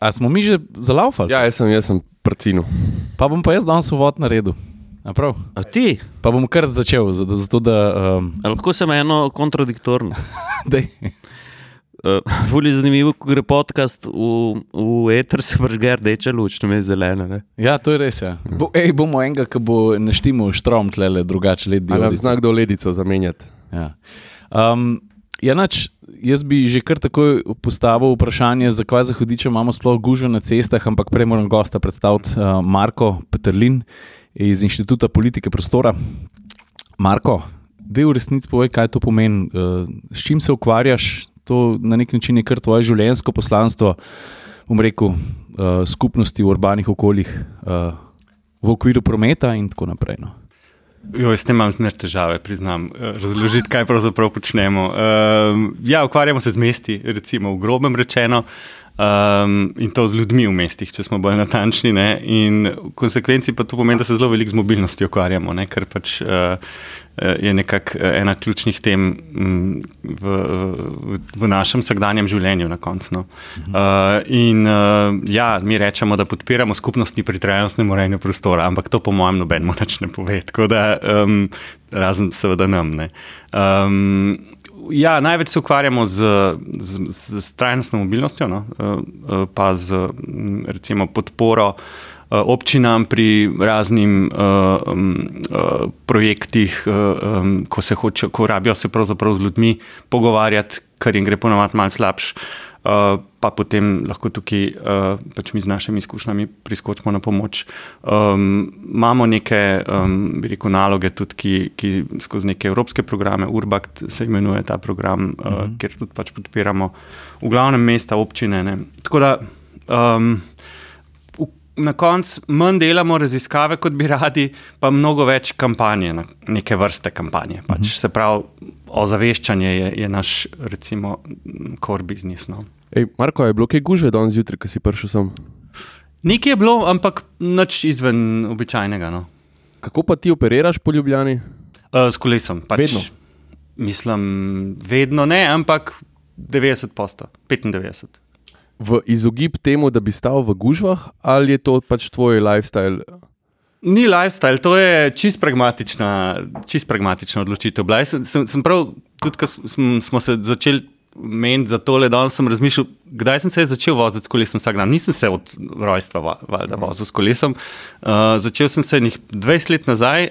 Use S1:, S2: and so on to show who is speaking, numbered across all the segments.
S1: A smo mi že zalaufali?
S2: Ja, jaz sem, jaz sem prcinu.
S1: Pa bom pa jaz danes uvod naredil. A prav?
S3: A ti?
S1: Pa bom kar začel, zato, zato da. Um,
S3: A lahko sem eno kontradiktorno. Uh, Fuli zanimivo, ko gre podcast v, v eter, se vržge rdeča luč, ne zelena. Ne?
S1: Ja, to je res. Ja. Bo, ej, bomo enega, ki bo naštimo štrom tlele, drugače let
S2: Ali zna kdo ledico zamenjati?
S1: Ja. Um, ja, nač, jaz bi že kar takoj postavil vprašanje, zakaj za hudiče imamo sploh gužve na cestah, ampak prej moram gosta predstaviti uh, Marko Petrlin iz Inštituta politike prostora. Marko, da v resnici povej, kaj to pomeni, uh, s čim se ukvarjaš. To na nek način je kar tvoje življenjsko poslanstvo, bom rekel, uh, skupnosti v urbanih okoljih, uh, v okviru prometa in tako naprej. No.
S4: Jo, s tem imam zmer težave, priznam, eh, razložiti, kaj pravzaprav počnemo. Um, ja, ukvarjamo se z mesti, recimo v grobem rečeno, um, in to z ljudmi v mestih, če smo bolj natančni. Ne? In v konsekvenci pa to pomeni, da se zelo veliko z mobilnostjo ukvarjamo, ne? ker pač uh, je nekako ena ključnih tem mm, v, v, našem vsakdanjem življenju na koncu. No? Uh, in uh, ja, mi rečemo, da podpiramo skupnosti pri trajnostnem urejanju prostora, ampak to po mojem nobenemu več ne pove. Tako da, um, razen seveda nam. ne. Um, Ja, največ se ukvarjamo z, z, z, z trajnostno mobilnostjo, no, eh, eh, pa z mm, recimo, podporo eh, občinam pri raznim uh, um, uh, projektih, uh, um, ko, se hoče, ko rabijo se pravzaprav z ljudmi pogovarjati, kar jim gre ponovadi malo slabše. Uh, pa potem lahko tukaj uh, pač mi z našimi izkušnjami priskočimo na pomoč. Um, imamo neke, um, bi rekel, naloge tudi, ki, ki skozi neke evropske programe, Urbact se imenuje ta program, uh, uh -huh. kjer tudi pač podpiramo v glavnem mesta, občine. Ne. Tako da um, na koncu manj delamo raziskave, kot bi radi, pa mnogo več kampanje, neke vrste kampanje. Pač, uh -huh. Se pravi, ozaveščanje je, je naš, recimo, core business. No.
S2: Ej, Marko, je bilo kaj gužve danes zjutraj, ko si prišel sem?
S4: Nekaj je bilo, ampak nič izven običajnega. No.
S2: Kako pa ti operiraš po Ljubljani?
S4: Uh, s kolesom. Pač,
S2: Vedno?
S4: Mislim, vedno ne, ampak 90 posto, 95.
S2: V izogib temu, da bi stal v gužvah, ali je to pač tvoj lifestyle?
S4: Ni lifestyle, to je čist pragmatična, čist pragmatična odločitev. Bila. Sem, sem, sem prav, tudi ko smo, smo se začeli meniti za tole, danes sem razmišljal, kdaj sem se začel voziti s kolesom vsak dan. Nisem se od rojstva va- valjda vozil s kolesom. Uh, začel sem se njih 20 let nazaj,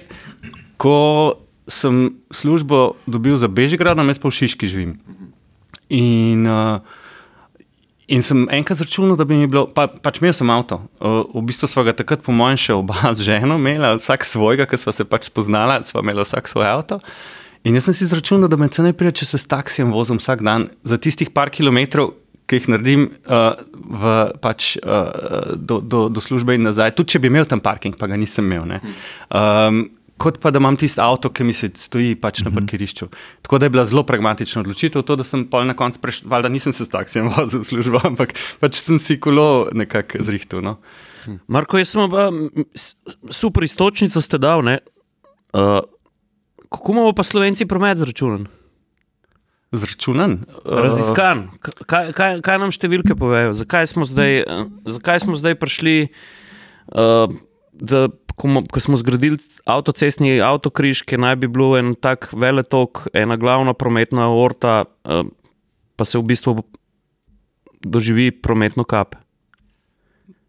S4: ko sem službo dobil za Bežigradom, jaz pa v Šiški živim. In, uh, In sem enkrat zračunal, da bi mi bilo, pa, pač imel sem avto. Uh, v bistvu smo ga takrat, po mojem, še oba z ženo imela, vsak svojega, ker smo se pač spoznala, smo imeli vsak svoj avto. In jaz sem si zračunal, da me cene pride, če se s taksijem vozim vsak dan za tistih par kilometrov, ki jih naredim uh, v, pač, uh, do, do, do službe in nazaj. Tudi če bi imel tam parking, pa ga nisem imel. ne. Um, kot pa da imam tisti avto, ki mi se stoji pač na parkirišču. Tako da je bila zelo pragmatična odločitev, to, da sem pol na koncu prešel, valjda nisem se s taksijem vozil v službo, ampak pač sem si kolo nekako zrihtel. No.
S3: Marko, jaz sem pa super istočnico ste dal. ne. Uh, kako imamo pa slovenci promet zračunan?
S4: Zračunan. Uh,
S3: Raziskan. Kaj, kaj, kaj nam številke povejo? Zakaj smo zdaj, eh, zakaj smo zdaj prišli, uh, da ko, ko smo zgradili avtocestni avtokriž, ki naj bi bil en tak veletok, ena glavna prometna orta, uh, pa se v bistvu doživi prometno kap.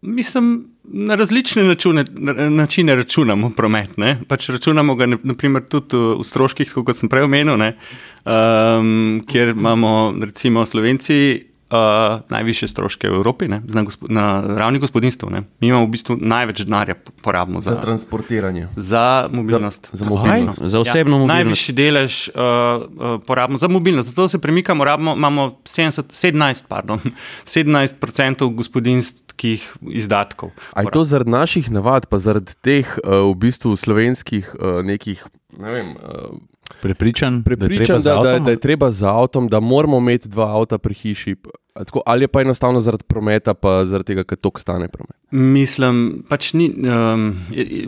S4: Mislim, na različne načine, na- načine računamo promet. Ne? Pač računamo ga naprimer, tudi v stroških, kot sem prej omenil, ne? um, kjer imamo recimo Slovenci. Uh, najviše stroške v Evropi, ne, na, gospo, na ravni gospodinstva. Ne. Mi imamo v bistvu največ denarja porabimo
S2: Za
S4: za,
S2: transportiranje.
S4: za mobilnost.
S2: Za mobilnost.
S3: Za osebno
S4: ja,
S3: mobilnost.
S4: Najvišji delež uh, uh, porabimo za mobilnost. Zato se premikamo, rabimo, imamo 70, 17, pardon, 17% gospodinskih izdatkov.
S2: A je to zaradi naših navad, pa zaradi teh uh, v bistvu slovenskih uh, nekih, ne vem, uh,
S1: Prepričan,
S2: prepričanj, da, da, da je treba za avtom, da moramo imeti dva avta pri hiši. Tako, ali je pa enostavno zaradi prometa, pa zaradi tega, ker tok stane promet.
S4: Mislim, pač ni. Um, je,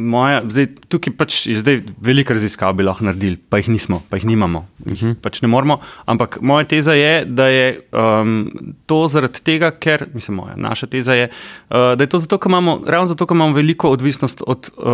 S4: moja, zdaj, tukaj pač je zdaj veliko raziskav bi lahko naredili, pa jih nismo, pa jih nimamo. Uh -huh. pač ne moramo. Ampak moja teza je, da je um, to zaradi tega, ker, mislim, moja, naša teza je, uh, da je to zato, ker imamo, ravno zato, ker imamo veliko odvisnost od uh,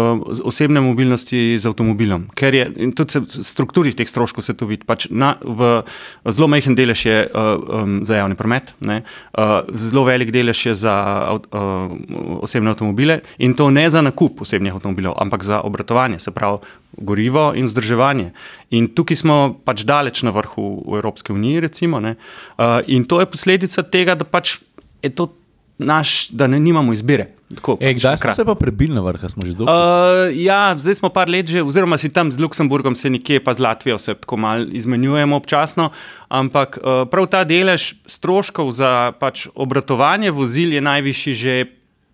S4: osebne mobilnosti z avtomobilom. Ker je, tudi v strukturi teh stroškov se to vidi. Pač na, v, zelo majhen delež je uh, um, za javni promet, ne, uh, zelo velik delež je za uh, osebne avtomobile in to ne za nakup osebnih avtomobilov, ampak za obratovanje, se pravi gorivo in vzdrževanje. In tukaj smo pač daleč na vrhu v Evropske unije, recimo. Ne, uh, in to je posledica tega, da pač je to naš, da ne nimamo izbire. Tako, pač
S1: kdaj smo se pa prebili na vrh, smo že dolgo?
S4: Uh, ja, zdaj smo par let že, oziroma si tam z Luksemburgom, se nekje pa z Latvijo se tako malo izmenjujemo občasno, ampak uh, prav ta delež stroškov za pač obratovanje vozil je najvišji že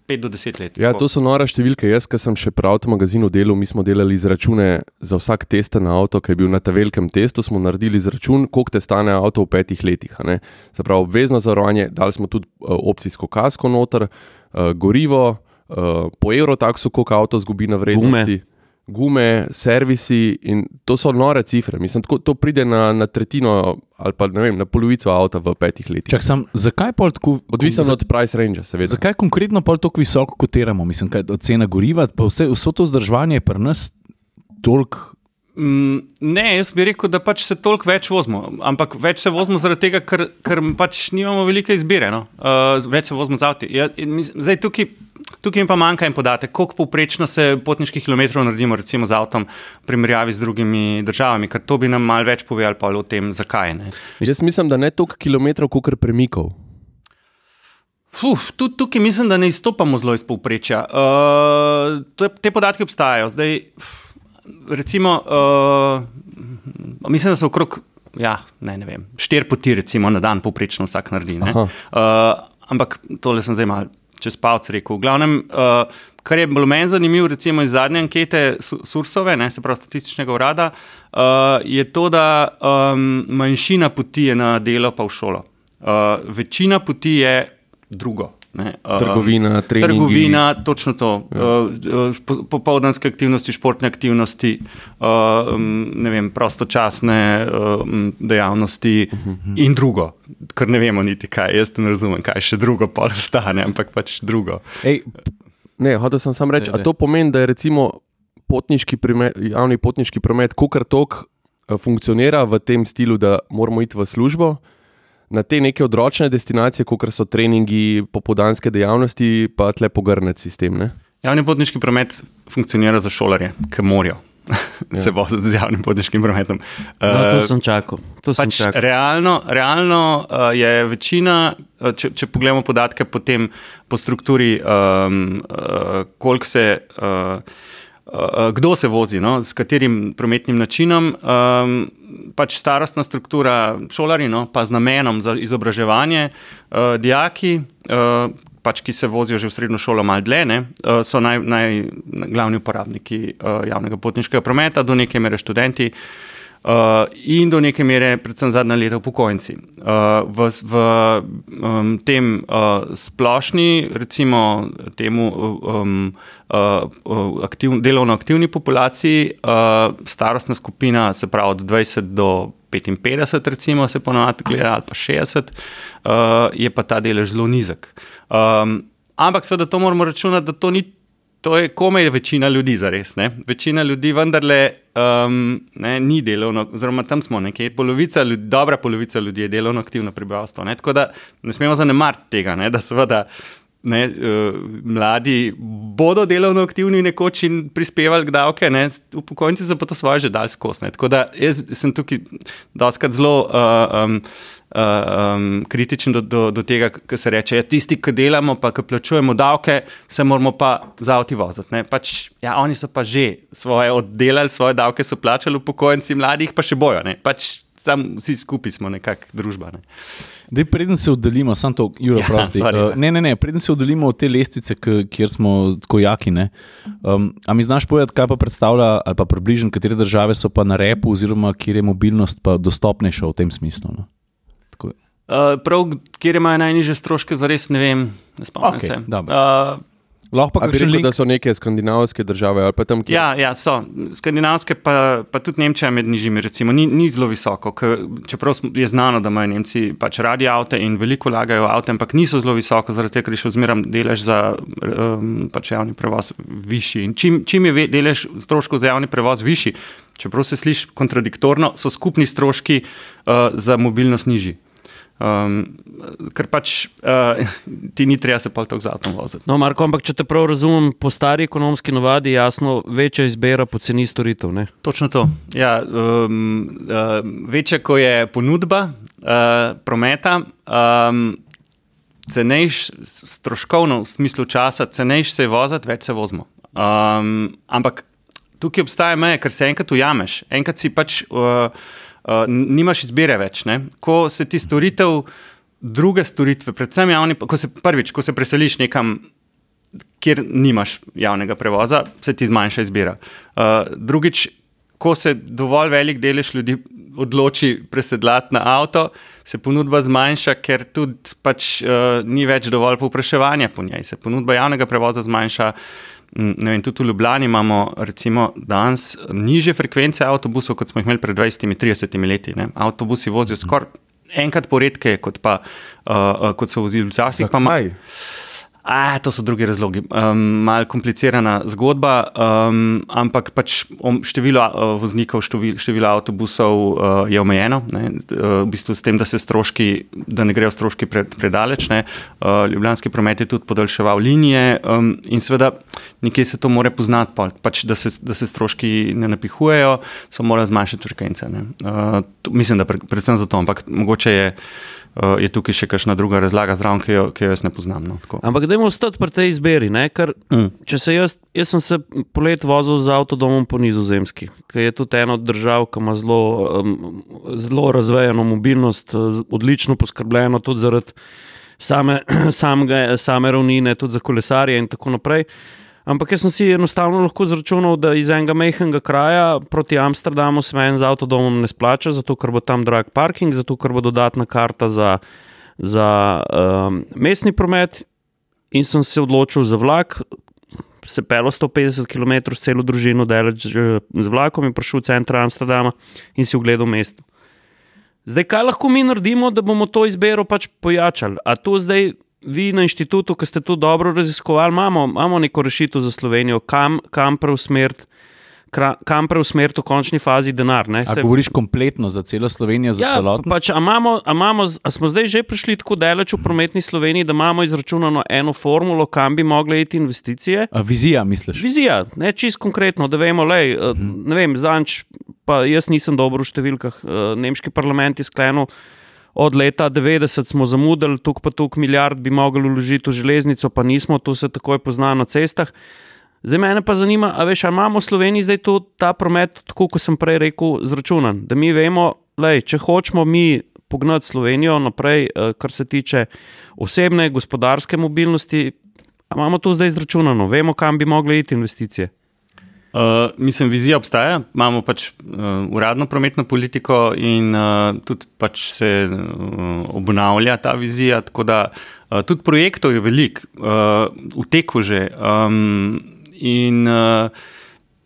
S4: 5 do 10 let.
S2: Ja, to so nore številke. Jaz, ki sem še pri avtomagazinu delal, mi smo delali izračune za vsak test na avto, ki je bil na tem velikem testu. Smo naredili izračun, koliko te stane avto v petih letih. Se pravi, obvezno zavarovanje, dali smo tudi uh, opcijsko kasko noter, uh, gorivo, uh, po evrotaksu, koliko avto zgubi na vrednosti. Gume, servisi in to so nore cifre. Mislim, tako, to pride na, na tretjino ali pa ne vem, na polovico avta v petih letih.
S1: Čak, sam, zakaj pa tako?
S2: Odvisno
S1: za-
S2: od price range, seveda.
S1: Zakaj konkretno pa tako visoko kotiramo? Mislim, kaj od cena goriva, pa vse, vso to vzdrževanje je pri nas toliko.
S4: Mm, ne, jaz bi rekel, da pač se toliko več vozimo, ampak več se vozimo zaradi tega, ker, ker pač nimamo velike izbire. No? Uh, več se vozimo z avti. Ja, zdaj tukaj, tukaj mi pa manjka en podatek, koliko povprečno se potniških kilometrov naredimo recimo z avtom v primerjavi z drugimi državami, ker to bi nam mal več povedal pa o tem, zakaj. Ne?
S2: Jaz mislim, da ne toliko kilometrov, kot premikov.
S4: Fuf, tudi tukaj mislim, da ne izstopamo zelo iz povprečja. Uh, te, te podatki obstajajo. Zdaj, recimo, uh, mislim, da so okrog. Ja, ne, ne vem, štiri poti, recimo, na dan, povprečno vsak naredi. Uh, ampak tole sem zdaj mal čez palce rekel. V glavnem, uh, kar je bilo meni zanimivo, recimo iz zadnje ankete Su- Sursove, ne, se pravi statističnega urada, uh, je to, da um, manjšina poti je na delo pa v šolo. Uh, večina poti je drugo. Ne, um,
S2: Trgovina, treningi.
S4: Trgovina, točno to. Ja. Uh, po, popoldanske aktivnosti, športne aktivnosti, uh, um, ne vem, prostočasne um, dejavnosti uh -huh. in drugo, kar ne vemo niti kaj. Jaz ne razumem, kaj še drugo pa ostane, ampak pač drugo.
S1: Ej,
S2: Ne, hotel sem samo reči,
S1: Ne,
S2: a
S1: ne.
S2: to pomeni, da je recimo potniški promet, javni potniški promet, kar tok funkcionira v tem stilu, da moramo iti v službo. Na te neke odročne destinacije, kot so treningi, popodanske dejavnosti, pa tle pogrnec sistem. Ne?
S4: Javni potniški promet funkcionira za šolarje, ki morajo ja. se voziti z javnim potniškim prometom.
S3: No, to sem čakal. To sem
S4: Pač
S3: čakal.
S4: realno, realno uh, je večina, uh, če, če pogledamo podatke potem po strukturi, um, uh, koliko se. Uh, kdo se vozi, no? s katerim prometnim načinom, um, pač starostna struktura, šolari, no? pa z namenom za izobraževanje, uh, dijaki, uh, pač, ki se vozijo že v srednjo šolo, malo dlje, ne? uh, so naj, naj, glavni uporabniki uh, javnega potniškega prometa, do neke mere študenti. Uh, in do neke mere, predvsem zadnja leta, upokojenci. Uh, v v um, tem uh, splošni, recimo, temu um, uh, uh, aktiv, delovno aktivni populaciji, uh, starostna skupina, se pravi od 20 do 55, recimo, se ponovadi gleda, ali pa 60, uh, je pa ta delež zelo nizek. Um, ampak seveda to moramo računati, da to ni. To je komaj večina ljudi, zares. Ne? Večina ljudi vendarle um, ne, ni delovno, oziroma tam smo nekje, polovica ljudi, dobra polovica ljudi je delovno aktivno prebivalstvo. Ne? Tako da ne smemo zanemariti tega, ne? da seveda ne, uh, mladi bodo delovno aktivni nekoč in prispevali k davke, ne? upokojenci so pa to svoje že dal skozi. Tako da jaz sem tukaj doskrat zelo. Uh, um, um, kritičen do, do, do tega, kar se reče. Ja, tisti, ki delamo, pa ki plačujemo davke, se moramo pa za avti voziti. Pač, ja, oni so pa že svoje oddelali, svoje davke so plačali, upokojenci, mladih pa še bojo. ne. Pač, sam vsi skupaj smo nekakšna družba. Ne.
S1: Dej, preden se oddaljimo, samo to, Juro,
S4: Ja,
S1: prosti.
S4: sorry,
S1: uh, ne, ne, ne, preden se oddaljimo od te lestvice, k, kjer smo tako jaki. ne, Um, a mi znaš povedati, kaj pa predstavlja, ali pa približno, katere države so pa na repu, oziroma kjer je mobilnost pa dostopnejša v tem smislu? No?
S4: Uh, prav, kjer imajo najnižje stroške, za res ne vem, ne spomnim
S1: Okej,
S4: se.
S1: dobro.
S4: Uh,
S1: Lahko pa link.
S2: da so neke skandinavske države ali pa tam, kjer
S4: Ja, ja, so. Skandinavske, pa, pa tudi Nemčija med nižjimi, recimo, ni, ni zelo visoko. K, čeprav je znano, da imajo Nemci pač radi avto in veliko vlagajo v avto, ampak niso zelo visoko, zaradi tega, ker je še zmeraj delež za um, pač javni prevoz višji. In čim, čim je ve- delež stroškov za javni prevoz višji, čeprav se sliši kontradiktorno, so skupni stroški uh, za mobilnost nižji. Um, ker pač uh, ti ni treba se pa tako z avtom voziti.
S5: No, Marko, ampak če te prav razumem, po stari ekonomski navadi je jasno večja izbira poceni storitev. Ne?
S4: Točno to. Ja, um, uh, večja, ko je ponudba uh, prometa, um, cenejš, stroškovno v smislu časa, cenejš se je voziti, več se vozimo. Um, ampak tukaj obstaja meja, ker se enkrat ujameš, enkrat si pač uh, uh, nimaš izbire več. Ne? Ko se ti storitev, druge storitve, predvsem javni, ko se prvič, ko se preseliš nekam kjer nimaš javnega prevoza, se ti zmanjša izbira. Uh, drugič, ko se dovolj velik delež ljudi odloči presedlati na avto, se ponudba zmanjša, ker tudi pač, uh, ni več dovolj povpraševanja po njej. Se ponudba javnega prevoza zmanjša. Mm, Ne vem, tudi v Ljubljani imamo recimo, danes niže frekvence avtobusov, kot smo jih imeli pred 20-30 leti. Ne. Avtobusi vozijo skoraj enkrat poredke, kot, pa, uh, uh, kot so vozili včasih. pa
S2: Zakaj?
S4: A, to so drugi razlogi. Um, Mal komplicirana zgodba, um, ampak pač število uh, voznikov, število, število avtobusov uh, je omejeno. Ne, uh, v bistvu s tem, da se stroški, da ne grejo stroški pred, predaleč. Ne, uh, Ljubljanski promet je tudi podaljševal linije um, in seveda nekje se to more poznati, pol, pač, da, se, da se stroški ne napihujejo, so morali zmanjšati frekvence. Uh, to, mislim, da pre, predvsem zato, ampak mogoče je. Uh, je tukaj še kakšna druga razlaga zraven, ki jo, ki jo jaz ne poznam. No, tako.
S5: Ampak dajmo ostati pri tej izbiri. Ne? Ker,
S4: Mm.
S5: če se jaz, jaz sem se polet vozil z avtodomom po Nizozemski, ki je tudi ena od držav, ki ima zelo, um, zelo razvejeno mobilnost, odlično poskrbljeno tudi zaradi same, samega, same ravnine, tudi za kolesarje in tako naprej. Ampak jaz sem si enostavno lahko zračunal, da iz enega mehkega kraja proti Amsterdamu se meni z avtodomom ne splača, zato ker bo tam drag parking, zato ker bo dodatna karta za, za um, mestni promet. In sem se odločil za vlak, se pelo 150 km s celo družino, daleč eh, z vlakom in prišel v center Amsterdama in si ogledal mesto. Zdaj, kaj lahko mi naredimo, da bomo to izbiro pač pojačali? A to zdaj vi na inštitutu, ki ste to dobro raziskovali, imamo, imamo neko rešitev za Slovenijo, kam, kam preusmeriti? kra- Kam preusmeriti v končni fazi denar?
S1: A
S5: Saj-
S1: govoriš kompletno za celo Slovenijo, za
S5: Ja,
S1: celotno?
S5: pač, a, imamo, a, imamo, z- a smo zdaj že prišli tako daleč v prometni Sloveniji, da imamo izračunano eno formulo, kam bi mogle iti investicije?
S1: A, vizija, misliš?
S5: Vizija, ne čist konkretno, da vemo, lej, uh, ne vem, zanč, pa jaz nisem dober v številkah. Uh, Nemški parlament je sklenil, od leta 90 smo zamudili, tuk pa tuk milijard bi mogli vložiti v železnico, pa nismo, to se takoj pozna na cestah. Zdaj mene pa zanima, a veš, ali imamo v Sloveniji zdaj to, ta promet, tako kot sem prej rekel, zračunan. Da mi vemo, lej, če hočemo mi pognati Slovenijo naprej, eh, kar se tiče osebne, gospodarske mobilnosti, imamo to zdaj izračunano, vemo, kam bi mogle iti investicije.
S4: Uh, mislim, vizija obstaja, imamo pač uh, uradno prometno politiko in uh, tudi pač se uh, obnavlja ta vizija. Tako da uh, tudi projektov je veliko, uh, v teku že. Um, in uh,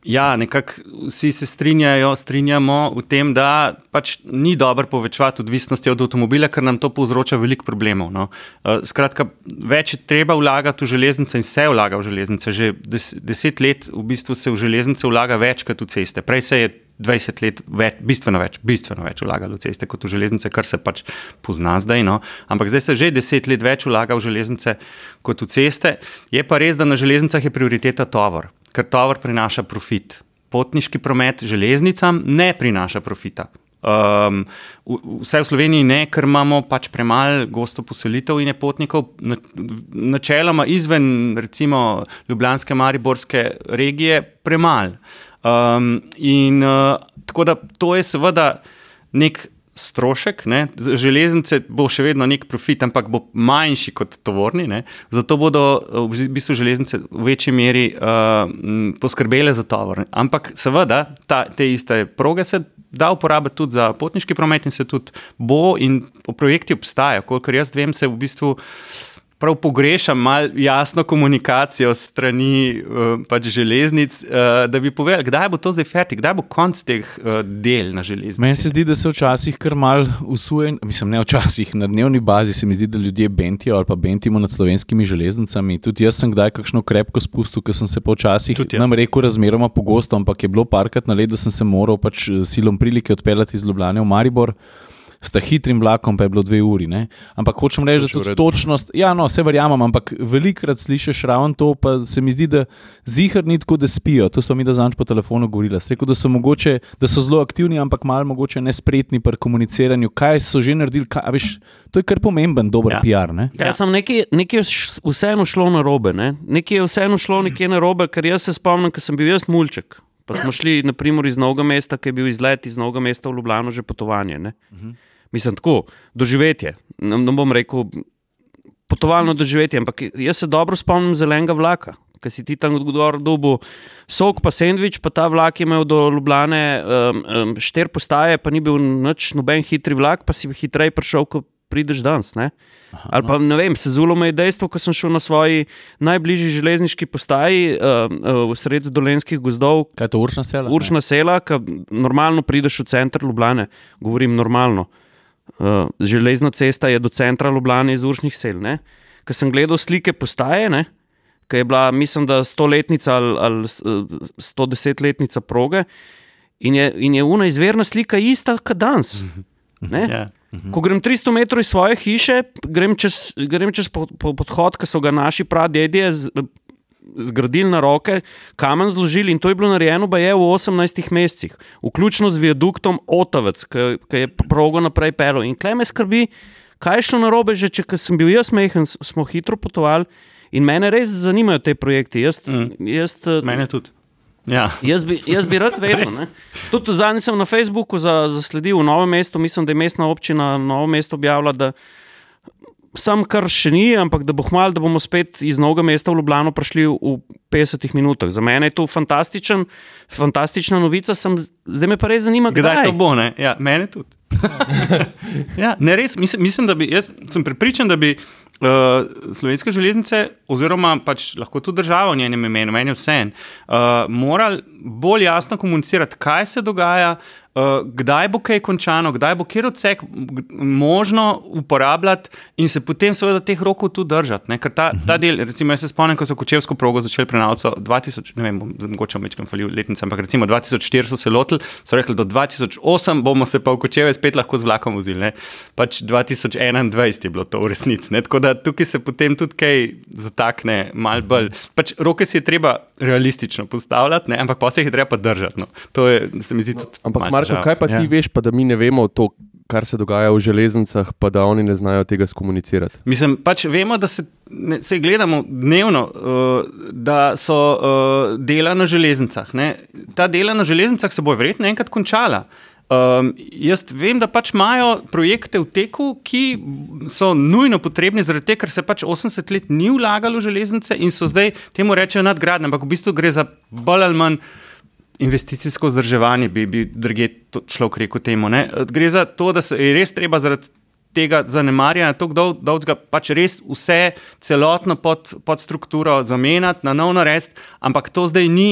S4: ja, nekako vsi se strinjajo, strinjamo v tem, da pač ni dobro povečevati odvisnosti od avtomobila, ker nam to povzroča veliko problemov. No. Uh, skratka, več je treba vlagati v železnice in se vlaga v železnice. Že des, deset let v bistvu se v železnice vlaga več kot v ceste. Prej se je 20 let več, bistveno več, bistveno več vlagalo v ceste kot v železnice, kar se pač pozna zdaj. No. Ampak zdaj se že deset let več vlaga v železnice kot v ceste. Je pa res, da na železnicah je prioriteta tovor, ker tovor prinaša profit. Potniški promet železnicam ne prinaša profita. Um, v- vse v Sloveniji ne, ker imamo pač premalo gosto poselitev in je potnikov na- načeloma izven recimo Ljubljanske, Mariborske regije premalo. Um, in uh, tako da to je seveda nek strošek, ne? Železnice bo še vedno nek profit, ampak bo manjši kot tovorni. Ne? Zato bodo uh, v bistvu železnice v večji meri uh, poskrbele za tovor. Ampak seveda ta, te iste proge se da uporabiti tudi za potniški promet in se tudi bo, in projekti obstajajo. Kolikor jaz vem, se v bistvu prav pogrešam malo jasno komunikacijo strani uh, pač železnic, uh, da bi povedali, kdaj bo to zdaj fertik, kdaj bo konc teh uh, del na železnici.
S1: Meni se zdi, da se včasih kar mal usuje, mislim, ne včasih, na dnevni bazi se mi zdi, da ljudje bentijo ali pa bentimo nad slovenskimi železnicami. Tudi jaz sem kdaj kakšno krepko spustil, ker sem se počasih, nam rekel, razmeroma pogosto, ampak je bilo parkrat na let, da sem se moral pač silom prilike odpeljati iz Ljubljana v Maribor s hitrim vlakom, pa je bilo dve uri. Ne? Ampak hočem reči, da tudi točnost. Ja, no, vse verjamem, ampak velikokrat slišiš ravno to, pa se mi zdi, da zihar ni tako, da spijo. To so mi da zanč po telefonu govorila. Rekel, da, so mogoče, da so zelo aktivni, ampak malo mogoče nespretni pri komuniciranju, kaj so že naredili. Kaj, veš, to je kar pomemben, dober ja. PR. Ne?
S5: Ja, sem nekaj, nekaj vseeno šlo na robe. Ne? Nekaj je vseeno šlo nekje na robe, ker jaz se spomnim, ker sem bil jaz mulček. Pa smo šli naprimer, iz Novega mesta, ki je bil izlet iz Novega mesta v Ljubljano, že potovanje. Uh -huh. Mislim, tako, doživetje. Ne, ne bom rekel potovalno doživetje, ampak jaz se dobro spomnim zelenega vlaka. Ker si ti tam odgor dobil sok, pa sendvič, pa ta vlak je imel do Ljubljane um, um, štiri postaje, pa ni bil noč noben hitri vlak, pa si hitreje prišel, ko prideš danes. Ali pa ne vem, se zulo me je dejstvo, ko sem šel na svoji najbližji železniški postaji uh, uh, v sredo dolenskih gozdov.
S1: Kaj je to uršna sela?
S5: Uršna sela, ki normalno prideš v center Ljubljane, govorim normalno. Uh, železna cesta je do centra Ljubljana iz Uršnih sel. Ker sem gledal slike postaje, ki je bila, mislim, da stoletnica ali, ali 110-letnica proge, in je, in je una izvirna slika ista kot danes. Ja. Ko grem 300 metrov iz svoje hiše, grem čez, grem čez po, po podhod, ki so ga naši pradedje zgradili na roke, kamen zložili in to je bilo narejeno je v 18 mesecih, vključno z viaduktom Otavec, ki je progo naprej pel. In klej me skrbi, kaj je šlo na robe, že če sem bil jaz mehen, smo hitro potovali in mene res zanimajo te projekti. Jaz, mm. jaz,
S4: eh, mene tudi. Ja.
S5: Jaz, bi, jaz bi rad vedel. Tudi zadnjič sem na Facebooku zasledil v Novem mestu, mislim, da je mestna občina Novo mesto objavila, da sam kar še ni, ampak da bo hmal, da bomo spet iz novega mesta v Ljubljano prišli v 50 minutah. Za mene je to fantastična novica, sem, zdaj me pa res zanima,
S4: kdaj, kdaj to bo. Ja, mene tudi. ja, ne, res, mislim, mislim, da bi, jaz sem pripričan, da bi uh, slovenske železnice, oziroma pač lahko tudi država v njenem imenu, meni vse en, uh, morali bolj jasno komunicirati, kaj se dogaja, uh, kdaj bo kaj končano, kdaj bo kjer odsek možno uporabljati, in se potem, seveda, teh rokov tudi držati. Ne? Ker ta, ta del, recimo, jaz se spomnim, ko so kočevsko progo začeli prenavljati, 2000, ne vem, mogoče večkrat falil letnica, ampak recimo 2004 so se lotili, so rekli, do 2008 bomo se pa v kočeve spet lahko z vlakom vozili. Pač 2021 je bilo to v resnici. Tako da tukaj se potem tudi kaj zatakne, malo bolj. Pač roke si je treba realistično postavljati, ne? ampak pa se jih je treba držati. No. To je, se mi zdi, tudi.
S2: Ampak, Marko, kaj pa ti ja. veš, pa da mi ne vemo to, kar se dogaja v železnicah, pa da oni ne znajo tega skomunicirati?
S4: Mislim, pač vemo, da se, ne, se gledamo dnevno, uh, da so uh, dela na železnicah. Ne? Ta dela na železnicah se bo verjetno enkrat končala. Um, jaz vem, da pač imajo projekte v teku, ki so nujno potrebni, zaradi tega, ker se pač 80 let ni vlagalo v železnice in so zdaj temu rečejo nadgradnje, ampak v bistvu gre za bolj ali manj investicijsko vzdrževanje, bi, bi druge človek rekel temu. Ne? Gre za to, da se je res treba zaradi tega zanemarjanja tako dolgega, pač res vse, celotno pod, pod strukturo zamenjati, na novo narediti, ampak to zdaj ni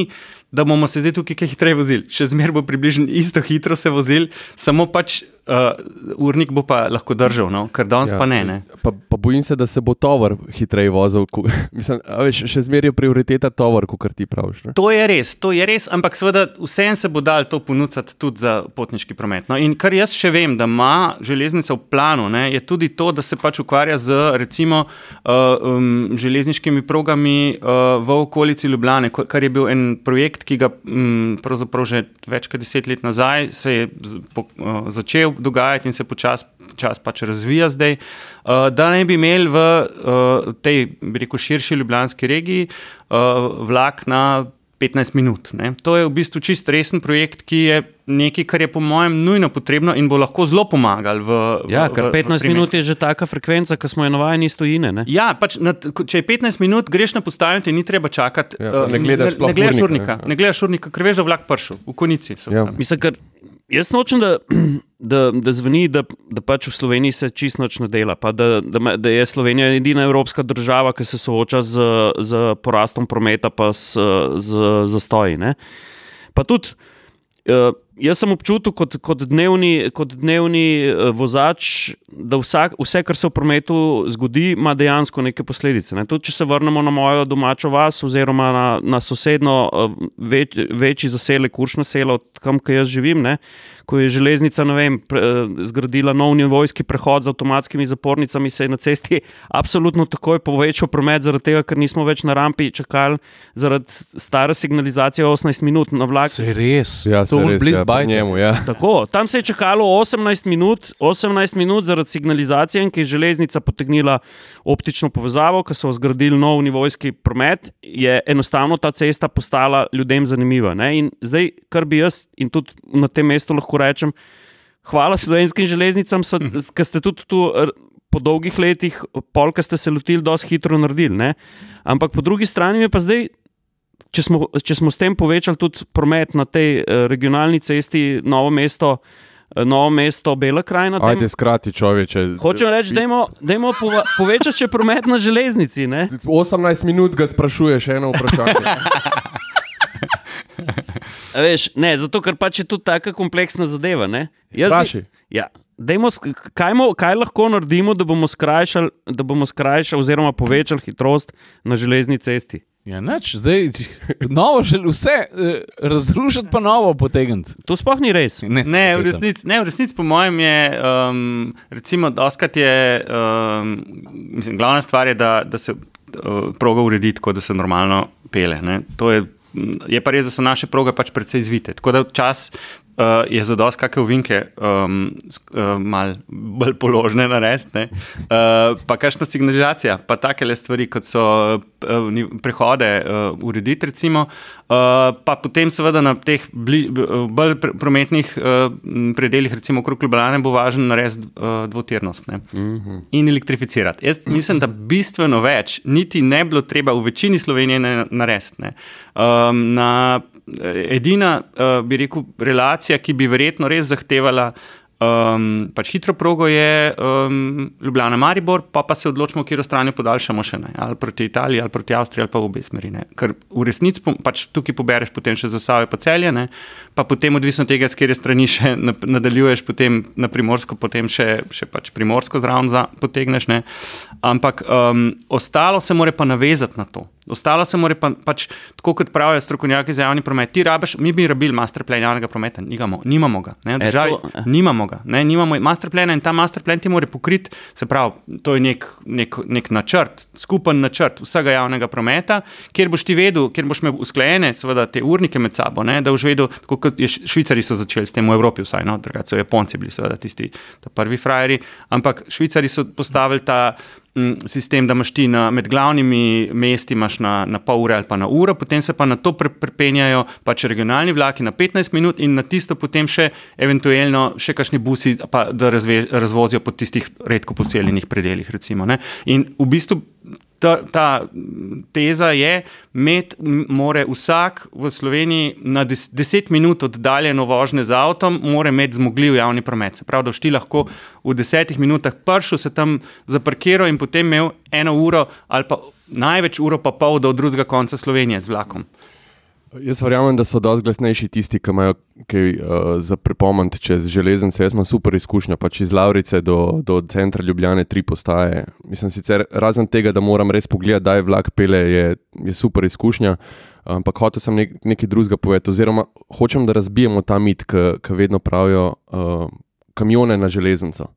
S4: da bomo se zdaj tukaj kaj hitreje vozili. Še zmeraj bo približno isto hitro se vozili, samo pač uh, urnik bo pa lahko držal, no? ker danes ja, pa ne. ne.
S2: Pa, pa bojim se, da se bo tovor hitreje vozil. Ko, mislim, veš, še zmeraj je prioriteta tovor, kot ti praviš. Ne?
S4: To je res, to je res, ampak seveda vsem se bo dal to ponuditi tudi za potniški promet. No? In kar jaz še vem, da ima železnica v planu, ne, je tudi to, da se pač ukvarja z recimo uh, um, železniškimi progami uh, v okolici Ljubljane, kar je bil en projekt, ki ga um, pravzaprav že več kot deset let nazaj se je po, uh, začel dogajati in se počasi čas pač razvija zdaj, uh, da ne bi imeli v uh, tej, bi rekel, širši ljubljanski regiji uh, vlak na 15 minut. Ne. To je v bistvu čist resen projekt, ki je nekaj, kar je po mojem nujno potrebno in bo lahko zelo pomagal. V,
S5: ja, ker 15 v minut je že taka frekvenca, ki smo jo navajeni iz tujine. Ne?
S4: Ja, pač na, če je 15 minut, greš na postavljanje, ni treba čakati.
S2: Ja, ne gledaš
S4: urnika. Ne, ne gledaš urnika, ja. ne gledaš urnika, ker veš, da vlak pršel v konici.
S5: Ja. Mislim, ker jaz nočem, da, da, da zveni, da, da pač v Sloveniji se čisto noč ne dela, da, da, da je Slovenija edina evropska država, ki se sooča z, z porastom prometa, pa s- z zastoji. Pa tudi. Uh, jaz sem občutil kot, kot dnevni, kot dnevni uh, vozač, da vsak, vse, kar se v prometu zgodi, ima dejansko neke posledice. Ne. Tudi, če se vrnemo na mojo domačo vas, oziroma na, na sosedno uh, več, večji zaselek, Kuršno selo, tam, kjer jaz živim, ne, ko je železnica ne vem, pre, uh, zgradila nov nivojski prehod z avtomatskimi zapornicami, se je na cesti absolutno takoj povečal promet, zaradi tega, ker nismo več na rampi čakali zaradi stare signalizacije 18 minut na vlak.
S1: Se res.
S2: Ja,
S1: to je
S2: res,
S1: blizu
S2: ja, njemu. Ja.
S5: Tako, tam se je čakalo 18 minut, 18 minut zaradi signalizacije, in ki je železnica potegnila optično povezavo, ki so zgradili nov nivojski promet, je enostavno ta cesta postala ljudem zanimiva. Ne? In zdaj, kar bi jaz in tudi na tem mestu lahko rečem, hvala slovenskim železnicam, ki ste tudi tu. Po dolgih letih, pol, ki ste se lotili, dosti hitro naredili. Ne? Ampak po drugi strani je pa zdaj če smo, če smo s tem povečali tudi promet na tej eh, regionalni cesti, novo mesto, eh, novo mesto Bela krajina.
S2: Ajde, skrati človeče.
S5: Hočem reči, da je pova, povečati še promet na železnici. Ne?
S2: 18 minut ga sprašuješ, eno vprašanje.
S5: A Veš, ne, zato, ker pač je to tako kompleksna zadeva. ne. Jaz bi-
S2: Vprašaj.
S5: Ja, dajmo, sk- kaj, mo, kaj lahko naredimo, da bomo skrajšali, da bomo skrajšali oziroma povečali hitrost na železni cesti?
S1: Ja, nič, zdaj novo, žel, vse eh, razrušiti, pa novo potegniti.
S5: To sploh ni res.
S4: Ne, v resnici, ne, v resnici, po mojem, je, um, recimo, doskrat je, um, mislim, glavna stvar je, da, da se uh, proga uredi tako, da se normalno pele. Ne. To je, je pa res, da so naše proge pač precej zvite. Tako da včasih uh, je za dosti kakšne ovinke um, uh, malo bolj položne narediti, uh, pa kakšna signalizacija, pa take le stvari, kot so uh, prehode uh, urediti, recimo, uh, pa potem seveda na teh bli, bolj pr prometnih uh, predeljih, recimo okrog Ljubljana, bo važno narediti uh, dvotirnost ne, in elektrificirati. Jaz mislim, da bistveno več niti ne bilo treba v večini Slovenije narediti. Um, na, edina, uh, bi rekel, relacija, ki bi verjetno res zahtevala um, pač hitro progo, je um, Ljubljana Maribor, pa pa se odločimo, kje stran podaljšamo še ne, ali proti Italiji, ali proti Avstriji, ali pa v obe smeri. Ne. Ker v resnici pač tukaj pobereš potem še za Save pa celje, ne, pa potem odvisno od tega, s kjer strani še nadaljuješ, potem na primorsko, potem še, še pač primorsko zraven potegneš. Ne. Ampak um, ostalo se mora pa navezati na to. Ostalo se mora pa, pač, tako kot pravijo strokovnjaki za javni promet. Ti rabiš, mi bi rabili masterplan javnega prometa, nimamo, nimamo ga. Ne,
S5: E,
S4: državi,
S5: to-
S4: nimamo ga, ne, nimamo masterplana in ta masterplan ti mora pokriti, se pravi, to je nek, nek, nek načrt, skupen načrt vsega javnega prometa, kjer boš ti vedel, kjer boš imel usklajene, seveda, te urnike med sabo, ne, da boš vedel, tako kot je Švicari so začeli s tem v Evropi, vsaj, no, drugače so Japonci bili, seveda, tisti prvi frajeri, ampak Švicari so postavili ta sistem, da imaš ti na, med glavnimi mesti na, na pol ure ali pa na uro, potem se pa na to pre- prepenjajo pač regionalni vlaki na 15 minut in na tisto potem še eventualno še kakšni busi, pa da razve, razvozijo po tistih redko poseljenih predeljih. Recimo, ne. in v bistvu ta, ta teza je, med more vsak v Sloveniji na des, 10 minut oddaljeno vožnje z avtom, mora imeti zmogljiv javni promet. Se pravi, da boš ti lahko v 10 minutah pršel, se tam zaparkiral in potem imel eno uro ali pa največ uro pa pol do drugega konca Slovenije z vlakom.
S2: Jaz verjamem, da so dosti glasnejši tisti, ki imajo kaj uh, za pripomant čez železnice. Jaz imam super izkušnja, pač iz Laurice do, do centra Ljubljane, tri postaje. Mislim, sicer razen tega, da moram res pogledati, da je vlak pele, je, je super izkušnja. Ampak hotel sem nek, nekaj drugega povedati, oziroma hočem, da razbijemo ta mit, ki vedno pravijo uh, kamione na železnico.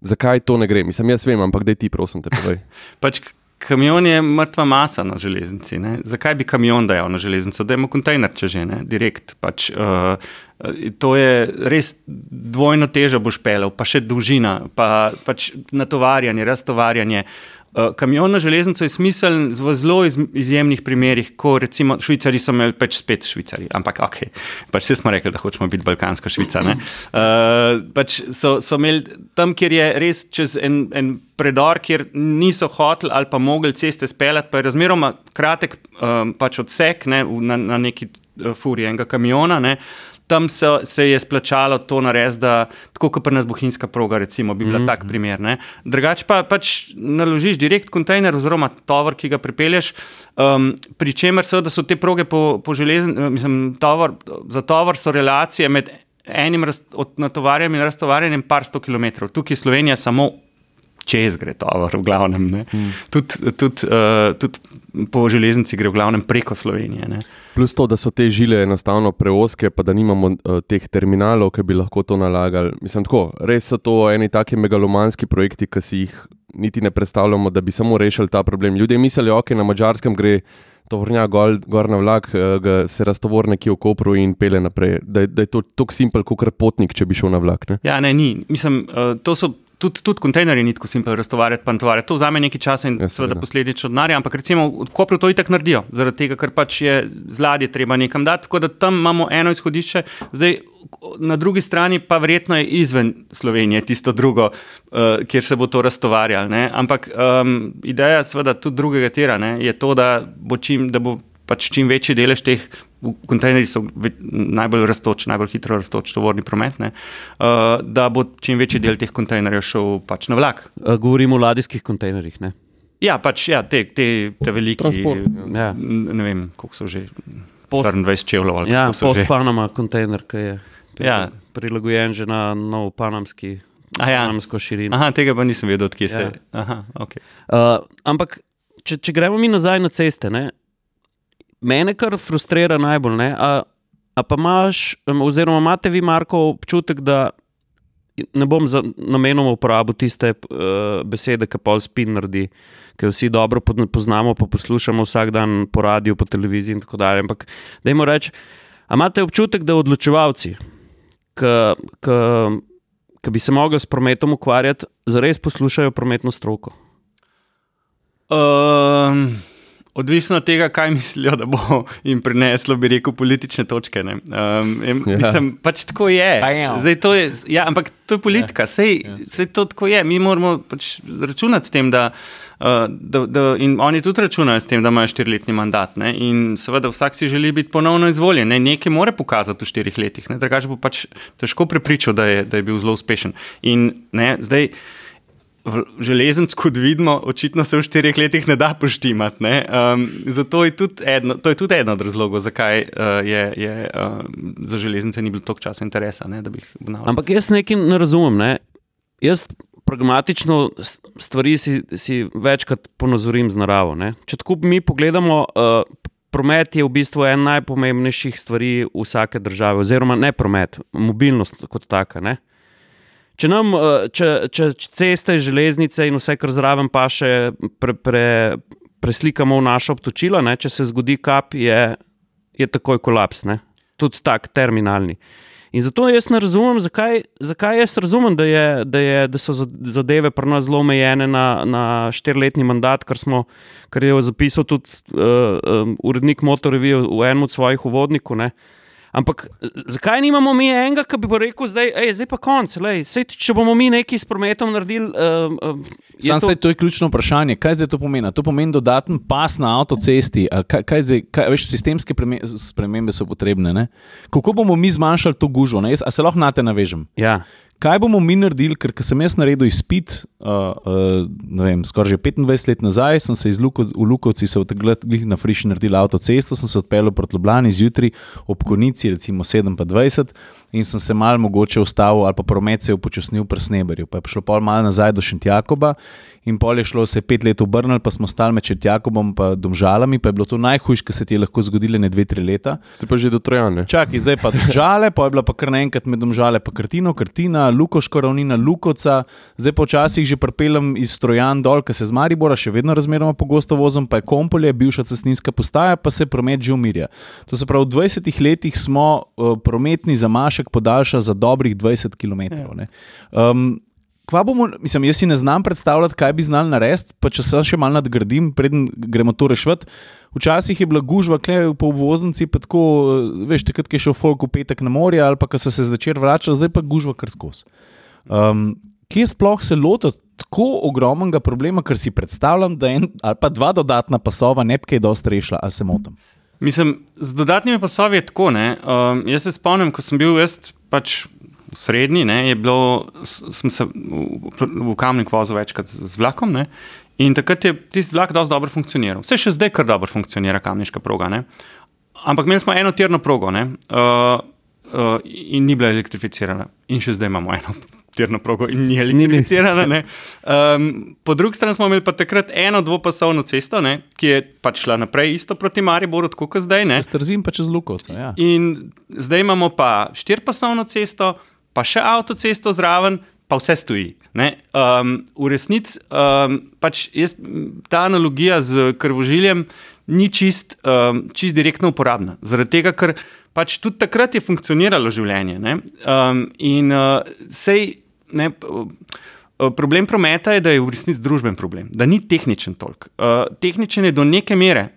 S2: Zakaj to ne gre? Mislim, jaz vem, ampak daj ti, prosim, te povej.
S4: Pač kamion je mrtva masa na železnici. Ne? Zakaj bi kamion dajal na železnico? Da ima kontejner, če že ne, direkt. Pač, uh, to je res dvojno težo boš pelil, pa še dolžina, pa pač natovarjanje, raztovarjanje. Uh, kamion na železnico je smiseln v zelo iz, izjemnih primerih, ko recimo Švicari so imeli pač spet Švicari, ampak ok, pač vse smo rekli, da hočemo biti balkanska Švica. Uh, pač so, so imeli tam, kjer je res čez en, en predor, kjer niso hoteli ali pa mogli ceste speljati, pa je razmeroma kratek um, pač odsek ne, v- na, na neki uh, furi enega kamiona. Ne. Tam se, se je splačalo to narediti, da tako kot pri nas bohinjska proga, recimo, bi bila mm -hmm. tak primer. Ne. Drugače pa pač naložiš direkt kontejner oziroma tovor, ki ga pripelješ, um, pri čemer so te proge po, po železni, mislim, tovor, za tovor so relacije med enim natovarjanjem in raztovarjanjem par sto km. Tukaj je Slovenija samo čez gre tovor, v glavnem. Hmm. Tudi tud, uh, tud po železnici gre v glavnem preko Slovenije. Ne.
S2: Plus to, da so te žile enostavno preoske, pa da nimamo uh, teh terminalov, ki bi lahko to nalagali. Mislim, tako, res so to eni taki megalomanski projekti, ki si jih niti ne predstavljamo, da bi samo rešili ta problem. Ljudje mislijo, okay, na mačarskem gre to vrnja gor, gor na vlak, uh, se raztovor nekje v Kopru in pele naprej. Da, da je to tako simpel, kot potnik, če bi šel na vlak. Ne?
S4: Ja, ne, ni. Mislim, uh, to so tudi, tudi kontejnerji ni tako simpel raztovarjati, pa natovarjati. To vzame nekaj časa in ja, seveda posledično denarja, ampak recimo v Kopru to itak naredijo, zaradi tega, ker pač je z ladje treba nekam dati. Tako da tam imamo eno izhodišče, zdaj na drugi strani pa verjetno je izven Slovenije tisto drugo, uh, kjer se bo to raztovarjalo. Ampak um, ideja seveda tudi drugega tira ne, je to, da bo čim. Da bo pač čim večji delež teh kontejnerjev, so najbolj raztoč, najbolj hitro raztoč tovorni promet, ne, uh, da bo čim večji del teh kontejnerjev šel pač na vlak.
S5: Uh, govorimo o ladijskih kontejnerjih. Ne?
S4: Ja, pač ja, te, te, te velike. Ja. Ne vem, koliko so že. 24 čevljev.
S5: Ja, post-Panama kontejner, ki je ja. prilagojen že na nov panamski. Ja.
S4: Aha, tega pa nisem vedel, odkje ja. se. Aha, okay.
S5: uh, ampak, če, če gremo mi nazaj na ceste, ne, mene kar frustrira najbolj. A, a pa imaš, oziroma imate vi, Marko, občutek, da ne bom za namenom uporabil tiste uh, besede, ki pol spin naredi, ki vsi dobro poznamo, pa poslušamo vsak dan po radiju, po televiziji in tako dalje. Ampak da jim rečem, imate občutek, da odločevalci, ki bi se mogli s prometom ukvarjati, zares poslušajo prometno stroko.
S4: Um. Odvisno od tega, kaj mislijo, da bo jim prineslo, bi rekel, politične točke. Um, ja. Mislim, pač tako je. Zdaj, to je ja, ampak to je politika, sej, ja. sej to tako je. Mi moramo pač računati s tem, da, uh, da, da in oni tudi računajo s tem, da imajo štiriletni mandat. Ne? In seveda vsak si želi biti ponovno izvoljen. Ne? Nekaj mora pokazati v štirih letih, drugače bo pač težko prepričal, da je, da je bil zelo uspešen. In ne, zdaj železen, kot vidimo, očitno se v štirih letih ne da poštimati. Ne? Um, zato je tudi eno, to je tudi eden od razlogov, zakaj uh, je, je uh, za železnice ni bilo toliko časa interesa. Ne,
S5: Ampak jaz nekaj ne razumem. Ne? Jaz pragmatično stvari si, si večkrat ponazorim z naravo. Ne? Če tako mi pogledamo. Uh, Promet je v bistvu ena najpomembnejših stvari vsake države, oziroma ne promet, mobilnost kot taka. Uh, Če, nam, eh, če, če ceste, železnice in vse, kar zraven pa še pre, pre, preslikamo v naša obtočila, ne? če se zgodi kap, je, je takoj kolaps, ne? tudi tak terminalni. In zato jaz ne razumem, zakaj, zakaj jaz razumem, da, je, da, je, da so zadeve pri nas zelo omejene na, na štiriletni mandat, kar, smo, kar je zapisal tudi uh, um, urednik Motorjev v enem od svojih uvodnikov. Ampak zakaj nimamo mi enega, ki bi rekel, da je zdaj pa konc? Lej, sej, če bomo mi nekaj s prometom naredili. Uh,
S1: uh, Sam to... se to je ključno vprašanje. Kaj zdaj to pomeni? To pomeni dodaten pas na avtocesti. Kaj, kaj zdaj, kaj, veš, sistemske spremembe so potrebne. Ne? Kako bomo mi zmanjšali to gužvo? A se lahko na te navežem?
S5: Ja.
S1: Kaj bomo mi naredili, ker sem jaz naredil izpit, uh, uh, skoraj že 25 let nazaj, sem se iz Luko, v Lukovci, se odtegnil na frišni naredil avtocesto, sem se odpeljal proti Ljubljani zjutraj ob konici, recimo 7:20 in sem se mal mogoče ustavil ali pa promet se je upočasnil pri Sneberju. Pa je šlo pol malo nazaj do Šentjakoba in pol je šlo se pet let obrnil, pa smo stali med Šentjakobom in Domžalami, pa je bilo to najhujše, kar se ti je lahko zgodilo ne dve, tri leta.
S2: Se pa že do Trojane.
S1: Čakaj, zdaj pa Domžale, pa je bila pa kar naenkrat med Domžale, pa Krtino, Krtina, Lukoško ravnina, Lukoca, zdaj pa včasih že prepeljem iz Trojan dol, ker se z Maribora še vedno razmeroma pogosto vozim, pa je Kompolje, bivša cestninska postaja, pa se promet že umirja. To se pravi, v 20 letih smo uh, prometni zamašek podaljša za dobrih 20 km. Um, bomo, mislim, jaz si ne znam predstavljati, kaj bi znal narediti, pa če se še malo nadgradim, preden gremo to rešiti. Včasih je bila gužva, klej po obvoznici, pa tako, veš, takrat je šel folk v petek na morje ali pa so se zvečer vračali, zdaj pa gužva kar skozi. Um, kje sploh se loti tako ogromnega problema, ker si predstavljam, da en ali pa dva dodatna pasova ne bi kaj dosti rešila, ali se motim?
S4: Mislim, z dodatnimi pasovi je tako. Um, jaz se spomnim, ko sem bil jaz pač srednji, ne, je bilo, sem se v, v Kamnik vozil večkrat z, z vlakom. Ne, in takrat je tisti vlak dosti dobro funkcioniral. Vse še zdaj kar dobro funkcionira kamniška proga. Ne. Ampak imeli smo eno tirno progo ne, uh, uh, in ni bila elektrificirana. In še zdaj imamo eno tirno progo in ni elektrificirana. Um, po drugi strani smo imeli pa takrat eno dvopasovno cesto, ne, ki je pač šla naprej isto proti Mariboru, kot zdaj.
S1: Strzim pa čez Lukovce. Ja.
S4: In zdaj imamo pa štirpasovno cesto, pa še avtocesto zraven, pa vse stoji. Um, v resnici um, pač jaz, ta analogija z krvožiljem ni čist, um, čist direktno uporabna. Zaradi tega, ker pač tudi takrat je funkcioniralo življenje. Um, in uh, sej ne, problem prometa je, da je v resnici družben problem, da ni tehničen toliko. Uh, tehničen je do neke mere,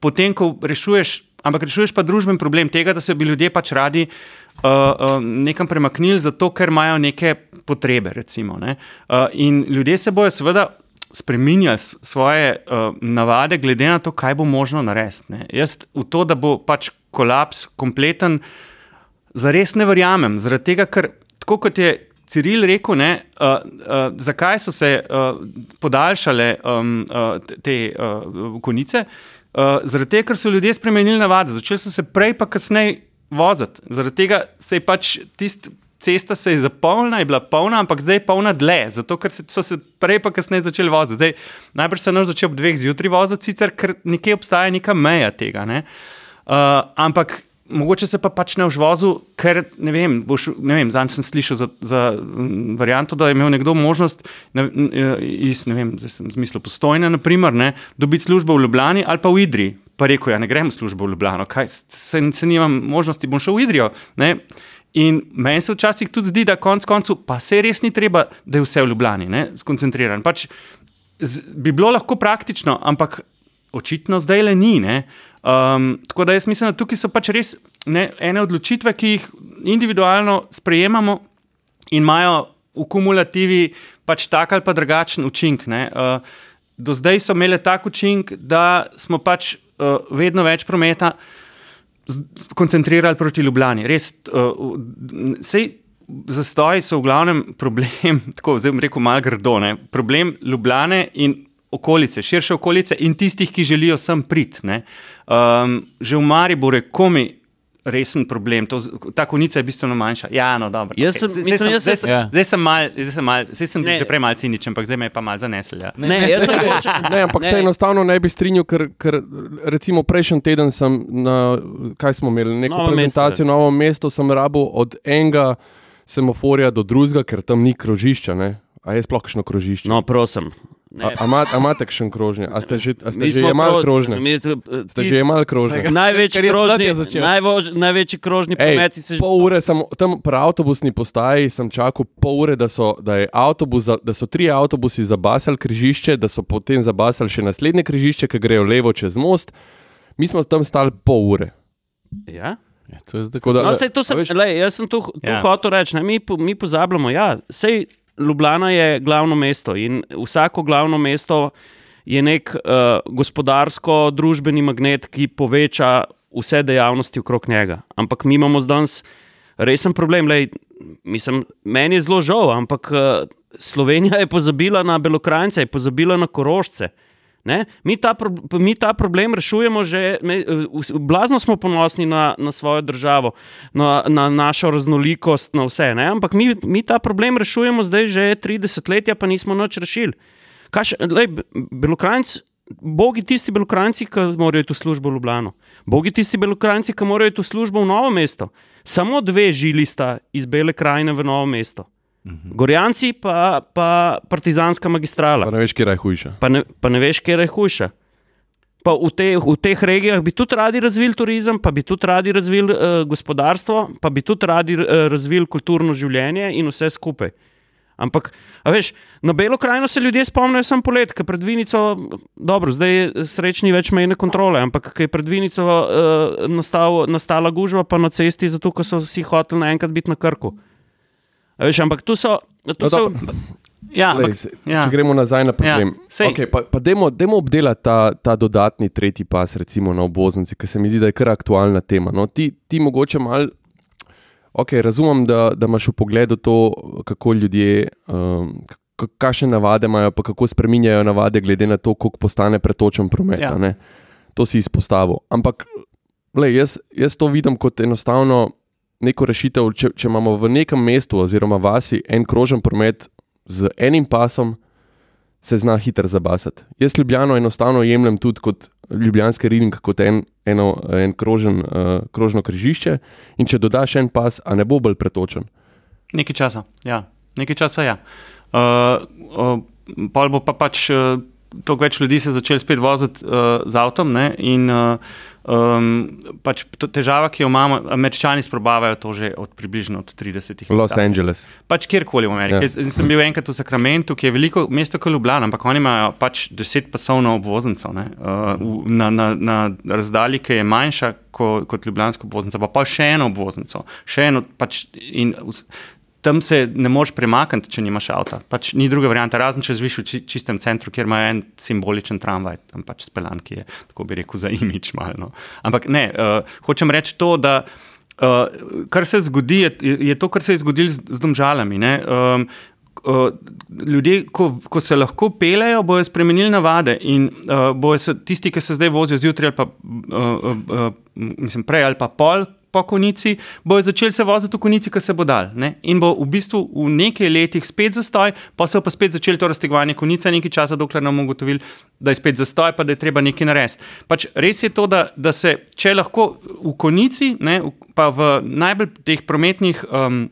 S4: potem ko rešuješ, ampak rešuješ pa družben problem tega, da se bi ljudje pač radi uh, uh, nekam premaknili, zato ker imajo neke potrebe. Recimo, ne. uh, in ljudje se bojo seveda. Spreminjali svoje uh, navade, glede na to, kaj bo možno narediti. Jaz v to, da bo pač kolaps kompleten, zares ne verjamem. Zaradi tega, ker tako kot je Ciril rekel, ne, uh, uh, zakaj so se uh, podaljšale um, uh, te uh, konice. Uh, zaradi tega, ker so ljudje spremenili navade, začeli so se prej, pa kasneje voziti. Zaradi tega se je pač tista cesta se je zapolnila, je bila polna, ampak zdaj je polna dlje, zato ker se, so se prej, pa kasneje začeli voziti. Zdaj, najbrž se nam začne ob dveh zjutraj voziti, sicer ker nekje obstaja neka meja tega. Ne. Uh, ampak mogoče se pa pač ne v žvozu, ker ne vem, vem zanj sem slišal za, za varianto, da je imel nekdo možnost ne, iz, ne vem, zdaj sem zmislil postojne, naprimer, ne, dobiti službo v Ljubljani ali pa v Idri. Pa rekel, ja ne grem v službo v Ljubljano, kaj, se, se nimam možnosti, bom šel v Idrijo. Ne. In meni se včasih tudi zdi, da konec koncev pa se res ni treba, da je vse v Ljubljani, skoncentriran. Pač z, bi bilo lahko praktično, ampak očitno zdaj le ni. Ne. Um, tako da jaz mislim, da tukaj so pač res ne, ene odločitve, ki jih individualno sprejemamo in imajo v kumulativi pač tak ali pa drugačen učinek. Uh, do zdaj so imele tak učinek, da smo pač uh, vedno več prometa koncentrirali proti Ljubljani. Res, uh, sej, Zastoji so v glavnem problem, tako zdaj bom rekel, malo grdo, ne? problem Ljubljane in okolice, širše okolice in tistih, ki želijo sem priti. Um, že v Mariboru je komi resen problem, to, ta konica je bistveno manjša. Ja, no, dobro.
S5: Jaz sem, okay. zdaj, mislim,
S4: zdaj, sem, ja. zdaj sem mal, zdaj sem, mal, zdaj sem že prej malce ciničen, ampak zdaj me je pa mal zanesel. Ja.
S2: Ne, ne, ne, ne, ne, ampak ne. se enostavno ne bi strinjal, ker, ker recimo prejšnji teden sem na, kaj smo imeli, neko novo prezentacijo v novem mestu, sem rabil od enega semaforja do drugega, ker tam ni krožišča. Ne? A je sploh kakšno krožišče?
S5: No, prosim.
S2: Imate še krožnje? A ste že, a ste že imeli krožne? Mi, ste že imeli krožne?
S5: Največji krožni, najvož, največji krožni prometi se že.
S2: Pol ure sem tam pri avtobusni postaji, sem čakal pol ure, da so, da avtobus, da so tri avtobusi zabasali križišče, da so potem zabasali še naslednje križišče, ki grejo levo čez most. Mi smo tam stali pol ure.
S5: Ja?
S1: Ja, to je zdaj,
S5: da, no, sej, sem, lej, jaz sem tu ja. hotel reči, mi, mi pozabljamo. Ja, sej, Ljubljana je glavno mesto in vsako glavno mesto je nek uh, gospodarsko-družbeni magnet, ki poveča vse dejavnosti okrog njega. Ampak mi imamo danes resen problem. Lej, mislim, meni je zelo žal, ampak uh, Slovenija je pozabila na Belokrajce, je pozabila na Korošce. Uh, Mi ta, mi ta problem rešujemo že, me, blazno smo ponosni na, na svojo državo, na, na našo raznolikost, na vse. Ne? Ampak mi, mi ta problem rešujemo zdaj že 30 let, pa nismo noč rešili. Belokrajci, bogi tisti belokrajci, ki morajo iti v službo v Ljubljano, bogi tisti belokrajci, ki morajo iti v službo v novo mesto. Samo dve žili sta iz Bele krajine v novo mesto. -hmm. Gorjanci pa, pa partizanska magistrala.
S2: Pa ne veš, kje je hujša.
S5: Pa ne, pa ne veš, kje je hujša. Pa v, te, v teh regijah bi tudi radi razvili turizem, pa bi tudi radi razvili uh, gospodarstvo, pa bi tudi radi uh, razvili kulturno življenje in vse skupaj. Ampak, veš, na Belo krajino se ljudje spomnijo samo polet, ker pred Vinico, dobro, zdaj je srečni več mejne kontrole, ampak ker je pred Vinico uh, nastal, nastala gužva, pa na cesti, zato so vsi hoteli naenkrat biti na krku. Veš, ampak tu so. Tu no, so
S4: Ja,
S2: Lej,
S4: ampak,
S2: se,
S4: ja.
S2: Če gremo nazaj na problem.
S4: Ja, sej-
S2: okay, pa pa dajmo, dajmo obdelati ta, ta dodatni tretji pas, recimo na obvoznici, ker se mi zdi, da je kar aktualna tema. No, ti, ti mogoče mal. Okay, razumem, da, da imaš v pogledu to, kako ljudje, um, kakšne navade imajo, pa kako spreminjajo navade, glede na to, koliko postane pretočen promet.
S4: Ja.
S2: Ja. To si izpostavil. Ampak lej, jaz, jaz to vidim kot enostavno neko rešitev. Če, če imamo v nekem mestu oziroma vasi en krožen promet z enim pasom, se zna hitro zabasati. Jaz Ljubljano enostavno jemljem tudi kot ljubljanski ring, kot en, eno, en krožen, uh, krožno križišče. In če dodaš en pas, a ne bo bolj pretočen.
S4: Nekaj časa, ja. Nekaj časa, ja. Uh, uh, pol bo pa pač uh, toliko več ljudi se začelo spet voziti uh, z avtom. Ne, in uh, um, pač težava, ki jo imamo, američani sprobavajo to že od približno od 30 let.
S2: Los Angeles.
S4: Pač kjerkoli v Ameriki.
S2: Ja.
S4: Ja. Jaz sem bil enkrat v Sakramentu, ki je veliko mesto kot Ljubljana, ampak oni imajo pač deset pasovno obvoznico ne, uh, na, na, na razdalji, ki je manjša ko, kot Ljubljanska obvoznica, pa, pa še eno obvoznico. Še eno, pač, in tam se ne moreš premakniti, če nimaš avta. Pač ni druge variante, razen če živiš v či, čistem centru, kjer imajo en simboličen tramvaj, tam pač speljan, ki je, tako bi rekel, za imič malo. No. Ampak ne, uh, hočem reči to, da. Uh, kar se zgodi, je, je to, kar se je zgodilo z, z domžalami. ne. Um, uh, ljudje, ko, ko se lahko pelejo, bojo spremenili navade in uh, bojo se tisti, ki se zdaj vozijo zjutraj, ali pa uh, uh, mislim, prej ali pa pol. Po konici bojo začeli se voziti v konici, ki se bo dal. Ne? In bo v bistvu v nekaj letih spet zastoj, pa se bo pa spet začelo to raztegovanje konice, nekaj časa, dokler ne bomo ugotovili, da je spet zastoj, pa da je treba nekaj narediti. Pač res je to, da, da se, če lahko v konici, ne, pa v najbolj teh prometnih. Um,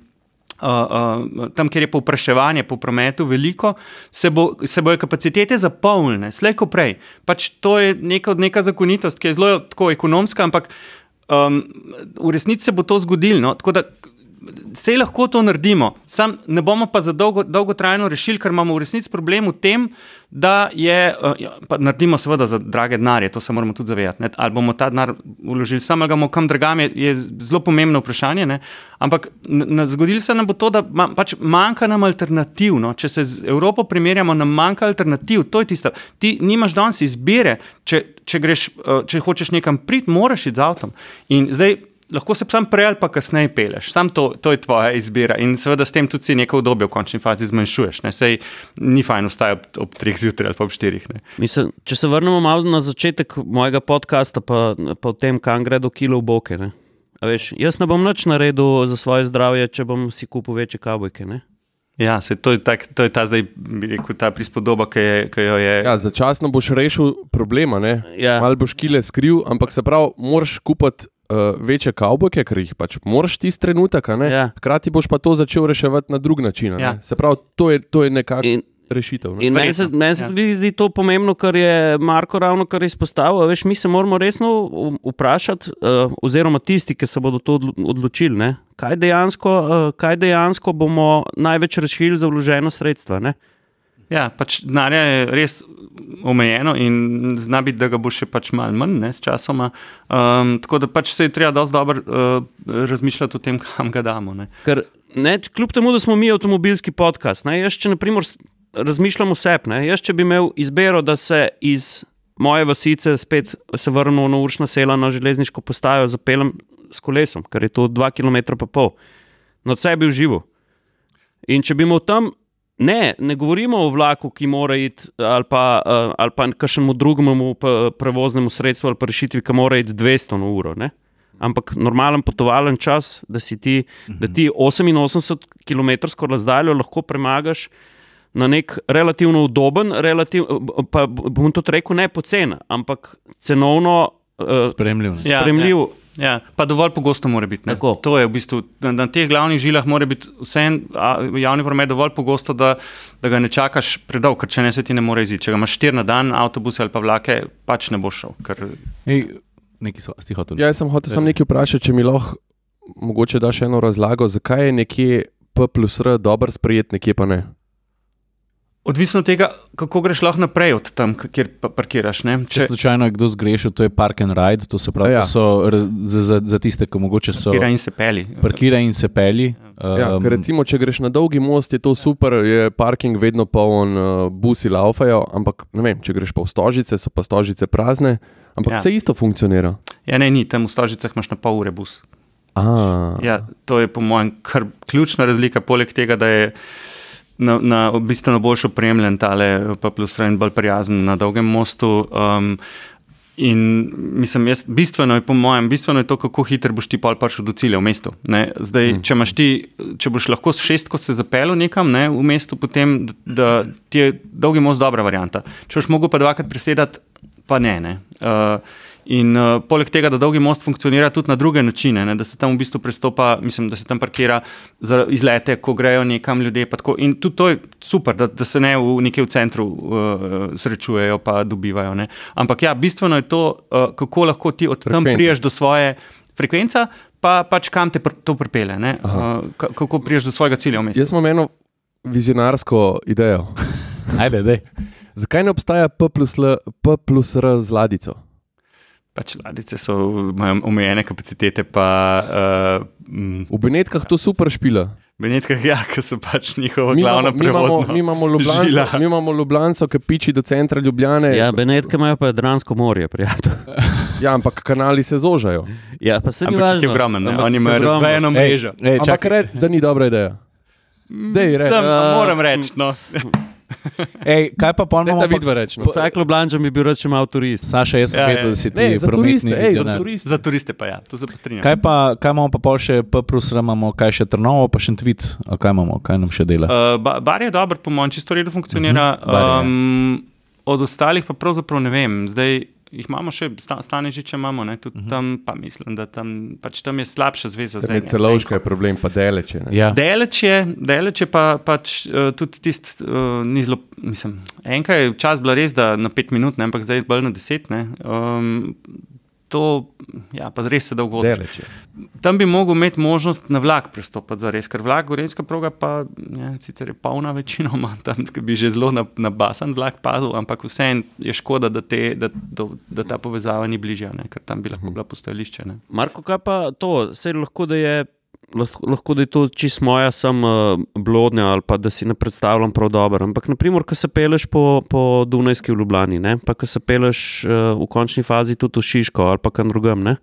S4: Uh, uh, tam, kjer je povpraševanje po prometu veliko, se, bo, se bojo kapacitete zapolnile, slej ko prej. Pač to je neka, neka zakonitost, ki je zelo tako ekonomska, ampak um, v resnici se bo to zgodilo. No? Tako da Sej lahko to naredimo, sam ne bomo pa za dolgo, dolgotrajno rešili, ker imamo v resnici problem v tem, da je, uh, ja, pa naredimo seveda za drage denarje, to se moramo tudi zavedati. Ne? Ali bomo ta denar vložili sam ali ga bomo kam drugam, je, je zelo pomembno vprašanje. Ne? Ampak n- n- zgodilo se nam bo to, da ma, pač manjka nam alternativ. No? Če se z Evropo primerjamo, nam manjka alternativ. To je tisto. Ti nimaš danes izbire, če, če, greš, uh, če hočeš nekam priti, moraš iti z avtom. In zdaj. Lahko se sam prej ali pa kasneje peleš, sam to, to je tvoja izbira in seveda s tem tudi si neko obdobje v končni fazi zmanjšuješ. Ne? Sej ni fajn vstajati ob, ob treh zjutraj ali pa ob štirih. Ne?
S5: Mislim, če se vrnemo malo na začetek mojega podcasta, pa, pa o tem, kam gredo kilo v boke. Ne? A Veš, jaz ne bom nič naredil za svoje zdravje, če bom si kupil večje kavbojke. Ne?
S4: Ja, se, to, je tak, to je ta zdaj, rekel, ta prispodoba, ki, je, ki jo je.
S2: Ja, začasno boš rešil problema, ne?
S5: Ja.
S2: malo boš kile skril, ampak se pravi, moraš kupiti uh, večje kavbojke, ker jih pač moraš tisti trenutek, a ne?
S5: Ja.
S2: hkrati boš pa to začel reševati na drug način. a ne.
S4: Ja.
S2: Se pravi, to je, to je nekako
S5: In,
S2: rešitev. Ne?
S5: in meni se, meni se
S4: ja.
S5: tudi zdi to pomembno, kar je Marko ravno kar izpostavil. a Veš, mi se moramo resno vprašati, uh, oziroma tisti, ki se bodo to odlo- odločili, ne? kaj dejansko, uh, kaj dejansko bomo največ rešili za vloženo sredstva. Ne?
S4: Ja, pač denarja je res omejeno in zna biti, da ga bo še pač malo manj ne, s časoma. Um, tako da pač se je treba dosti dobro uh, razmišljati o tem, kam ga damo. Ne.
S5: Ker, ne, kljub temu, da smo mi avtomobilski podcast, ne, jaz če naprimer razmišljam o sebi, jaz če bi imel izbiro, da se iz moje vasice spet vrnem na uršna sela na železniško postajo, zapeljem s kolesom, ker je to 2 km pa pol, na sebi uživo. In če bi imel tam, ne, ne govorimo o vlaku, ki mora iti, ali pa, uh, ali pa kakšnemu drugemu pa- prevoznemu sredstvu ali pa rešitvi, ki mora iti 200 na uro. Ne? Ampak normalen potovalen čas, da, si ti, da ti 88 km razdaljo lahko premagaš na nek relativno udoben, relativ, pa bom tudi rekel, ne pocen, ampak cenovno uh,
S1: Spremljiv.
S4: Ja,
S5: spremljiv.
S4: Ja. Ja, pa dovolj pogosto mora biti. To je v bistvu na, na teh glavnih žilah, mora biti vsem javni promet dovolj pogosto, da, da ga ne čakaš predolgo, ker če ne se ti ne more iziti. Če ga imaš štiri na dan, avtobuse ali pa vlake, pač ne boš šel. Ker,
S1: Ej, Neki so, si hotel.
S2: Ja, sem hotel samo nekaj vprašati, če mi lahko mogoče daš eno razlago, zakaj je nekje P plus R dobro sprejet, nekje pa ne.
S4: Odvisno od tega, kako greš lahko naprej od tam, kjer pa parkiraš. Ne?
S1: Če
S4: Če
S1: slučajno je kdo zgrešil, to je park and ride, to se pravi,
S2: Ja.
S1: ja. so za, za, za tiste, ki mogoče so
S4: parkira in se peli.
S1: parkira in se peli.
S2: Ja, ker recimo, če greš na dolgi most, je to super, je parking vedno poln, uh, busi laufajo, ampak ne vem, če greš pa v stožice, so pa stožice prazne, ampak
S4: Ja.
S2: vse isto funkcionira.
S4: Ja, ne, ni, tam v Stožicah imaš na pol ure bus.
S2: A,
S4: Ja, to je po mojem kar ključna razlika, poleg tega, da je na, na bistveno bolj opremljen tale pa plus Rajn bolj prijazen na dolgem mostu. Um, In mislim, jaz, bistveno je, po mojem, bistveno je to, kako hitro boš ti pol prišel do cilja v mestu. Ne? Zdaj, mm. če, ti, če boš lahko s šestko se zapeljal nekam ne, v mestu, potem da, da ti je dolgi most dobra varianta. Če boš mogel pa dvakrat presedati, pa ne. ne. Uh, In uh, poleg tega, da dolgi most funkcionira tudi na druge načine, ne, da se tam v bistvu prestopa, mislim, da se tam parkira za izlete, ko grejo nekam ljudje. pa tako. In tudi to je super, da, da se ne v nekje v centru uh, srečujejo pa dobivajo. Ne. Ampak ja, bistveno je to, uh, kako lahko ti od tam
S2: Frekvence.
S4: priješ do svoje frekvence, pa pač kam te pr to pripelje, ne, uh, ka- kako priješ do svojega cilja
S2: jaz imam eno vizionarsko idejo.
S1: Ajde, dej.
S2: Zakaj ne obstaja P plus, L, P plus R z ladico?
S4: Pač ladjice so, imajo omejene kapacitete, pa uh, mm,
S2: V Benetkah to super špila.
S4: Benetkah, ja, ki so pač njihova
S2: Mi
S4: glavna
S2: imamo, mi imamo,
S4: prevozna
S2: mi imamo Ljubljanco,
S4: žila.
S2: mi imamo Ljubljanco, ki piči do centra Ljubljane.
S5: Ja, Benetke imajo pa Jadransko morje, prijatelj.
S2: ja, ampak kanali se zožajo.
S5: Ja, pa se
S4: jih je?
S5: Ampak
S4: oni imajo
S5: ogromno.
S4: razvejeno mrežo.
S1: Ej,
S2: Ampak
S1: čakaj,
S2: reč, da ni dobra ideja. Dej, reč.
S4: Sem,
S5: Uh,
S4: moram reči, no.
S1: ej, kaj pa imamo?
S2: da
S1: pa-
S2: vidva reč. No.
S5: Vsak Ljubljančan bi bil če ima turist.
S1: Saša, jaz sem
S4: Ja,
S1: vedel,
S4: ja.
S1: da si ti
S2: Ne, za turiste, ej, za turiste.
S4: Za turiste pa ja, to se pa strinjam.
S1: Kaj, pa, kaj imamo pa pol še P plus imamo kaj še Trnovo, pa še Tvit, kaj imamo, kaj nam še dela?
S4: Uh, ba- bar je dober, po mojem, čisto redo funkcionira.
S1: Je, ja.
S4: um, od ostalih pa pravzaprav ne vem. Zdaj jih imamo še, sta, stane že, če imamo, ne, tudi tam pa mislim, da tam, pač tam je slabša zveza
S2: je
S4: ene-
S2: celovška je problem, pa deleče. ne.
S1: Ja.
S4: Deleč je, deleč je pa pač uh, tudi tisti, uh, ni zelo, mislim, enkrat je čas bila res, da na pet minut, ne, ampak zdaj je bolj na deset. Ne, um, to, ja, pa res se dolgo.
S2: Deleče.
S4: Tam bi mogel imeti možnost na vlak prestopiti za res, ker vlak, gorenska proga pa ja, sicer je polna večinoma, tam bi že zelo na, na basen vlak padel, ampak vseeno je škoda, da, te, da, da, da ta povezava ni bližja, ne, ker tam bi lahko bila postajališče. Ne.
S5: Marko, kaj pa to? Sej lahko, da je. Lahko, lahko da je to čist moja, sem uh, blodnja ali pa da si ne predstavljam prav dobro. Ampak, naprimer, ko se peleš po, po Dunajski v Ljubljani, ne? pa ko se peleš uh, v končni fazi tudi v Šiško ali pa kam drugam. Ne?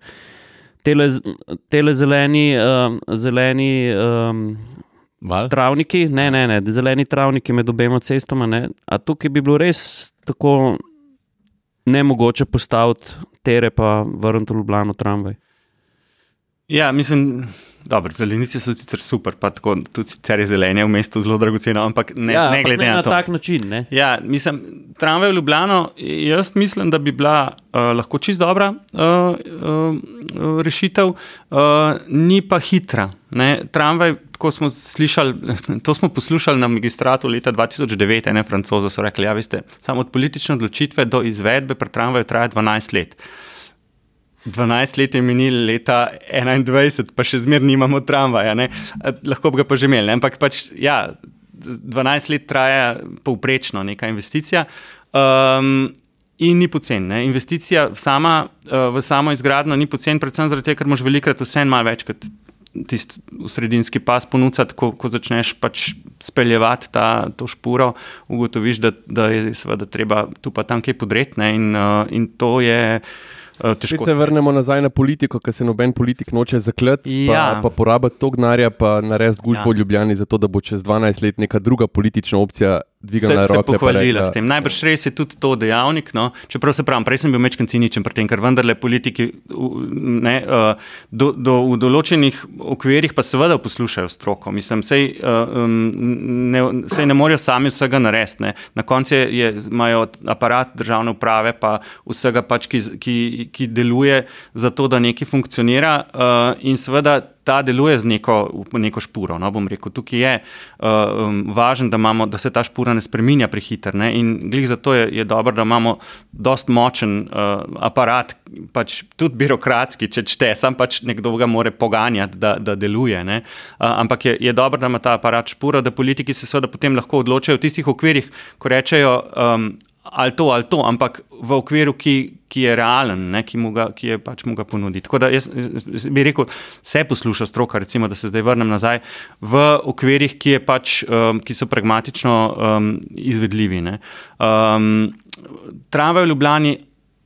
S5: Tele, tele zeleni, uh, zeleni um,
S1: Val?
S5: travniki, ne, ne, ne, zeleni travniki med obema cestama. Ne? A tukaj bi bilo res tako nemogoče postaviti tere, pa vrniti v Ljubljano tramvaj.
S4: Ja, mislim. Dobro, zelenice so sicer super, pa tako, tudi sicer je zelenje v mestu zelo dragoceno, ampak ne,
S5: ja,
S4: ne
S5: ampak
S4: glede
S5: ne
S4: na,
S5: na
S4: to.
S5: tak način. Ne?
S4: Ja, mislim, tramvaj v Ljubljano, jaz mislim, da bi bila uh, lahko čist dobra uh, uh, rešitev, uh, ni pa hitra. Ne? Tramvaj, tako smo slišali, to smo poslušali na magistratu leta 2009, ne francoza so rekli, ja, veste, samo od politične odločitve do izvedbe pri tramvaju traja 12 let. 12 let je minilo, leta 21, pa še zmeraj nimamo tramvaja, ne? Lahko bi ga pa že imeli, ne? ampak pač, ja, 12 let traja povprečno neka investicija. Um, In ni pocen. Ne? Investicija sama, uh, v samo izgradnjo ni pocen, predvsem zato, ker moš velikrat vse malo več kot tisti sredinski pas ponuditi, ko, ko začneš pač speljevati ta, to špuro, ugotoviš, da, da je seveda treba tu pa tam kaj podreti ne? in, uh, in to je uh,
S2: Spet
S4: težko.
S2: se vrnemo nazaj na politiko, ker se noben politik noče zakleti,
S4: Ja.
S2: pa, pa porabiti to gnarja, pa narediti gužvo
S4: Ja.
S2: v Ljubljani, zato da bo čez 12 let neka druga politična opcija dvignila
S4: se, se
S2: roke. pa
S4: pohvalila
S2: rekla,
S4: s tem. Najbrž res je tudi to dejavnik. No? Čeprav se pravi, prej sem bil mečken ciničen pri tem, ker vendarle politiki ne, uh, do, do, v določenih okvirih pa seveda poslušajo stroko. Mislim, sej, um, ne, sej ne morejo sami vsega narediti. ne. Na koncu je- imajo aparat državne uprave pa vsega, pač, ki, ki, ki deluje za to, da nekaj funkcionira uh, in seveda ta deluje z neko, neko špuro. No, bom rekel, tukaj je uh, um, važno, da, imamo, da se ta špura ne spremenja prehiter. Ne, in glih zato je, je dobro, da imamo dost močen uh, aparat, pač tudi birokratski, če čte, sam pač nekdo ga more poganjati, da, da deluje. Ne, uh, ampak je, je dobro, da ima ta aparat špuro, da politiki se seveda potem lahko odločajo v tistih okvirih, ko rečejo. Um, ali to ali to, ampak v okviru, ki, ki je realen, ne, ki, mu ga, ki je pač mu ga ponudi. Tako da jaz, jaz bi rekel, vse posluša stroka, recimo, da se zdaj vrnem nazaj v okvirih, ki, pač, um, ki so pragmatično um, izvedljivi. Um, Tramvaj v Ljubljani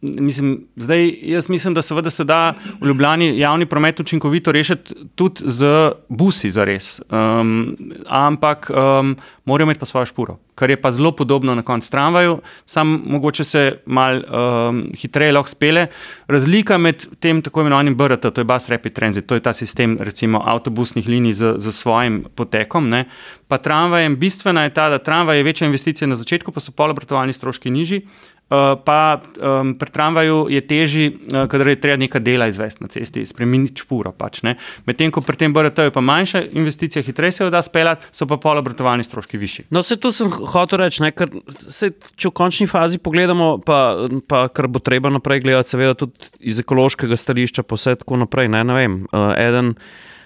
S4: Mislim, zdaj, jaz mislim, da seveda se da v Ljubljani javni promet učinkovito rešiti tudi z busi, za res. Um, ampak um, morajo imeti pa svojo špuro, kar je pa zelo podobno na koncu tramvaju, samo mogoče se malo um, hitreje lahko spele. Razlika med tem tako imenovanim BRT, to je Bus Rapid Transit, to je ta sistem recimo avtobusnih linij z, z svojim potekom, ne, pa tramvajem bistvena je ta, da tramvaj je večja investicija na začetku, pa so polobratovalni stroški nižji. Uh, pa um, pri tramvaju je težje, uh, kadar je treba nekaj dela izvesti na cesti, spremeniti špuro. Pač, Medtem ko pri tem BRT je pa manjša investicija, hitreje se jo da speljati, so pa polobratovalni stroški višji.
S5: No, vse to sem hotel reči, ne, ker se, če v končni fazi pogledamo, pa, pa kar bo treba naprej gledati, seveda tudi iz ekološkega stališča, pa vse tako naprej. Ne, ne vem, uh, eden,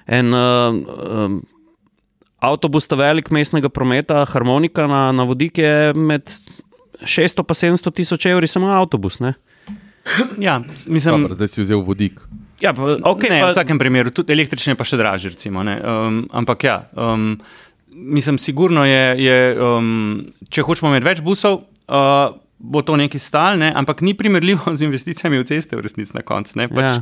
S5: en, uh, um, avtobus, ta velik mestnega prometa, harmonika na, na vodik je med. 600 pa 700 tisoč evri, samo avtobus. Ne?
S4: Ja, mislim,
S2: Dobro, zdaj si vzel vodik.
S5: Ja, pa, okay,
S4: ne,
S5: pa,
S4: v vsakem primeru, tudi električne, pa še dražje. Recimo, um, ampak ja, um, mislim, sigurno je, je um, če hočemo imeti več busov. Uh, Bo to nekaj stal, ne? ampak ni primerljivo z investicijami v ceste, v resnici na koncu. Pač, ja.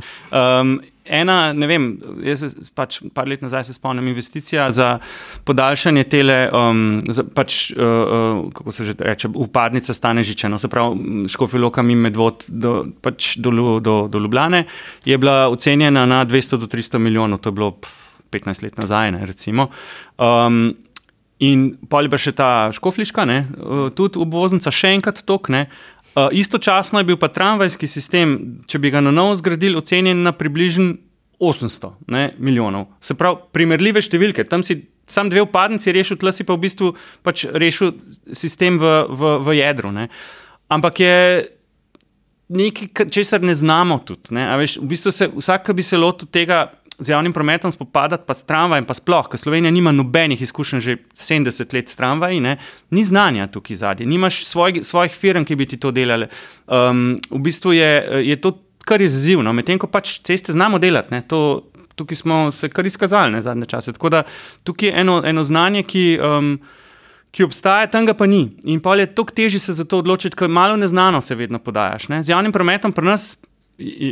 S4: um, ena, ne vem, jaz se pač par let nazaj se spomnim, investicija za podaljšanje tele, um, za, pač, uh, uh, kako se že reče, upadnica stane žiče, no, se pravi, škofiloka mi medvod do, pač do, do, do Ljubljane, je bila ocenjena na 200 do 300 milijonov, to je bilo 15 let nazaj, ne, recimo. Um, In pa je še ta škofliška, ne, tudi obvoznica, še enkrat tok, ne, Uh, istočasno je bil pa tramvajski sistem, če bi ga na novo zgradili, ocenjen na približno 800 ne, milijonov. Se pravi, primerljive številke. Tam si sam dve upadnici rešil, tle si pa v bistvu pač rešil sistem v, v, v jedru. Ne. Ampak je nekaj, česar ne znamo tudi. Ne. Veš, v bistvu se, vsak, ki bi se lotil tega z javnim prometom spopadati, pa s tramvajem, pa sploh, ker Slovenija nima nobenih izkušenj že 70 let s tramvaji, ne? ni znanja tukaj zadnje, nimaš svoj, svojih firm, ki bi ti to delali. Um, v bistvu je, je to kar izzivno, medtem ko pač ceste znamo delati. Ne? To, tukaj smo se kar izkazali ne, zadnje čase. Tako da tukaj je eno, eno znanje, ki. Um, Ki obstaja, tam ga pa ni. In pa je toliko težje se za to odločiti, ker malo neznano se vedno podajaš. Ne? Z javnim prometom pri nas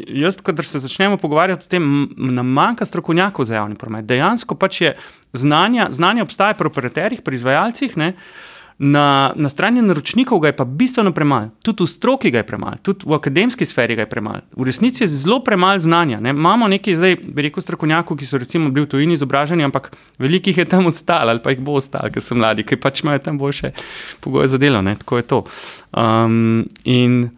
S4: jaz, kadar se začnemo pogovarjati o tem, nam manjka strokovnjakov za javni promet. Dejansko pač je znanje, znanje obstaja pri operaterjih, pri izvajalcih. Ne? Na, na strani naročnikov ga je pa bistveno premalo, tudi v stroki ga je premalo, tudi v akademski sferi ga je premalo. V resnici je zelo premalo znanja. Ne? Imamo nekaj, zdaj bi rekel, strokovnjakov, ki so recimo bili v tujini izobraženi, ampak veliko jih je tam ostalo ali pa jih bo ostalo, ker so mladi, ki pač imajo tam boljše pogoje za delo. Ne? Tako je to. Um, in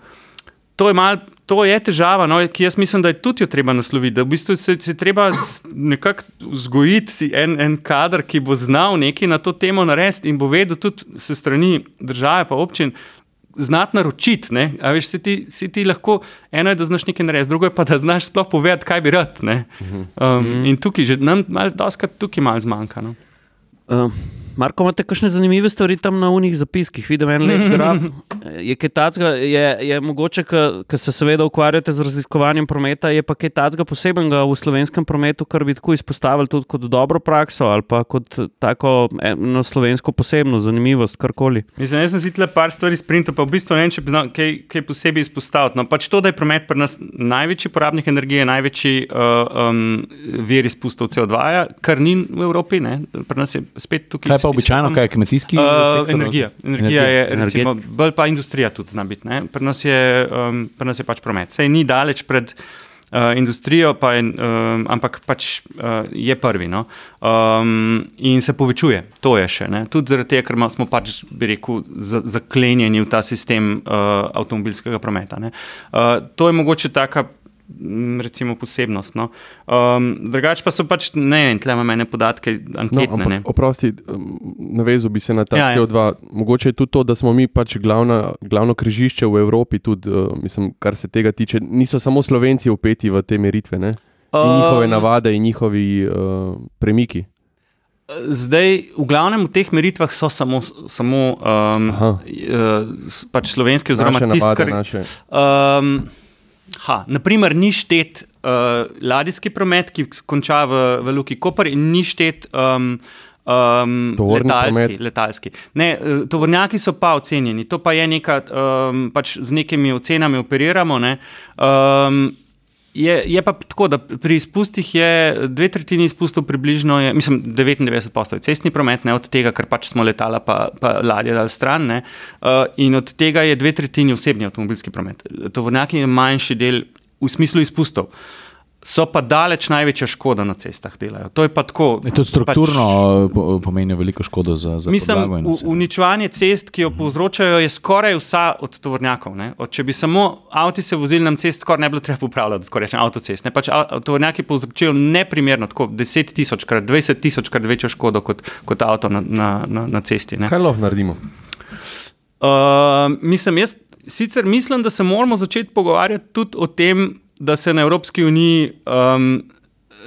S4: to je malo to je težava, no, ki jaz mislim, da je tudi jo treba nasloviti. Da v bistvu se, se treba nekako vzgojiti en, en kader, ki bo znal nekaj na to temo narediti in bo vedel tudi se strani države pa občin. Znati naročiti, veš, si, ti, si ti lahko, eno je, da znaš nekaj narediti, drugo je pa, da znaš sploh povedati, kaj bi rad. Um, mm. In tukaj, že nam, malo, doskrat tukaj malo zmanjka. No.
S5: Uh. Marko, imate kakšne zanimive stvari tam na unih zapiskih? Vidim en lep graf. Je kaj tacga, je, je mogoče, ker se seveda ukvarjate z raziskovanjem prometa, je pa kaj tacga posebenega v slovenskem prometu, kar bi tako izpostavili tudi kot dobro prakso ali pa kot tako eno slovensko posebno zanimivost, karkoli.
S4: Mislim, jaz sem si tle par stvari sprintal, pa v bistvu ne vem, če bi znal kaj, kaj posebej izpostaviti. No, pač to, da je promet pri nas največji porabnik energije, največji uh, um, vir izpustov CO2, kar ni v Evropi, ne? pri nas je spet tukaj
S1: pa običajno, kaj je kmetijski? Uh,
S4: sektor, energija. energija je, recimo, bolj pa industrija tudi zna biti. Pri nas, je, um, pri nas je pač promet. Sej ni daleč pred uh, industrijo, pa je, um, ampak pač uh, je prvi. No? Um, in se povečuje, to je še. Ne? Tudi zaradi tega, ker smo pač, bi rekel, zaklenjeni v ta sistem uh, avtomobilskega prometa. Uh, to je mogoče taka recimo, posebnost. No. Um, drugače pa so pač ne vem, tle imamo ene podatke, anketne. No,
S2: oprosti, navezal bi se na ta ja, CO2. Ja. Mogoče je tudi to, da smo mi pač glavna, glavno križišče v Evropi, tudi, uh, mislim, kar se tega tiče. Niso samo Slovenci upeti v te meritve, ne? in njihove navade in njihovi uh, premiki.
S4: Zdaj, v glavnem v teh meritvah so samo, samo um,
S2: Aha.
S4: uh, pač slovenski, oziroma tisti, kar
S2: naše.
S4: Um, ha, naprimer, ni štet uh, ladijski promet, ki konča v, v Luki Koper, in ni štet um, um,
S2: Tovorni
S4: letalski,
S2: promet.
S4: letalski. Ne, eh, tovornjaki so pa ocenjeni, to pa je neka, um, pač z nekimi ocenami operiramo. Ne, um, Je, je pa tako, da pri izpustih je dve tretjini izpustov, približno, je, mislim, 99 postoječ cestni promet, ne od tega, ker pač smo letala, pa, pa ladje dal stran, ne, uh, in od tega je dve tretjini osebni avtomobilski promet. Tovornjaki je manjši del v smislu izpustov. So pa daleč največja škoda na cestah delajo. To je pa tako.
S1: Je to strukturno pač, pomeni veliko škodo za, za
S4: Mislim, uničevanje cest, ki jo povzročajo, je skoraj vsa od tovornjakov. ne. Od, če bi samo avti se vozili na cest, skoraj ne bi bilo treba popravljati, tako rečem, avtocest. Ne? Pač tovornjaki povzročajo neprimerno, tako 10 tisočkrat, 20 tisočkrat večjo škodo kot, kot avto na, na, na, na cesti. Ne?
S2: Kaj lahko naredimo?
S4: Uh, mislim, jaz sicer mislim, da se moramo začeti pogovarjati tudi o tem, da se na Evropski uniji um,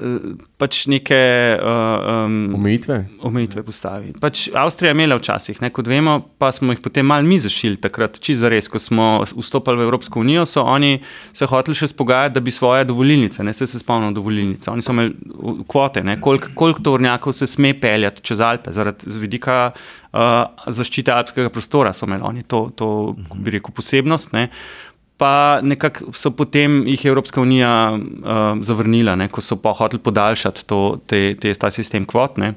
S4: eh, pač neke uh, um,
S2: Omejitve?
S4: omejitve postavi. Pač Avstrija je imela včasih, ne, kot vemo, pa smo jih potem malo mi zašili takrat, čisto zares, ko smo vstopili v Evropsko unijo, so oni se hoteli še spogajati, da bi svoje dovolilnice, ne se, se spomnil dovolilnice. Oni so imeli uh, kvote, ne, koliko kolik tovornjakov se sme peljati čez Alpe, zaradi z vidika uh, zaščite alpskega prostora so imeli oni to, to bi rekel, posebnost. Ne. Pa nekako so potem jih Evropska unija uh, zavrnila, ne, ko so pa hoteli podaljšati to, te, te, ta sistem kvot. Ne.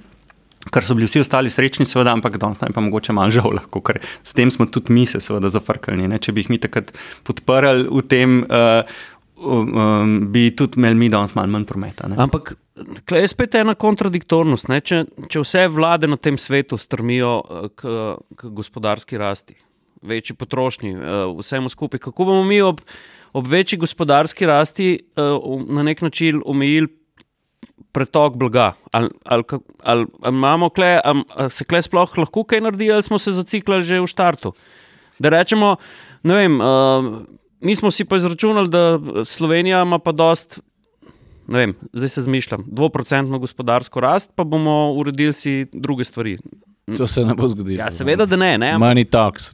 S4: Kar so bili vsi ostali srečni, seveda, ampak danes nam je pa mogoče malo žal, lahko, ker s tem smo tudi mi se seveda zafrkali. Ne? Če bi jih mi takrat podprli v tem, uh, um, um, bi tudi imeli mi danes malo manj prometa. Ne?
S5: Ampak tukaj je spet ena kontradiktornost. Če, če vse vlade na tem svetu strmijo eh, k, k gospodarski rasti, večji potrošnji, eh, vsemu skupaj, kako bomo mi ob, ob večji gospodarski rasti eh, na nek način omejili pretok blaga? Ali, ali, ali, ali, imamo kle, ali, ali se kle sploh lahko kaj naredi, ali smo se zaciklali že v štartu? Da rečemo, ne vem, uh, mi smo si pa izračunali, da Slovenija ima pa dost. Ne vem, zdaj se zmišljam, dvoprocentno gospodarsko rast, pa bomo uredili si druge stvari.
S1: To se ne bo zgodilo.
S5: Ja, seveda, da ne. ne ampak-
S1: Money talks.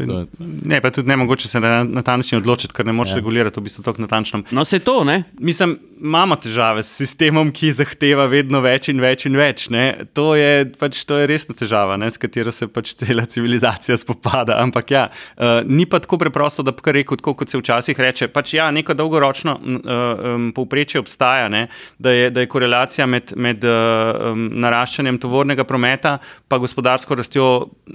S4: Ne, pa tudi ne mogoče se na, na ta način odločiti, ker ne moreš ja. regulirati v bistvu tako natančno.
S5: No, se to, ne?
S4: Mislim, imamo težave s sistemom, ki zahteva vedno več in več in več. Ne? To, je, pač, to je resna težava, ne? s katero se pač cela civilizacija spopada. Ampak ja, uh, ni pa tako preprosto, da bi kar rekel, tako kot se včasih reče. Pač ja, neko dolgoročno uh, um, povprečje obstaja, ne? da je, da je korelacija med, med uh, um, naraščanjem tovornega prometa in gospodarsko rastjo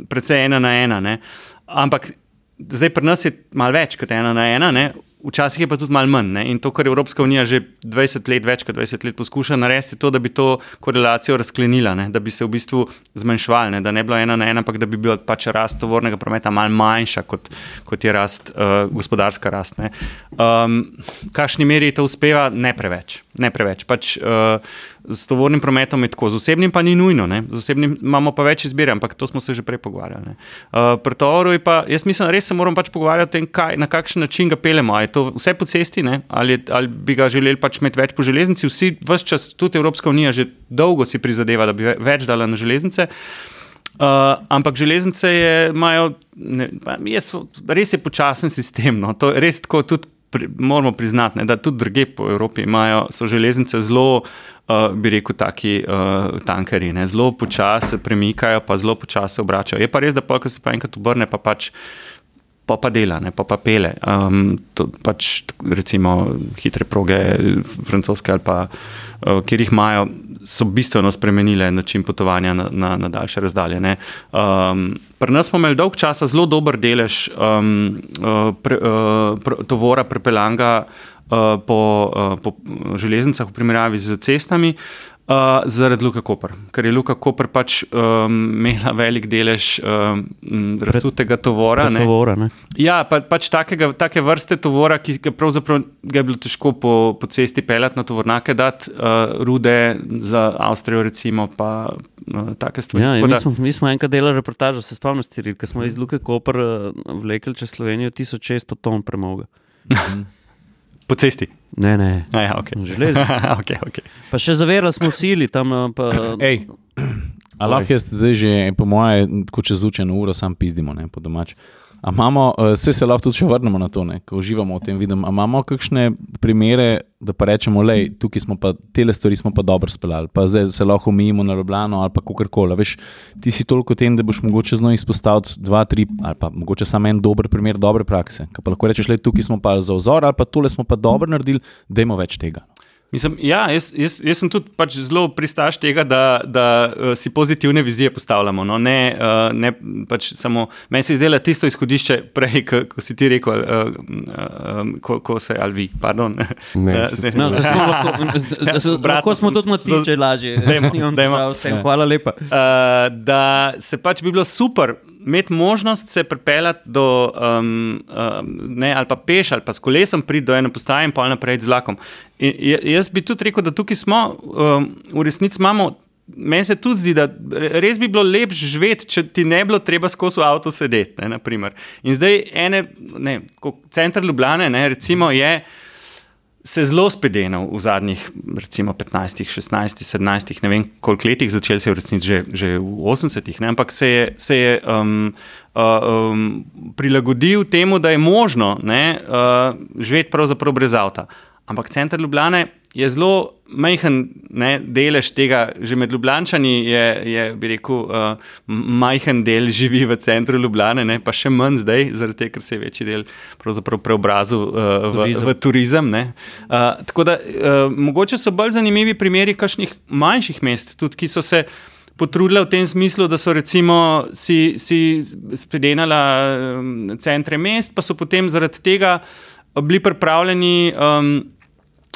S4: precej ena na ena. Ne? Ampak zdaj pri nas je malo več kot ena na ena, ne? včasih je pa tudi malo manj. Ne? In to, kar Evropska unija že 20 let, več kot 20 let poskuša narediti, je to, da bi to korelacijo razklenila, ne? da bi se v bistvu zmanjšvala, ne? da ne bi bilo ena na ena, ampak da bi bila pač rast tovornega prometa malo manjša, kot, kot je rast, uh, gospodarska rast. Ne? Um, kakšni meri to uspeva, ne preveč. Ne preveč. Pač, uh, Z tovornim prometom je tako, z osebnim pa ni nujno, ne? z osebnim imamo pa več izbire, ampak to smo se že prej pogovarjali. Uh, pri tovoru je pa, jaz mislim, res se moramo pač pogovarjati o tem, kaj, na kakšen način ga pelemo. A je to vse po cesti, ne? ali, ali bi ga želeli pač imeti več po železnici. Vsi, vse čas, tudi Evropska unija, že dolgo si prizadeva, da bi ve- več dala na železnice. Uh, ampak železnice je, imajo, ne, so, res je počasen sistem. No. To je res tako, tudi pri, moramo priznati, ne, da tudi druge po Evropi imajo, so železnice zelo, uh, bi rekel, taki uh, tankeri, ne, zelo počasi premikajo, pa zelo počasi obračajo. Je pa res, da pa, ko se pa enkrat obrne, pa pač. Pa pa dela, ne, pa pa pele. Um, to pač, recimo, hitre proge, francoske ali pa uh, kjer jih imajo, so bistveno spremenile način potovanja na, na, na daljše razdalje. Um, pri nas smo imeli dolg časa zelo dober delež um, uh, pre, uh, pr, tovora prepeljanga uh, po, uh, po železnicah v primerjavi z cestami. Uh, zaradi Luka Koper, ker je Luka Koper pač um, imela velik delež um, razsutega tovora. ne.
S5: Tovora, ne?
S4: Ja, pa, pač takega, take vrste tovora, ki ga pravzaprav ga je bilo težko po, po cesti peljati na tovornake, dati uh, rude za Avstrijo, recimo, pa uh, take stvari.
S5: Ja,
S4: Tako
S5: mi,
S4: da-
S5: smo, mi smo enkrat delali reportažo, se spomniš, Ciril, ko smo iz Luke Koper uh, vlekli čez Slovenijo 1600 ton premoga.
S4: Po cesti.
S5: Ne, ne.
S4: A ja, okay.
S5: Železnice.
S4: okay, okay.
S5: Pa še zavirali smo v sili tam. uh, Pa,
S1: Ej, A lahko jaz zdaj že, po moje, tako čez učeno uro sam pizdimo, ne, po domač. A imamo, vse se lahko tudi še vrnemo na to, ne, ko uživamo v tem vidim. A imamo kakšne primere, da pa rečemo, da tukaj smo pa te stvari smo pa dobro speljali, pa zdaj se lahko umijemo na Ljubljano ali pa kakorkoli. Veš, ti si toliko tem, da boš mogoče znov izpostaviti dva, tri ali pa mogoče samo en dober primer dobre prakse. Kaj pa lahko rečeš, da tukaj smo pa za vzor ali pa tole smo pa dobro naredili, da imamo več tega.
S4: Mislim, ja, jaz, jaz, jaz sem tudi pač zelo pristaš tega, da, da uh, si pozitivne vizije postavljamo. No? Ne, uh, ne pač samo meni se zdela tisto izhodišče, prej, ko, ko si ti rekel, uh, uh, ko, ko se ali vi, pardon.
S2: Ne,
S5: No, da smo lahko, da so, lahko smo tudi na tiče lažje.
S4: Dajmo, dajmo.
S5: težav s tem. Hvala lepa.
S4: Uh, da se pač bi bilo super imeti možnost se pripeljati do, um, um, ne, ali pa peš, ali pa s kolesom priti do ene postaje in pa naprej z vlakom. In, ja- jaz bi tudi rekel, da tukaj smo, um, v resnici imamo. Meni se tudi zdi, da res bi bilo lepo živeti, če ti ne bi bilo treba skozi avto sedeti. Ne, naprimer. in zdaj, ene, ne, center Ljubljana, recimo, je se zelo spedenil v zadnjih recimo, 15, 16, 17, ne vem koliko letih, začel se je v resnici že, že v 80-ih, ne, ampak se je, se je um, uh, um, prilagodil temu, da je možno ne, uh, živeti pravzaprav brez avta. Ampak center Ljubljana je zelo majhen ne, delež tega, že med Ljubljančani je, je bi rekel, uh, majhen del živi v centru Ljubljana, ne, pa še manj zdaj, zaradi tega, ker se je večji del preobrazil uh, v,
S5: Turizem.
S4: v turizem. ne. Uh, tako da uh, mogoče so bolj zanimivi primeri kakšnih manjših mest, tudi ki so se. Potrudila v tem smislu, da so recimo si, si spedenala um, centre mest, pa so potem zaradi tega bili pripravljeni um,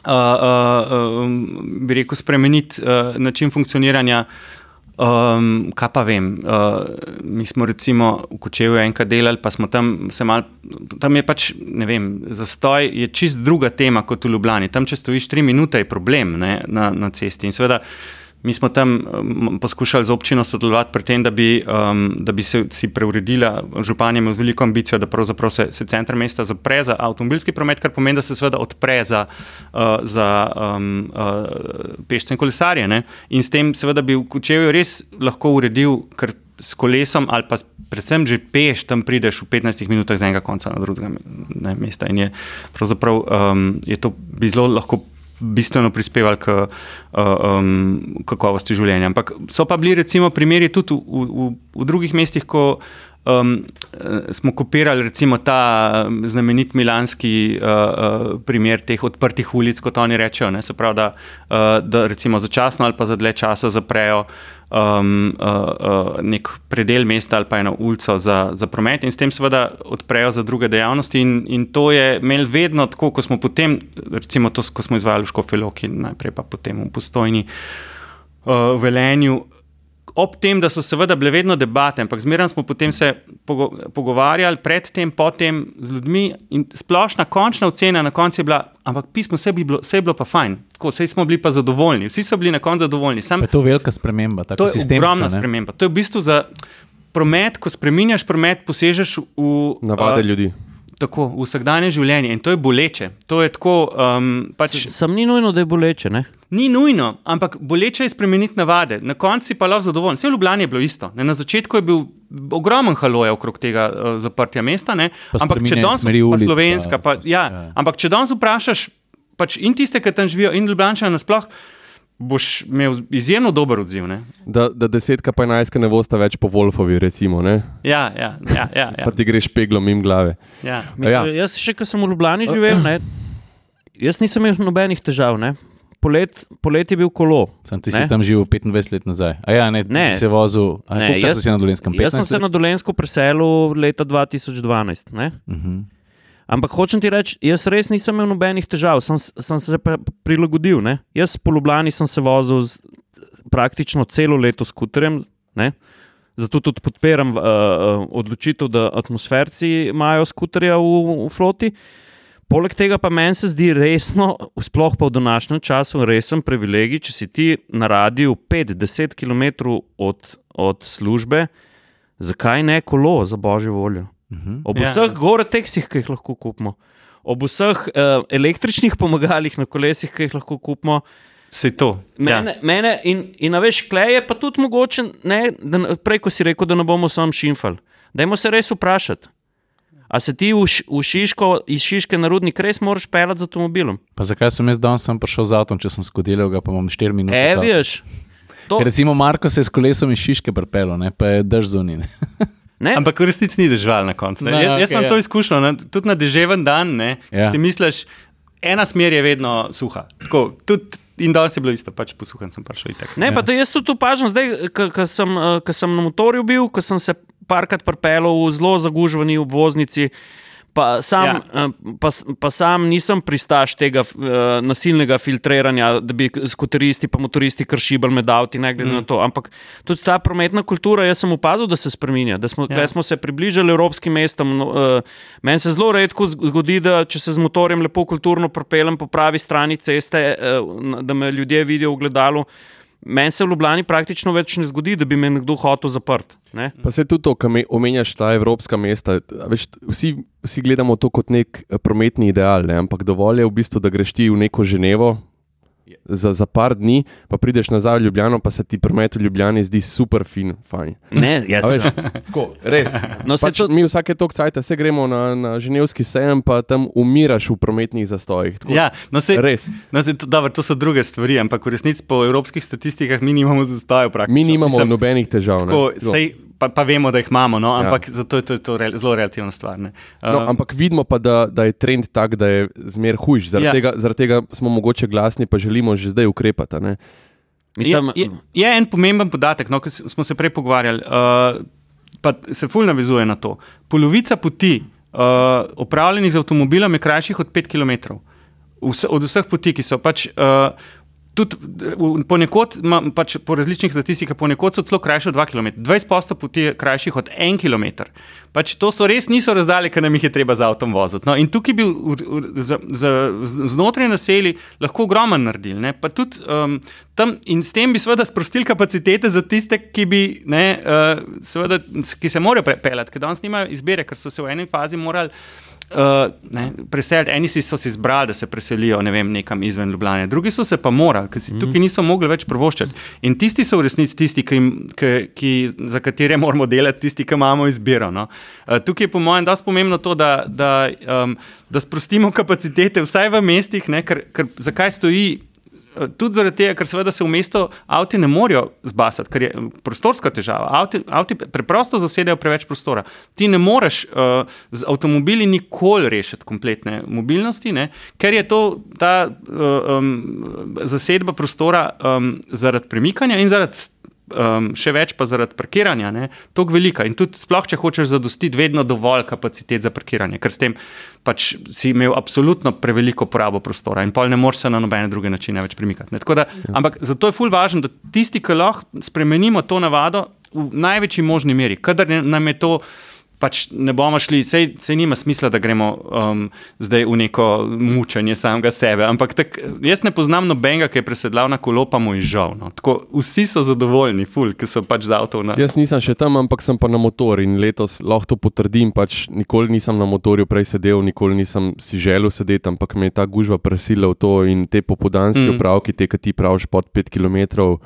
S4: uh, uh, um, bi rekel, spremeniti uh, način funkcioniranja. Um, kaj pa vem, uh, mi smo recimo v Kočevu enkrat delali, pa smo tam se mal. Tam je pač, ne vem, zastoj je čist druga tema kot v Ljubljani. Tam, če stojiš tri minute, je problem ne, na, na cesti. In seveda, mi smo tam um, poskušali z občino sodelovati pri tem, da bi, um, da bi se si preuredila, župan je imel veliko ambicijo, da pravzaprav se, se center mesta zapre za avtomobilski promet, kar pomeni, da se seveda odpre za, uh, za um, uh, pešce in kolesarje. Ne? In s tem seveda bi v Kočevju res lahko uredil, ker s kolesom ali pa predvsem že peš, tam prideš v 15 minutah z enega konca na drugega ne, mesta. In je pravzaprav um, je to bi zelo lahko bistveno prispevali k uh, um, kakovosti življenja. Ampak so pa bili recimo primeri tudi v, v, v drugih mestih, ko um, eh, smo kopirali recimo ta um, znamenit milanski uh, uh, primer teh odprtih ulic, kot oni rečejo. Ne? Se pravi, da, uh, da recimo začasno ali pa za dlje časa zaprejo um, uh, uh, nek predel mesta ali pa eno ulico za, za promet in s tem seveda odprejo za druge dejavnosti. In, in to je imel vedno tako, ko smo potem, recimo to, ko smo izvajali v Škofeloki, najprej pa potem v Postojni, uh, v Velenju. Ob tem, da so seveda bile vedno debate, ampak zmeraj smo potem se pogo pogovarjali, predtem, potem z ljudmi, in splošna končna ocena na koncu je bila, ampak pismo, vse, bi bilo, vse je bilo pa fajn, tako, vse smo bili pa zadovoljni, vsi so bili na koncu zadovoljni. Sam,
S1: je to velika sprememba, tako
S4: to je ogromna
S1: ne?
S4: sprememba. To je v bistvu za promet, ko spremenjaš promet, posežeš v
S2: Navade
S4: a,
S2: ljudi.
S4: Tako, v vsakdanje življenje in to je boleče. To je tako, um, pač,
S5: Sam ni nujno, da je boleče. Ne?
S4: Ni nujno, ampak boleče je spremeniti navade, na koncu pa lahko zadovoljen. Vse v Ljubljani je bilo isto. Ne? Na začetku je bil ogromen haloja okrog tega uh, zaprtja mesta, ampak če danes
S1: ulic, pa-
S4: slovenska, pa,
S1: pa-
S4: ja,
S1: ja.
S4: ampak če danes vprašaš pač in tiste, ki tam živijo, in Ljubljana nasploh, boš imel izjemno dober odziv. Ne?
S2: Da, da desetka pa enajstka ne bosta več po Wolfovi, recimo, ne?
S4: Ja, ja, ja. ja, ja,
S2: pa ti greš peglom im glave.
S4: ja.
S5: Mislim,
S2: Ja.
S5: ja. Jaz, še ko sem v Ljubljani živel, ne, jaz nisem imel nobenih težav. Ne. Polet, polet je bil kolo.
S1: Sam ti
S5: Ne?
S1: si tam živel 25 let nazaj. A ja, ne,
S5: Ne.
S1: ne. se vozil. A,
S5: Ne,
S1: ne,
S5: jaz-
S1: si na Dolenskem 15
S5: Jaz sem se na Dolensko preselil leta 2012. Ne.
S1: Mhm.
S5: Ampak hočem ti reči, jaz res nisem imel nobenih težav, sem, sem se prilagodil. Ne. Jaz po Ljubljani sem se vozil z, praktično celo leto s skuterjem. Ne. Zato tudi podpiram uh, odločitev, da atmosferci imajo skuterja v, v floti. Poleg tega pa meni se zdi resno, sploh pa v današnjem času, resen privilegij, če si ti na radiju 5-10 km od, od službe, zakaj ne kolo, za božjo voljo.
S1: Mhm.
S5: Ob
S4: Ja.
S5: ja. vseh gore-teksih, ki jih lahko kupimo, ob vseh uh, električnih pomagalih na kolesih, ki jih lahko kupimo,
S4: Se to.
S5: Mene,
S4: ja.
S5: mene in, in veš, klej je pa tudi mogoče, ne, da, prej, ko si rekel, da ne bomo sam šimfali. Dajmo se res vprašati. A se ti v, v Šiško, iz Šiške na rudnik res moraš pelati z avtomobilom?
S1: Pa zakaj sem jaz danes sem prišel z avtom, če sem skodil ga, pa imam 4 minute?
S5: E, veš. To,
S1: Ker Recimo Marko se je s kolesom iz Šiške prepelo, ne, pa je drž zunine.
S5: ne,
S4: Ampak v resnici ni držal na koncu. ne.
S1: Ne,
S4: Jaz, jaz
S1: okej,
S4: imam
S1: ja.
S4: to izkušnjo, ne, tudi na deževen dan. Ne,
S1: Ja.
S4: Si misliš, ena smer je vedno suha. Tako, tudi, in danes je bilo isto, pač posluhan sem prišel. Itak.
S5: ne, pa to jaz tudi opažam, zdaj, ko sem, eh, ko sem na motorju bil, ko sem se parkrat prepelal v zelo zagužvani obvoznici. Pa sam,
S4: Ja.
S5: ja. pa, pa sam nisem pristaš tega uh, nasilnega filtriranja, da bi skuteristi in motoristi kršibali med avti, ne glede mm. na to. Ampak tudi ta prometna kultura, jaz sem opazil, da se spremenja, da smo,
S4: Ja.
S5: smo se približali evropskim mestom. Uh, Meni se zelo redko zg- zgodi, da če se z motorjem lepo kulturno propeljem po pravi strani ceste, uh, da me ljudje vidijo v gledalu. Meni se v Ljubljani praktično več ne zgodi, da bi me nekdo hotel zaprt. Ne?
S2: Pa se tudi to, kar me- omenjaš, ta evropska mesta. Veš, vsi, vsi gledamo to kot nek eh, prometni ideal, ne? ampak dovolj je v bistvu, da greš ti v neko Ženevo za, za par dni, pa prideš nazaj v Ljubljano, pa se ti promet v Ljubljani zdi super fin. Fajn.
S5: Ne, jaz
S2: veš, tako, res.
S5: No,
S2: pač
S5: to-
S2: Mi vsake tok cajt se gremo na, na ženevski sejem, pa tam umiraš v prometnih zastojih. Tako,
S4: Ja, no, se,
S2: Res.
S4: no, se, to, dobro, to so druge stvari, ampak v resnici po evropskih statistikah mi nimamo zastojev. praktično.
S2: Mi nimamo
S4: Mislim,
S2: nobenih težav.
S4: Tako,
S2: Tako.
S4: sej, pa, pa vemo, da jih imamo, no,
S2: Ja.
S4: ampak ja. zato je to, to rel, zelo relativna stvar. ne.
S2: No,
S4: Um,
S2: ampak vidimo pa, da, da je trend tak, da je zmer hujš. Zaradi,
S4: Ja.
S2: tega, zaradi tega smo mogoče glasni, pa želimo že zdaj ukrepati. ne.
S5: Mislim,
S4: je, je, je en pomemben podatek, no, ki smo se prej pogovarjali, uh, pa se fulj navezuje na to. Polovica poti uh, opravljenih z avtomobilom je krajših od 5 km. Vse, od vseh poti, ki so pač. Uh, Tudi v- ponekod, pač po različnih statistikah, ponekod so celo krajše od 2 km. 20% poti je krajših od 1 km. Pač to so res niso razdalje, ki nam jih je treba z avtom voziti. No, in tukaj bi znotraj naselij lahko ogromno naredili. ne. Pa tudi, um, tam, in s tem bi seveda sprostili kapacitete za tiste, ki, bi, ne, uh, seveda, ki se morajo prepeljati, ker danes nimajo izbire, ker so se v eni fazi morali. Uh, ne, preseliti. Eni si so si izbrali, da se preselijo ne vem, nekam izven Ljubljana, drugi so se pa morali, ker si tukaj niso mogli več provoščati. In tisti so v resnici tisti, ki, ki, ki, za katere moramo delati, tisti, ki imamo izbiro. No. Uh, tukaj je po mojem dosti pomembno to, da, da, um, da sprostimo kapacitete, vsaj v mestih, ne, ker, ker zakaj stoji. Tudi zaradi tega, ker seveda se v mestu avti ne morejo zbasati, ker je prostorska težava. Avti, avti preprosto zasedajo preveč prostora. Ti ne moreš uh, z avtomobili nikoli rešiti kompletne mobilnosti, ne, ker je to ta uh, um, zasedba prostora um, zaradi premikanja in zaradi. Um, še več pa zaradi parkiranja, tako velika. In tudi, sploh, če hočeš zadostiti, vedno dovolj kapacitet za parkiranje, ker s tem pač si imel absolutno preveliko porabo prostora in pol ne moreš se na nobene druge načine več premikati. Da, ja. Ampak zato je ful važno, da tisti, ki lahko spremenimo to navado v največji možni meri, kadar nam je to. Pač ne bomo šli, sej, sej nima smisla, da gremo um, zdaj v neko mučenje samega sebe. Ampak tak, jaz ne poznam nobenega, ki je presedlal na kolo, pa mu je žal. No. Tako, vsi so zadovoljni, ful, ki so pač z avtom na.
S2: Jaz nisem še tam, ampak sem pa na motor in letos lahko to potrdim. Pač nikoli nisem na motorju prej sedel, nikoli nisem si želel sedeti, ampak me je ta gužva presila v to in te popodanske
S4: Mm.
S2: opravki, te, ki ti praviš pod 5 km.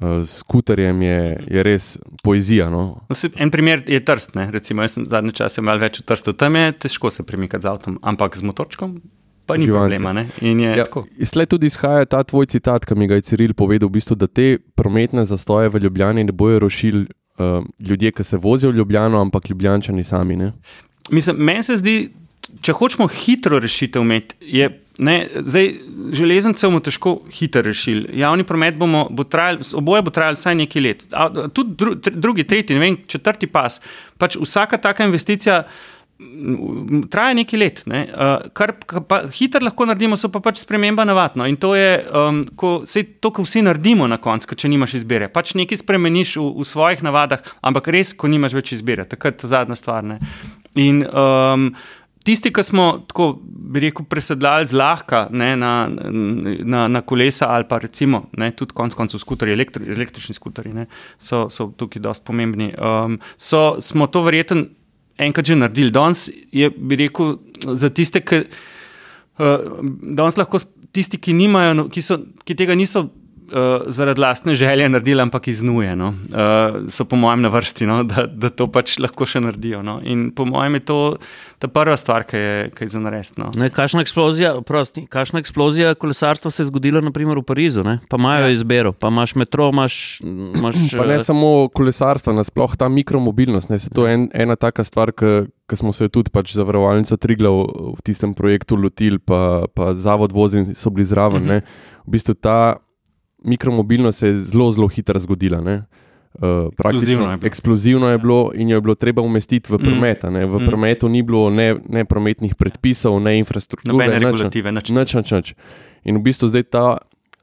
S2: Uh, s skuterjem je, je res poezija. No?
S4: No, En primer je trst. Ne? Recimo, jaz sem zadnje čase malo več v trstu. Tam je težko se premikati z avtom, ampak z motorčkom pa ni
S2: Živalci.
S4: problema. Ne? In je
S2: Ja. Slej tudi izhaja ta tvoj citat, ki mi ga je Ciril povedal, v bistvu, da te prometne zastoje v Ljubljani ne bojo rušili uh, ljudje, ki se vozijo v Ljubljano, ampak ljubljančani sami. Ne?
S4: Mislim, meni se zdi, če hočemo hitro rešitev imeti, je. Ne, zdaj, železnice bomo težko hitro rešili. Javni promet bomo, bo trajal, oboje bo trajalo vsaj nekaj let. A, tudi dru, tr, drugi, tretji, vem, četrti pas. Pač vsaka taka investicija traja nekaj let. Ne. Uh, kar kar pa hitro lahko naredimo, so pa pač sprememba navad. No. In to je um, ko, sej to, kar vsi naredimo na koncu, če nimaš izbire. Pač nekaj spremeniš v, v svojih navadah, ampak res, ko nimaš več izbire, takrat je zadnja stvar. Ne. In um, tisti, ki smo tako, bi rekel, presedlali zlahka ne, na, na, na kolesa ali pa recimo ne, tudi konec koncev skuterji, elektri, električni skuterji ne, so, so tukaj dosti pomembni. Um, so, smo to verjetno enkrat že naredili. Danes je, bi rekel, za tiste, ki. Uh, danes lahko tisti, ki, nimajo, ki, so, ki tega niso uh, zaradi lastne želje naredili, ampak iznuje. No. Uh, so po mojem na vrsti, no, da, da to pač lahko še naredijo. No. In po mojem je to ta prva stvar, ki je, ki je za narediti. No.
S5: Ne, kakšna eksplozija, prosti, kakšna eksplozija kolesarstva se je zgodila naprimer v Parizu, ne? pa imajo ja. izbiro, pa imaš metro, imaš. imaš
S2: Pa ne
S5: eh,
S2: samo kolesarstvo, nasploh ta mikromobilnost. Ne, se to je en, ena taka stvar, ki smo se tudi pač zavarovalnico Triglav v tistem projektu lotili, pa, pa zavod vozim so bili zraven. Uh -huh. V bistvu ta mikromobilnost se je zelo, zelo hitro zgodila. Ne. Uh,
S4: Eksplozivno je bilo.
S2: eksplozivno je bilo in jo je bilo treba umestiti v promet. a Ne. V
S4: Mm.
S2: prometu ni bilo ne, ne prometnih predpisov, ne infrastrukture. Nič.
S4: regulative. Nič,
S2: nič, nič. In v bistvu zdaj ta,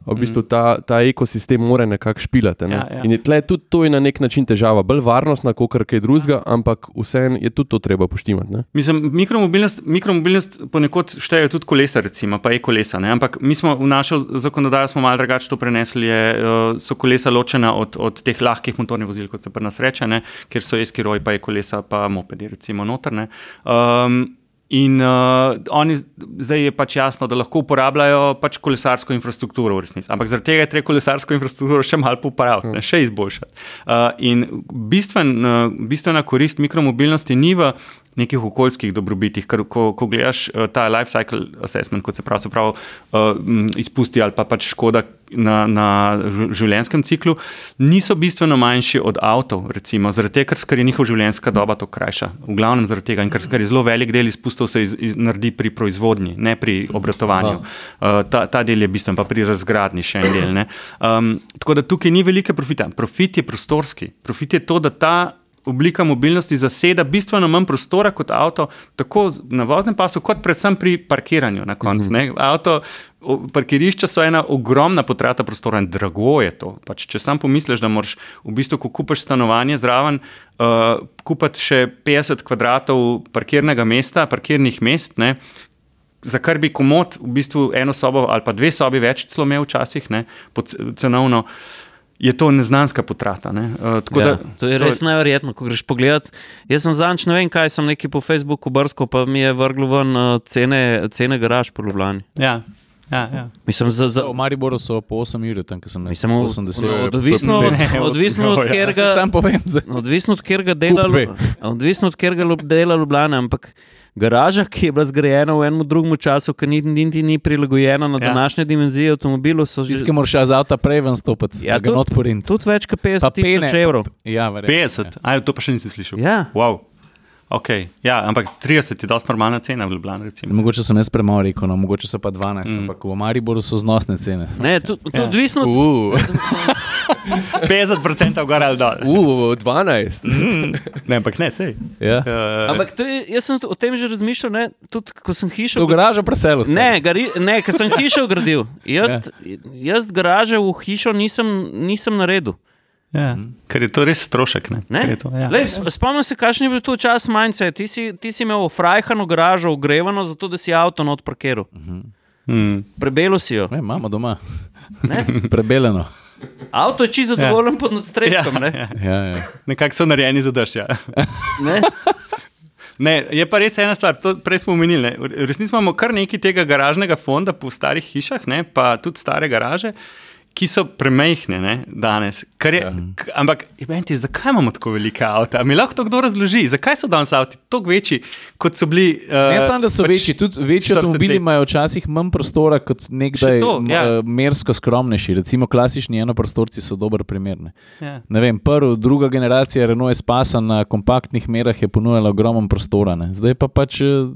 S2: v bistvu ta, ta ekosistem mora nekako špilati. Ne?
S4: Ja, ja.
S2: In je tle tudi to je na nek način težava, bolj varnostna, kot kaj drugega, ampak vseeno je tudi to treba poštimati. Ne?
S4: Mislim, mikromobilnost, mikromobilnost ponekod štejejo tudi kolesa, recimo, pa je kolesa. Ne? Ampak mi smo v našo zakonodajo smo malo drugače to prenesli. Je, eh, so kolesa ločena od, od teh lahkih motornih vozil, kot se pri nas reče, ne? kjer so eski roj, pa je kolesa, pa mopedi, recimo, notrne. Um, In uh, oni zdaj je pač jasno, da lahko uporabljajo pač kolesarsko infrastrukturo v resnici. Ampak zaradi tega je treba kolesarsko infrastrukturo še malo popraviti, ne, še izboljšati. Uh, in bistven, uh, bistvena korist mikromobilnosti ni v nekih okoljskih dobrobitih, ker ko, ko gledaš uh, ta life cycle assessment, kot se pravi, se pravi uh, izpusti ali pa pač škoda na, na življenjskem ciklu, niso bistveno manjši od avtov, recimo, zaradi tega, ker, ker je njihova življenjska doba to krajša. V glavnem zaradi tega, in ker, ker je zelo velik del izpustov se iz, iz, naredi pri proizvodnji, ne pri obratovanju. Uh, ta, ta del je bistven, pa pri razgradnji še en del. ne. Um, tako da tukaj ni velike profita. Profit je prostorski. Profit je to, da ta oblika mobilnosti zaseda bistveno manj prostora kot avto, tako na voznem pasu, kot predvsem pri parkiranju na koncu. Mm -hmm. Avto, parkirišča so ena ogromna potrata prostora in drago je to. Pač, če sam pomisliš, da moraš v bistvu, ko kupiš stanovanje zraven, uh, kupiti še 50 kvadratov parkirnega mesta, parkirnih mest. Ne, Za kar bi komod v bistvu eno sobo ali pa dve sobi več celo imel včasih, ne, cenovno, je to neznanska potrata. Ne. Uh,
S1: Ja.
S4: da,
S5: To je res neverjetno, ko greš pogledat. Jaz sem zadnjič ne vem, kaj sem neki po Facebooku brskal, pa mi je vrglo ven uh, cene, cene garaž po Ljubljani.
S4: Ja, ja, ja.
S5: Mislim, za, za,
S1: V Mariboru so po 8 ur, tam sem nekaj
S5: od-
S1: 80
S5: no,
S1: ur.
S5: odvisno, od-
S4: Ne,
S5: odvisno od
S4: ja.
S5: katerega. Odvisno od katerega dela,
S2: Kup dve.
S5: odvisno od katerega Ljub- dela Ljubljana, ampak garaža, ki je bila zgrajena v enem drugem času, ki niti ni, ni, ni prilagojena na
S4: Ja.
S5: današnje dimenzije avtomobilov, so že
S1: Tisti, ki moraš z avta prej ven stopiti,
S5: Ja,
S1: ja, ga not poriniti.
S5: tudi več kot
S1: Pa
S5: 50
S1: pene.
S5: tisoč evrov.
S1: Ja, verjetno.
S4: 50, ja. to pa še nisem slišal.
S5: Ja.
S4: Wow. Okay. Ja, ampak 30 je dosti normalna cena v Ljubljani. Recimo.
S1: Mogoče sem jaz premalo rekel, no, mogoče so pa 12,
S4: Mm.
S1: mm. ampak v Mariboru so znosne cene.
S5: Ne, to, to
S4: Ja.
S5: odvisno od
S2: Uh,
S4: 50% gor ali dol.
S2: uh, 12.
S4: Ne, ampak ne, sej.
S1: Ja.
S4: Uh,
S5: Ampak to je, jaz sem o tem že razmišljal, ne, tudi ko sem hišo.
S1: V garažo preselili.
S5: Ne, gari, ne ker sem hišo gradil. Jaz, ja. jaz garaže v hišo nisem, nisem naredil.
S4: Ja, ker je to res strošek. Ne?
S5: Ne?
S4: To, ja.
S5: Lej, spomnim se, kakšen je bil tu čas manjce. Ti si, ti si imel frajhano garažo, ogrevano, zato da si avto not parkiral.
S4: mm.
S5: Prebelo si jo.
S1: Ne, imamo doma.
S5: Ne?
S1: Prebeleno.
S5: Avto je čisto zadovoljen ja. pod nadstreškom.
S4: Ja,
S5: Ja.
S4: ja.
S1: Ja, ja.
S4: Nekako so narejeni za dež. Ja.
S5: Ne?
S4: Ne, je pa res ena stvar, to prej smo omenili. ne. Resnici imamo kar nekaj tega garažnega fonda po starih hišah, ne, pa tudi stare garaže, ki so premehne ne, danes. Je, ja. k, ampak, imenti, zakaj imamo tako velike avto? A Mi lahko to kdo razloži, zakaj so danes avti tako večji, kot so bili. Uh,
S1: Ne samo, da so pač večji, tudi večji
S4: 40
S1: avtomobili imajo včasih manj prostora kot nekdaj,
S4: to, ja.
S1: eh, mersko skromnejši. Recimo klasični enoprostorci so dober primer. Ne.
S4: Ja.
S1: Ne vem, prva, druga generacija Renault Espasa na kompaktnih merah je ponujala ogromno prostora, ne. zdaj pa pač eh,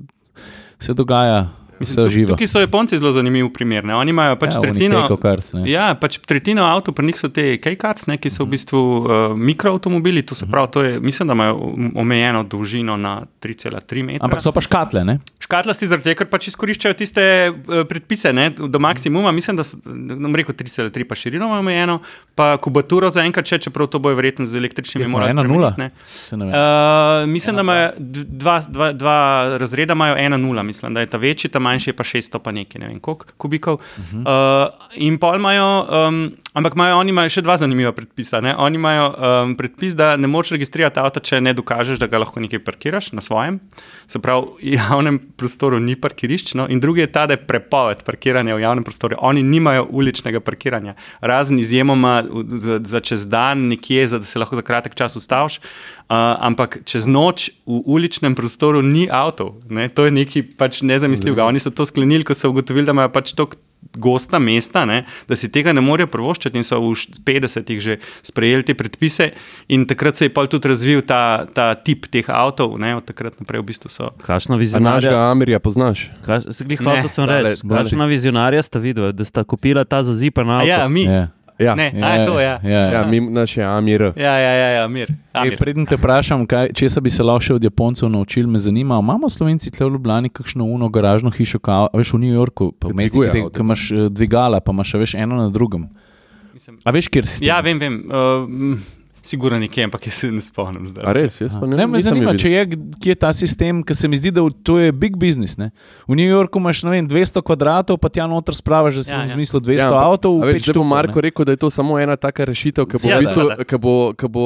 S1: se dogaja vse
S4: tu-
S1: živo.
S4: Tukaj so Japonci zelo zanimiv primer. Ne? Oni imajo pač
S1: Ja,
S4: tretjino.
S1: Cars, ne.
S4: Ja, pač tretjina avtomobilov, pri njih so te K-karts, ki so v bistvu uh, mikroavtomobili. To se pravi, to je, mislim, da imajo omejeno dolžino na 3,3 metra.
S1: Ampak so pa škatle, ne?
S4: Škatlasti zaradi tega, ker pač izkoriščajo tiste uh, predpise ne, do maksimuma. Mislim, da so, ne bom rekel 3,3, pa širino omejeno, pa kubaturo za enkrat še, čeprav to bojo verjetno z električnimi morali
S1: ena nula?
S4: Uh, mislim, da imajo dva, dva, dva razreda, imajo ena nula, mislim, da je ta večji, ta manjši je pa 600, pa nekaj, ne vem koliko kubikov. Uh -huh. uh, in pol imajo, um, Ampak imajo, oni imajo še dva zanimiva predpisa. Ne? Oni imajo um, predpis, da ne moreš registrirati avta, če ne dokažeš, da ga lahko nekaj parkiraš na svojem. Se pravi, v javnem prostoru ni parkirišč. No? In drugi je ta, da je prepoved parkiranja v javnem prostoru. Oni nimajo uličnega parkiranja, razen izjemoma za, za čez dan, nekje, za, da se lahko za kratek čas ustaviš. Uh, ampak čez noč v uličnem prostoru ni avtov. Ne? To je nekaj pač nezamisljivega. Oni so to sklenili, ko so ugotovili, da imajo pač to gosta mesta, ne, da si tega ne morejo prvoščiti, in so v 50-ih že sprejeli te predpise. In takrat se je pa tudi razvil ta, ta tip teh avtov, ne, od takrat naprej v bistvu so.
S5: Kakšna
S2: A
S5: vizionarja?
S2: našega Amirja poznaš?
S5: Glej, hotel sem
S2: daleč,
S5: reči,
S2: daleč.
S5: kakšna vizionarja sta videla, da sta kupila ta zazipan
S4: A
S5: avto?
S4: Ja, mi.
S1: Ja.
S2: Ja,
S4: Ne, a je to, ja.
S1: ja.
S2: ja mi, naš je Amir.
S4: Ja, ja, ja, ja mir.
S1: Ej,
S4: Amir.
S1: Preden te vprašam, kaj, če se bi se lahko še od Japoncev naučil, me zanima, imamo Slovenci tle v Ljubljani kakšno uno garažno hišo, kao, a veš v New Yorku, pa
S2: avto.
S1: ki imaš eh, dvigala, pa imaš a veš eno na drugem.
S4: Mislim-
S1: A veš, kjer si?
S4: Ja, vem, vem. Uh, Sigurno nekje, ampak jaz se ne spomnim zdaj.
S2: A res, jaz pa ne,
S1: Ne, me zanima,
S2: je
S1: če je, kje je ta sistem, ker se mi zdi, da to je big business. Ne? V New Yorku imaš ne vem, 200 kvadratov, pa ti noter spravaš, da si
S4: Ja,
S1: v
S4: ja.
S1: smislu 200
S2: Ja,
S1: avtov.
S2: Veš, zdaj bo Marko
S1: ne.
S2: rekel, da je to samo ena taka rešitev, ki bo,
S4: Ja,
S2: v bistvu,
S4: da, da.
S2: ki bo, ki bo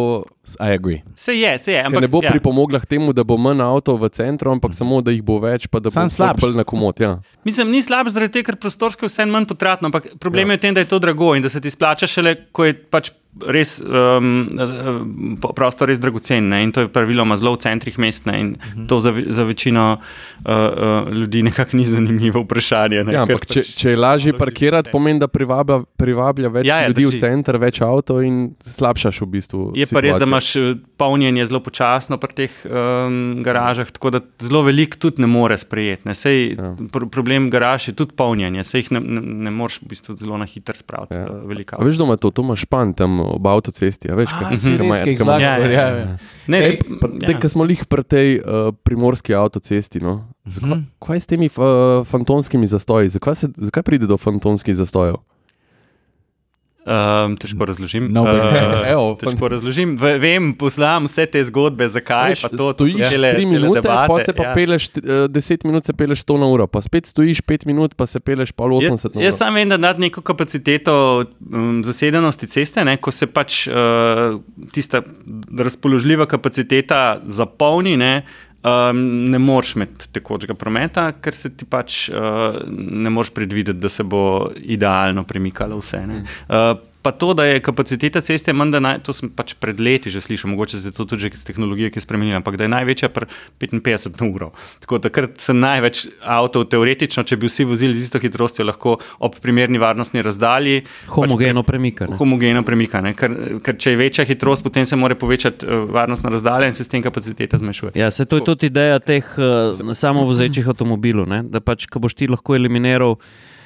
S1: I agree.
S4: Se je, se je. Ampak,
S2: ne bo
S4: ja.
S2: pripomogla k temu, da bo manj avtov v centru, ampak samo da jih bo več, pa da bo
S1: slabše.
S2: bolj na komod. Ja.
S4: Mislim, ni slab zaradi tega, ker prostorsko je vse manj potratno, ampak problem ja. je v tem, da je to drago in da se ti splača šele, ko je pač res um, prostor res dragocen. Ne? In to je praviloma zelo v centrih mest. Ne? In uh -huh. to za, za večino uh, uh, ljudi nekako ni zanimivo vprašanje. Ne?
S2: Ja, ampak če,
S4: pač
S2: če je lažje parkirati, pomeni, da privablja, privablja več
S4: Ja,
S2: ja, ljudi
S4: drži.
S2: v center, več avtov in slabšaš v bistvu.
S4: Je pa res, da
S2: situacijo.
S4: imaš polnjenje zelo počasno pri teh um, garažah, tako da zelo veliko tudi ne more sprejeti. Ne. Sej,
S2: Ja.
S4: pr problem garaž je tudi polnjenje, se jih ne, ne, ne moreš v bistvu zelo na hitro spraviti.
S2: Ja. Veš, da ima to, to ima špan tam ob avtocesti. a Veš, kaj-
S1: ki jih
S2: kaj ima-
S1: zlagajo,
S4: Ja, ja,
S1: ja,
S4: ja.
S1: ja.
S4: Ne,
S2: pr- Zdaj, ko smo lih pri tej uh, primorski avtocesti, no? Zakaj,
S1: Mhm.
S2: kaj je s temi uh, fantomskimi zastoji? Zakaj, se, zakaj pride do fantomskih zastojev?
S4: Um, težko razložim.
S1: Nobody knows.
S2: Evo,
S4: težko razložim. V, vem, poznam vse te zgodbe, zakaj
S2: Veš,
S4: pa to, to
S2: stojiš
S4: cele,
S2: tri minute,
S4: debate.
S2: pa se pa
S4: ja.
S2: peleš, uh, deset minut se peleš 100 na uro, pa spet stojiš pet minut, pa se peleš pa 80
S4: Jaz,
S2: na uro.
S4: jaz sam vem, da nad neko kapaciteto um, zasedenosti ceste, ne, ko se pač uh, tista razpoložljiva kapaciteta zapolni, ne, um, ne moreš imeti tekočega prometa, ker se ti pač uh, ne moreš predvideti, da se bo idealno premikalo vse. Ne. Uh, Pa to, da je kapaciteta ceste manj, naj, to sem pač pred leti že slišal, mogoče se je to tudi že iz tehnologije, ki je spremenila, ampak da je največja pri 55 na uro. Tako da takrat se največ avtov, teoretično, če bi vsi vozili z isto hitrostjo, lahko ob primerni varnostni razdalji
S5: Homogeno premikanje.
S4: homogeno premika. ne. Ker, ker če je večja hitrost, potem se mora povečati uh, varnostna razdalja in se s tem kapaciteta zmanjšuje.
S5: Ja, se to je tudi ideja teh uh, samovozečih avtomobilov, ne? da pač, ko boš ti lahko eliminiral.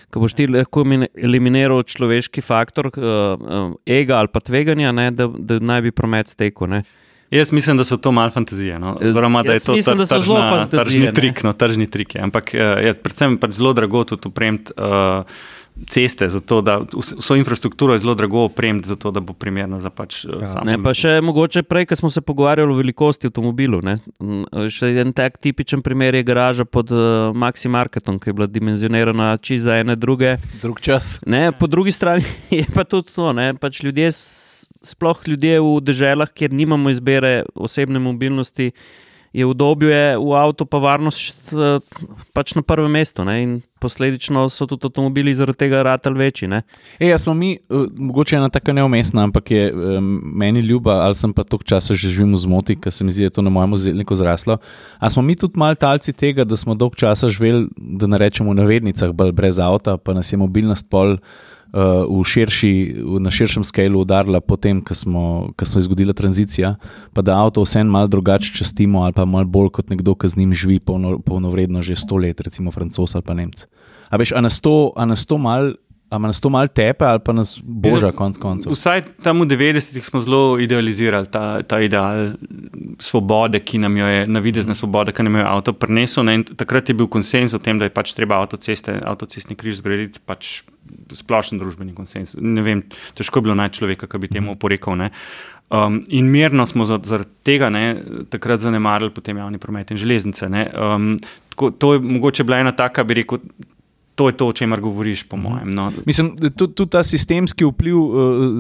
S5: Ko boš ti lahko eliminiral človeški faktor, uh, uh, ega ali pa tveganja, ne, da, da naj bi promet stekel. Ne.
S4: Jaz mislim, da so to malo fantazije. No? Oziroma, da je to
S5: mislim,
S4: tr-
S5: da
S4: tržna-
S5: fantazije,
S4: tržni
S5: ne.
S4: trik. No, tržni trik je. Ampak uh, je predvsem pač zelo drago tudi opremiti uh, ceste, zato da vs- vso infrastrukturo je zelo drago opremiti, zato da bo primerna za pač uh, ja, samo.
S5: Ne, pa še mogoče prej, ko smo se pogovarjali o velikosti avtomobilov. Ne? M, Še en tak tipičen primer je garaža pod uh, Maxi Marketom, ki je bila dimenzionirana čisto za ene druge.
S1: Drug čas.
S5: Ne, po drugi strani je pa tudi to, ne, pač ljudje, sploh ljudje v državah, kjer nimamo izbire osebne mobilnosti, je v obdobju je v avtu pa varnost eh, pač na prvem mestu. Ne, in posledično so tudi avtomobili zaradi tega ratali večji.
S1: E, jaz smo mi, uh, mogoče ena taka neumestna, ampak je um, meni ljuba, ali sem pa toliko časa že živim v zmoti, ker se mi zdi, da je to na mojem zelniku zraslo. A smo mi tudi mal talci tega, da smo dolgo časa živeli, da ne rečemo v navednicah, bolj brez avta, pa nas je mobilnost pol. Uh, v širši, na širšem skalu udarila, potem, ko ko smo izgubili tranzicija, pa da avto vseeno malo drugače častimo, ali pa malo bolj kot nekdo, ki z njim živi polno, polnovredno že sto let, recimo francos ali pa nemc. A veš, a nas to, a nas to mal, a nas to mal tepe, ali pa nas boža, konc koncev.
S4: Vsaj tam v 90-ih smo zelo idealizirali ta, ta ideal svobode, ki nam jo je, navidezna svoboda, ki nam jo je avto prinesel. ne, in Takrat je bil konsens o tem, da je pač treba avtoceste, avtocestni križ zgraditi. Pač Splošen družbeni konsens. Ne vem, težko je bilo najti človeka, ki bi temu oporekal. ne. Um, in mirno smo za- zaradi tega ne, takrat zanemarili potem javni promet in železnice. ne. Um, tako, to je mogoče bila ena taka, bi rekel, to je to, o čemer govoriš, po mojem. No.
S1: Mislim, da tudi tud ta sistemski vpliv uh,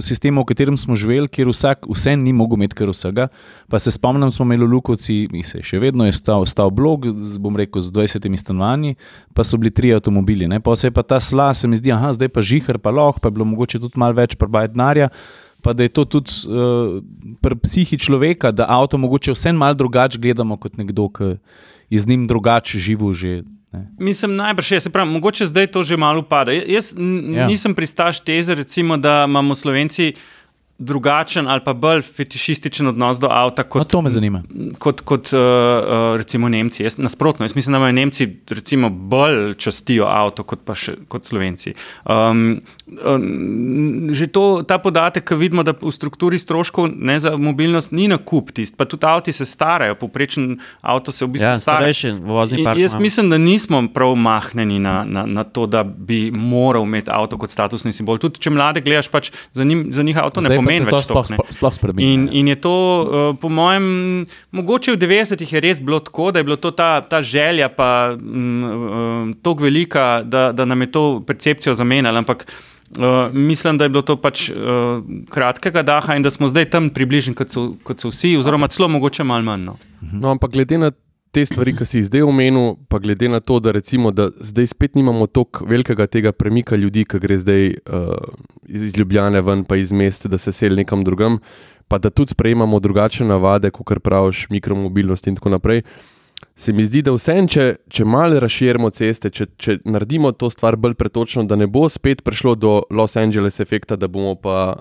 S1: sistema, v katerem smo živeli, kjer vsak vse ni mogel imeti kar vsega. Pa se spomnim, smo imeli v Lukovci, se še vedno je stal, stal blog, z, bom rekel, z 20 stanovanji, pa so bili tri avtomobili. Ne? Pa se je pa ta sla, se mi zdi, aha, zdaj pa žihar, pa loh, pa je bilo mogoče tudi malo več prbajati denarja. Pa da je to tudi uh, pri psihi človeka, da avto mogoče vse malo drugače gledamo kot nekdo, ki je z njim drugače živel že
S4: Ne. Mislim, najbrž je, se pravi, mogoče zdaj to že malo upada. Jaz ja. nisem pristaš teze, recimo, da imamo Slovenci drugačen ali pa bolj fetišističen odnos do avta
S1: kot, no, to me zanima.
S4: kot, kot uh, uh, recimo Nemci. Jaz, nasprotno, jaz mislim, da imajo Nemci recimo, bolj častijo avto kot še kot Slovenci. Um, um, že to, ta podatek, ki vidimo, da v strukturi stroškov ne, za mobilnost ni na kup tist, pa tudi avti se starajo, poprečen avto se v bistvu ja, stara. Jaz mislim, da nismo prav mahneni na, na, na to, da bi moral imeti avto kot statusni simbol. Tudi če mlade gledaš, pač za, njim, za njih avto Zdaj ne pomeni pomeni več.
S1: Sploh, sploh spremenja.
S4: In, in je to, uh, po mojem, mogoče v 90-ih je res bilo tako, da je bila ta, ta želja pa um, tako velika, da, da nam je to percepcijo zamenjala. Ampak uh, mislim, da je bilo to pač uh, kratkega daha in da smo zdaj tam približni, kot, kot so vsi, oziroma celo mogoče malo manj. No.
S2: no, ampak glede na te stvari, ki si jih zdaj omenil, pa glede na to, da, recimo, da zdaj spet nimamo tako velikega tega premika ljudi, ki gre zdaj uh, iz Ljubljane ven, pa iz mesta, da se seli nekam drugam, pa da tudi sprejemamo drugačne navade, kot praviš, mikromobilnost in tako naprej. Se mi zdi, da vse en, če, če malo razširimo ceste, če, če naredimo to stvar bolj pretočno, da ne bo spet prišlo do Los Angeles efekta, da bomo pa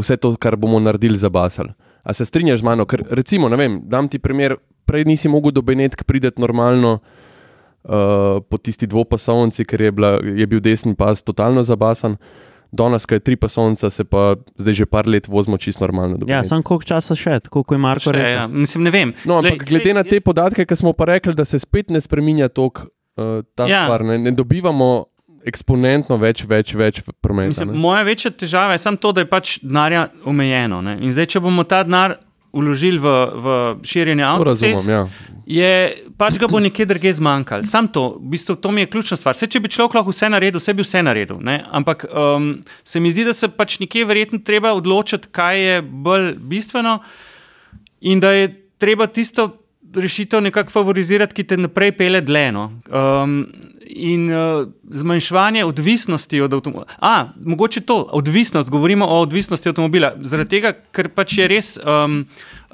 S2: vse to, kar bomo naredili, zabasali. A se strinjaš z mano? Ker, recimo, ne vem, dam ti primer, prej nisi mogel do Benetka priti normalno uh, po tisti dvopasovnici, ker je, bila, je bil desni pas totalno zabasan. Danes, kaj je tri pasovnice, se pa zdaj že par let vozimo čisto normalno.
S5: Ja, samo koliko časa še, koliko je Marko rekel?
S4: Ja, mislim, ne vem.
S2: No, ampak Lej, glede na te jaz... podatke, ki smo pa rekli, da se spet ne spremenja tok, uh, ta ja. stvar, ne, ne dobivamo. Eksponentno več, več, več prometa.
S4: Moja večja težava je samo to, da je pač denarja omejeno. Ne? In zdaj, če bomo ta denar vložili v, v širjenje avtomobila,
S2: ja.
S4: je pač ga bo nekje drugje zmanjkalo. Sam to, v bistvu, to mi je ključna stvar. Vse, če bi človek lahko vse naredil, vse bi vse naredil. Ne? Ampak um, se mi zdi, da se pač nekje verjetno treba odločiti, kaj je bolj bistveno, in da je treba tisto rešitev nekako favorizirati, ki te naprej pele dleno. Um, in uh, zmanjševanje odvisnosti od avtomobila. Mogoče to, odvisnost, govorimo o odvisnosti avtomobila. Zaradi tega, ker pač je res. Um,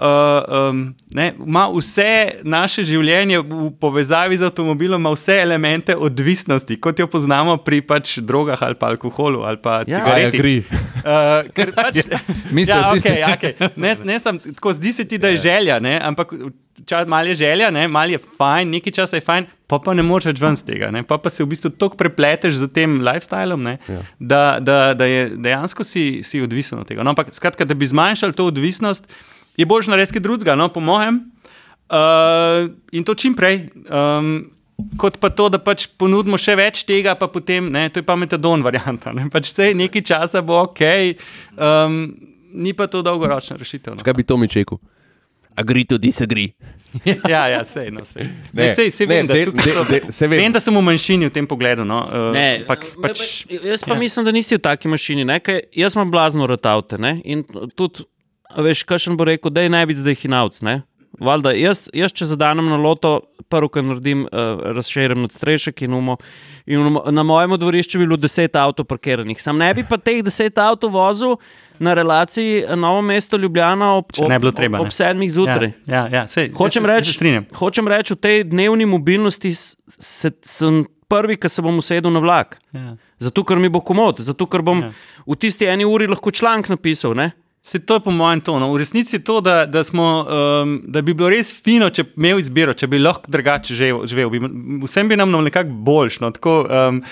S4: Uh, um, ne, ima vse naše življenje v povezavi z avtomobilom, ima vse elemente odvisnosti, kot jo poznamo pri pač drogah ali pa alkoholu ali pa ja, cigaretih.
S2: Ja,
S4: uh, pač, ja, okay, okay. Ne, ne sem, tako zdi se ti, da je želja, ne, ampak čas, malo je želja, ne, malo je fajn, nekaj časa je fajn, pa pa ne moreš več ven z tega. Ne, pa pa se v bistvu tako prepleteš z tem lifestylem, ne, ja. da, da, da je dejansko si, si odvisen od tega. No, ampak skratka, da bi zmanjšali to odvisnost, je bolj narediti kaj drugega, no, po mojem. Uh, in to čim prej. Um, Kot pa to, da pač ponudimo še več tega, pa potem, ne, to je pa metadon varianta. Ne, pač vse nekaj časa bo ok, um, ni pa to dolgoročna rešitev. No.
S2: Kaj bi to mi čekal?
S1: agree to disagree.
S4: ja, ja, sej, no, sej. Ne, ne, sej, sej ne, vem, da, del, del, del, se vem. vem, da sem v manjšini v tem pogledu. No. Uh, ne, pak, pač,
S5: jaz pa ja. mislim, da nisi v taki mašini. Jaz imam blazno rotavte. In tudi, veš, kakšen bo rekel, da je največ zdaj hinavc. Valjda, jaz, jaz, če zadanem na loto, prvo, kar naredim, uh, razširim nad strešek in umo. In na mojem dvorišču bi bilo deset avtomobilov parkiranih. Sam ne bi pa teh deset avtomobilov vozil na relaciji Novo mesto Ljubljana ob, ob, treba, ob, ob sedmih zjutraj.
S4: Ja, ja, ja,
S5: hočem reči, reč, v tej dnevni mobilnosti se, sem prvi, ki se bom usedel na vlak. Ja. Zato, ker mi bo komod, zato, ker bom ja. v tisti eni uri lahko članek napisal. Ne?
S4: Se to je po mojem tonu. V resnici je to, da, da, smo, um, da bi bilo res fino, če bi imel izbiro, če bi lahko drugače živel. Vsem bi nam nekako boljš. No, tako, um,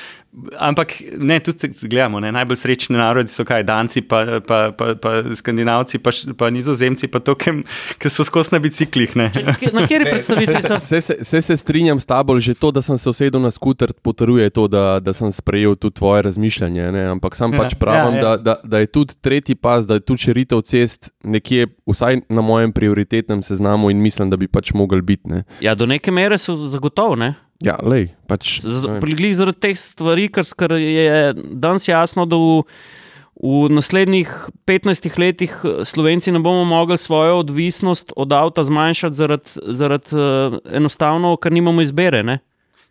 S4: Ampak ne, tudi gledamo, ne, najbolj srečni narodi so kaj, Danci, pa, pa, pa, pa Skandinavci, pa, pa Nizozemci, pa to, ki so skozi na biciklih.
S5: Na kateri predstavitvi so?
S2: Se, se, se, se strinjam s tabo, že to, da sem se usedel na skuter, potrjuje to, da, da sem sprejel tudi tvoje razmišljanje. Ne. Ampak sam ja, pač pravim, ja, ja. Da, da, da je tudi tretji pas, da je tudi širitev cest nekje, vsaj na mojem prioritetnem seznamu in mislim, da bi pač mogel biti. Ne.
S5: Ja, do neke mere so zagotovo.
S2: Ja, lej, pač,
S5: Približno zaradi teh stvari, ker, je danes jasno, da v, v naslednjih 15 letih Slovenci ne bomo mogli svojo odvisnost od avta zmanjšati, zaradi, zaradi uh, enostavno, ker nimamo izbere. Ne?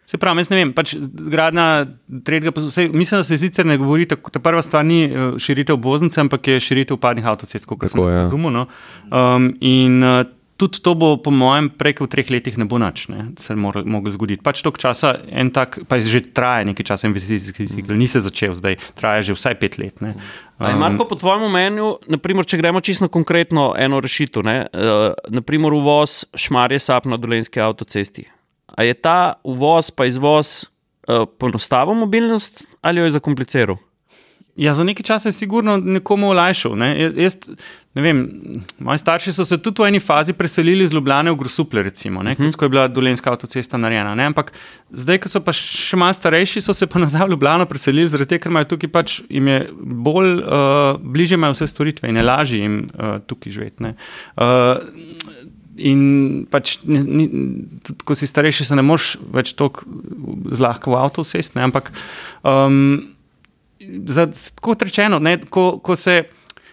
S4: Se pravi, jaz ne vem, pač gradna tretjega, vse, mislim, da se sicer ne govori, tako da prva stvar ni širitev obvoznice, ampak je širitev padnih avtocest, kot sem ja. razumel. No? Um, in tudi to bo, po mojem, prek v treh letih ne bo nič, ne, se mora moglo zgoditi. Pač toliko časa, en tak, pa že traja nekaj časa investicijski cikl, ni se začel zdaj, traja že vsaj pet let. Ne.
S5: Um, Marko, po tvojem mnenju, naprimer, če gremo čisto konkretno eno rešitev, ne, uh, naprimer uvoz šmarje sap na dolenski avtocesti. A je ta uvoz pa izvoz uh, poenostavil mobilnost ali jo je zakompliciral?
S4: Ja, za nekaj časa je sigurno nekomu olajšal. Ne? Jaz, ne vem, moji starši so se tudi v eni fazi preselili iz Ljubljana v Grosuple, recimo, uh mhm. -huh. ko je bila dolenska avtocesta narejena. Ne? Ampak zdaj, ko so pa še malo starejši, so se pa nazaj v Ljubljano preselili, zaradi tega, ker imajo tukaj pač jim je bolj uh, bliže imajo vse storitve in je lažje jim uh, tukaj živeti. Uh, In pač, ni, ni, tudi ko si starejši, se ne moreš več tako zlahka v avto usesti. Ampak um, za, kot rečeno, ne, ko, ko se.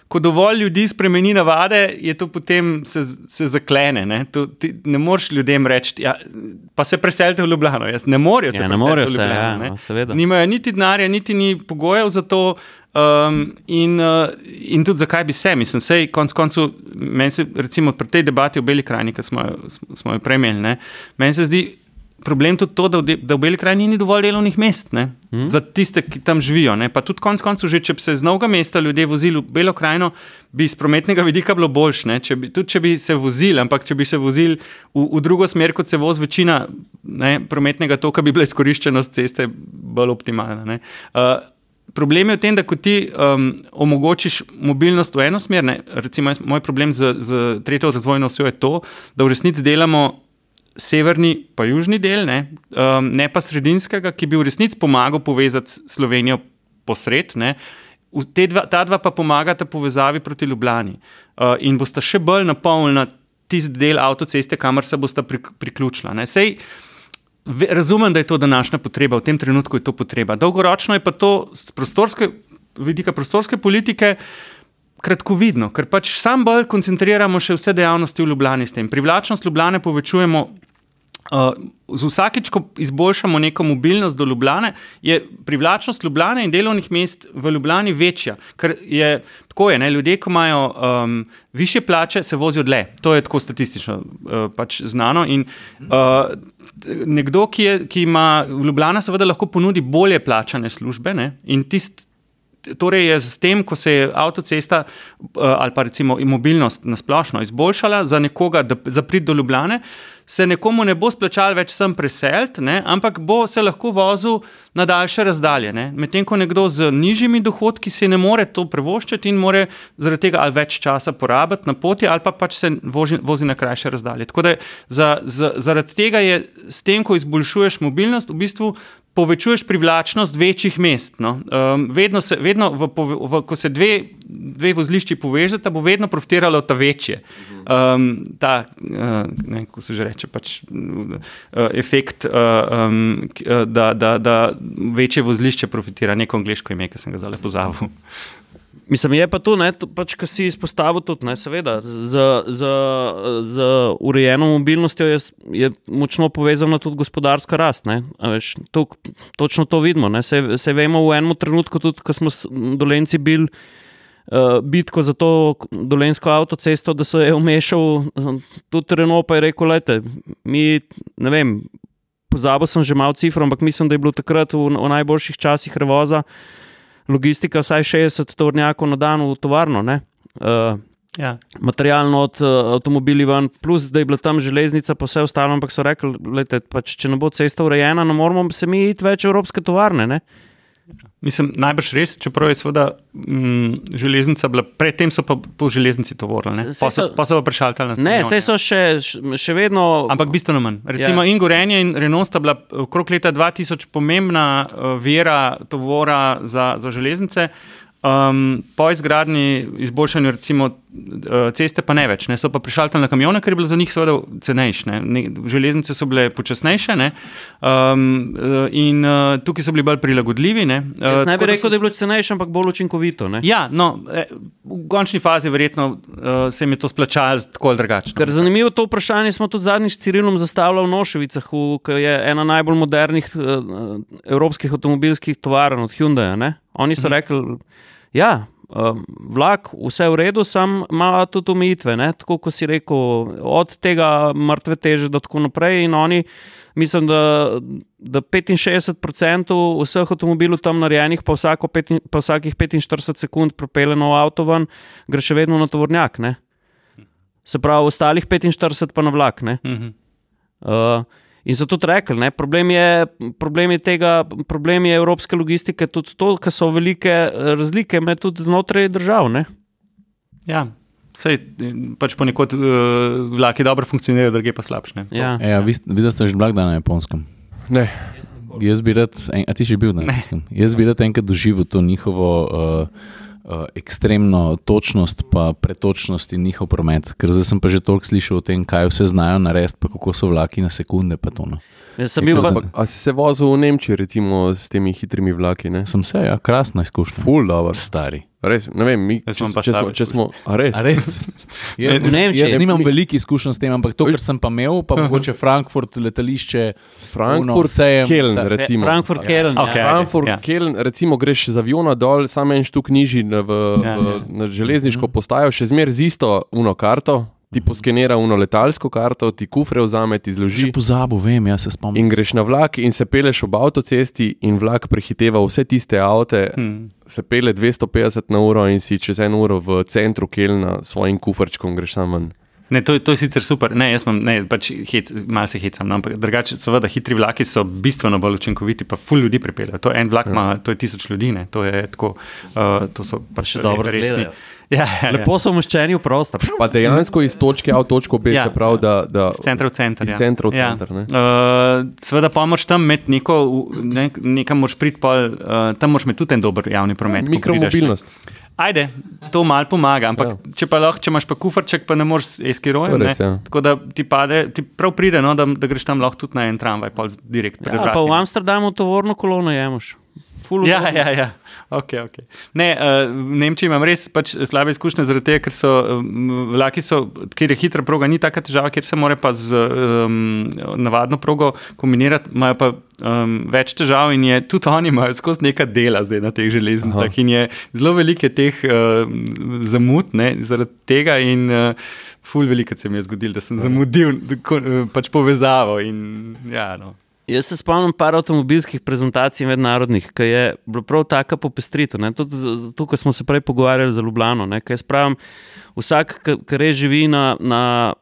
S4: Ko dovolj ljudi spremeni navade, je to potem se, se zaklene. Ne, to, ti, ne moreš ljudem reči, ja, pa se preselite v Ljubljano. Jaz, ne morejo se
S5: ja,
S4: preseliti
S5: v
S4: Ljubljano.
S5: Se, ja, no,
S4: Nimajo niti denarja, niti ni pogojev za to. Um, in, uh, in tudi zakaj bi se, mislim, sej, konc koncev, meni se, recimo, pri tej debati o Beli krajini, ki smo, smo jo prejmeli, meni se zdi problem tudi to, da v, da v Beli krajini ni dovolj delovnih mest hmm. za tiste, ki tam živijo. Ne? Pa tudi konec koncev, že če bi se z novega mesta ljudje vozili v Belo krajino, bi iz prometnega vidika bilo boljše. Če tudi če bi se vozili, ampak če bi se vozili v, v drugo smer, kot se vozi večina ne, prometnega toka, bi bila izkoriščenost ceste bolj optimalna. Uh, problem je v tem, da ko ti um, omogočiš mobilnost v eno smer, ne, recimo moj problem z, z tretjo razvojno osjo je to, da v resnici delamo severni, pa južni del, ne, um, ne pa sredinskega, ki bi v resnici pomagal povezati Slovenijo posred. Ne. Dva, ta dva pa pomagata povezavi proti Ljubljani uh, in bosta še bolj napolnjena tisti del avtoceste, kamor se bosta pri, priključila. Sej, ve, razumem, da je to današnja potreba, v tem trenutku je to potreba. Dolgoročno je pa to z prostorske, vidika prostorske politike kratkovidno, ker pač sam bolj koncentriramo še vse dejavnosti v Ljubljani s tem. Privlačnost Ljubljane povečujemo. Uh, z vsakič, ko izboljšamo neko mobilnost do Ljubljane, je privlačnost Ljubljane in delovnih mest v Ljubljani večja. Ker je tako, je, ne, ljudje, ki imajo um, više plače, se vozijo dlje. To je tako statistično uh, pač znano. In, uh, nekdo, ki, je, ki ima v Ljubljani, seveda lahko ponudi bolje plačane službe ne, in tisti. Torej, je s tem, ko se je avtocesta uh, ali pa recimo mobilnost na splošno izboljšala za nekoga, da za prid do Ljubljane, se nekomu ne bo splačal več sem preseliti, ampak bo se lahko vozil na daljše razdalje. Medtem ko nekdo z nižjimi dohodki si ne more to prevoščiti in more zaradi tega ali več časa porabiti na poti, ali pa pač se vozi, vozi na krajše razdalje. Tako da za, za, zaradi tega je s tem, ko izboljšuješ mobilnost, v bistvu povečuješ privlačnost večjih mest. No. Um, vedno se, vedno v, v, ko se dve, dve vozlišči povežeta, bo vedno profitiralo ta večje. Um, ta, uh, ne, kako se že reče, pač, uh, efekt, uh, um, da, da, da večje vozlišče profitira, neko angliško ime, ki sem ga zdaj pozabil.
S5: Mislim, je pa to, pač, kar si izpostavil, tudi, ne, seveda, z, z, z urejeno mobilnostjo je, je močno povezana tudi gospodarska rast. Veš, to, točno to vidimo. Se, se vemo v enem trenutku, tudi ko smo dolenci bili uh, bitko za to dolensko avtocesto, da se je umešal tudi Renault, pa je rekel: Lete, mi ne vem. Pozabil sem že malo cifr, ampak mislim, da je bilo takrat v, v najboljših časih revoza logistika, vsaj 60 tovornjakov na dan v tovarno. Uh, ja. Materialno od uh, avtomobili ven, plus da je bila tam železnica, pa vse ostalo, ampak so rekli, da pač, če ne bo cesta urejena, ne moramo se mi iti več evropske tovarne. Ne?
S4: Mislim, najbrž res, čeprav je seveda mm, železnica bila, predtem so pa po železnici to vodili, pa, pa so pa prešaltali na to.
S5: Ne, vse so še, še vedno.
S4: Ampak bistveno manj. Recimo ja. in Gorenje in Renault sta bila okrog leta 2000 pomembna uh, vera tovora za, za železnice. Um, po izgradnji, izboljšanju recimo ceste pa ne več. Ne. So pa prišli tam na kamione, ker je bilo za njih seveda cenejše. Ne. Ne, železnice so bile počasnejše ne. um, in uh, tukaj so bili bolj prilagodljivi. Ne,
S5: uh, ne bi rekel,
S4: so...
S5: da je bilo cenejše, ampak bolj učinkovito. Ne.
S4: Ja, no, eh, v končni fazi verjetno uh, se jim je to splačalo tako ali drugače.
S5: Ker zanimivo to vprašanje smo tudi zadnjič Cirilom zastavljali v Noševicah, ki je ena najbolj modernih uh, evropskih avtomobilskih tovarn od Hyundai. Oni so mhm. rekli, ja, vlak, vse v redu, sam ima tudi omejitve. Tako kot si rekel, od tega mrtve teže do tako naprej. In oni, mislim, da, da 65% vseh avtomobilov tam narejenih, pa, peti, pa vsakih 45 sekund propele nov avto ven, gre še vedno na tovornjak. Ne? Se pravi, ostalih 45 pa na vlak. Uh, In so tudi rekli, da problem, problem, problem je evropske logistike tudi to, ker so velike razlike med tudi znotraj držav. Ne?
S4: Ja. Sej, pač ponekod uh, vlaki dobro funkcionirajo, druge pa slabše.
S1: Ja. Ja, Videla ste že blagdan na japonskem?
S2: Ne.
S1: Jaz bi rad, a ti že bil na japonskem? Jaz bi rad enkrat doživel to njihovo. Uh, uh, ekstremno točnost, pa pretočnost in njihov promet. Ker zdaj sem pa že toliko slišal o tem, kaj vse znajo narediti, pa kako so vlaki na sekunde.
S2: Ja, a si se vozil v Nemčiji, recimo s temi hitrimi vlaki? Ne?
S1: Sem se, ja, krasna izkušnja.
S2: Full, da,
S1: stari.
S2: Res, ne vem, mi, če, če, smo, če smo. A res?
S1: A res? jaz, ne, ne, jaz nimam veliko izkušenj s tem, ampak to, kar sem pa imel, pa mogoče Frankfurt, letališče.
S2: Frankfurt, sejem, Keln, recimo.
S5: Frankfurt, Keln.
S2: Okay, ja. Frankfurt, ja. Keln, recimo, greš z aviona dol, samo en štuk nižji v, ja, v, ja. na železniško mhm. postajo, še zmeraj z isto uno karto ti poskenira uno letalsko karto, ti kufre vzame, ti zloži.
S1: Pozabo, vem, jaz se spomnim.
S2: In greš na vlak in se peleš ob avtocesti, in vlak prehiteva vse tiste avte, hmm. se pele 250 na uro in si čez eno uro v centru Kelna s svojim kufrčkom greš tam ven.
S4: Ne, to, to je sicer super, ne, jaz imam, ne, pač hec, malo se hecam, no, ampak drugače, seveda, hitri vlaki so bistveno bolj učinkoviti, pa ful ljudi pripeljejo. To je en vlak, ima, to je tisoč ljudi, ne, to je tako, uh, to so pač
S5: še dobro resni.
S4: Gledajo. Ja, ja, ja.
S5: Lepo so umeščeni v prostor.
S2: Pa dejansko iz točke A v točko B, ja, se pravi, da, da
S4: iz centra v center.
S2: Iz ja. centra v
S4: ja.
S2: center.
S4: Uh, Sveda pa moraš tam imeti neko, ne, nekam moraš priti, uh, tam moraš imeti tudi en dober javni promet.
S2: Mikromobilnost.
S4: Ajde, to malo pomaga, ampak ja. če, lahko, če imaš pa kufrček, pa ne moreš eskirojem. Ja. Tako da ti, pade, ti prav pride, no, da, da greš tam lahko tudi na en tramvaj, pa direkt
S5: ja, Pa v Amsterdamu tovorno kolono jemaš.
S4: Ja, ja, ja. Okay, okay. Ne, uh, v Nemčiji imam res pač slabe izkušnje, zaradi tega, ker so vlaki, so, kjer je hitra proga, ni tako težava, ker se mora pa z um, navadno progo kombinirati, imajo pa um, več težav in je, tudi oni imajo skozi nekaj dela zdaj na teh železnicah Aha. in je zelo velike teh uh, zamud ne, zaradi tega. In, uh, Ful, veliko se mi je zgodilo, da sem zamudil pač povezavo. In, ja, no.
S5: Jaz se spomnim par avtomobilskih prezentacij mednarodnih, ki je bilo prav tako popestrito. Tukaj smo se prej pogovarjali za Ljubljano. Pravim, vsak, ki res živi na, na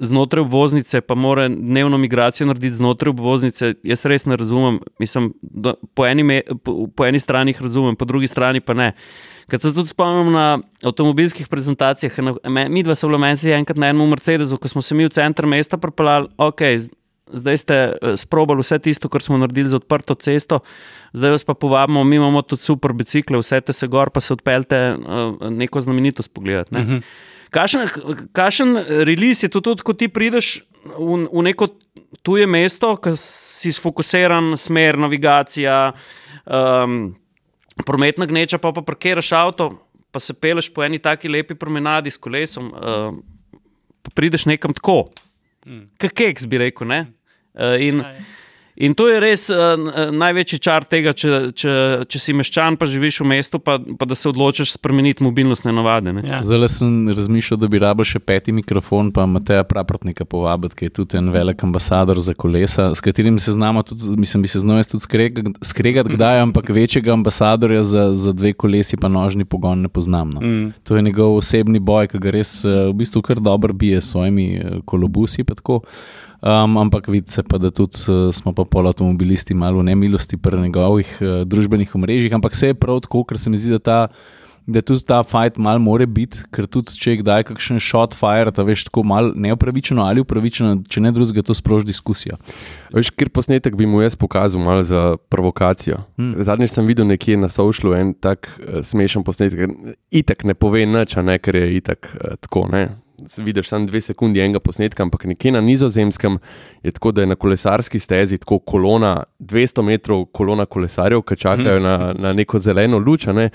S5: znotraj obvoznice, pa mora dnevno migracijo narediti znotraj obvoznice, jaz res ne razumem. Mislim, po, eni me, po, po eni strani jih razumem, po drugi strani pa ne. Ker se tudi spomnim na avtomobilskih prezentacijah. Mi dva smo bili enkrat na enem Mercedesu, ko smo se mi v center mesta pripeljali. Okay, zdaj ste eh, sprobali vse tisto, kar smo naredili za odprto cesto, zdaj vas pa povabimo, mi imamo tudi super bicikle, vse te se gor, pa se odpeljte eh, neko znamenitost pogledati. Ne? Uh -huh. Kakšen release je to tudi, ko ti prideš v, v neko tuje mesto, ki si sfokusiran, smer, navigacija, um, prometna gneča, pa pa parkiraš avto, pa se peleš po eni taki lepi promenadi s kolesom, pa prideš nekam tako. Mm. Keks bi rekel, ne? Uh, in, in to je res uh, največji čar tega, če, če, če si meščan, pa živiš v mestu, pa, pa da se odločiš spremeniti mobilnostne navade.
S1: Ja. Zdaj sem razmišljal, da bi rabil še peti mikrofon, pa Mateja Praprotnika povabiti, ki je tudi en velik ambasador za kolesa, s katerim se znamo, tudi, mislim, bi se znal tudi skregati, kdaj, ampak večjega ambasadorja za, za dve kolesi, pa nožni pogon ne poznam. No. Mm. To je njegov osebni boj, ki ga res v bistvu kar dobro bije s svojimi kolobusi. Um, ampak vidi se pa, da tudi uh, smo pa pol avtomobilisti malo v nemilosti pri njegovih uh, družbenih omrežjih. Ampak vse je prav tako, ker se mi zdi, da ta da tudi ta fight mal more biti, ker tudi če kdaj kakšen shot fire, ta veš tako mal neupravičeno ali upravičeno, če ne drugega, to sproži diskusijo.
S2: Veš, kjer posnetek bi mu jaz pokazal malo za provokacijo. Hmm. Zadnjič sem videl nekje na Socialu en tak uh, smešen posnetek, itak ne pove nič, ne ker je itak uh, tako. Ne? Vidiš samo dve sekundi enega posnetka, ampak nekje na nizozemskem je tako, da je na kolesarski stezi tako kolona, 200 metrov kolona kolesarjev, ki čakajo na, na neko zeleno luč, ne?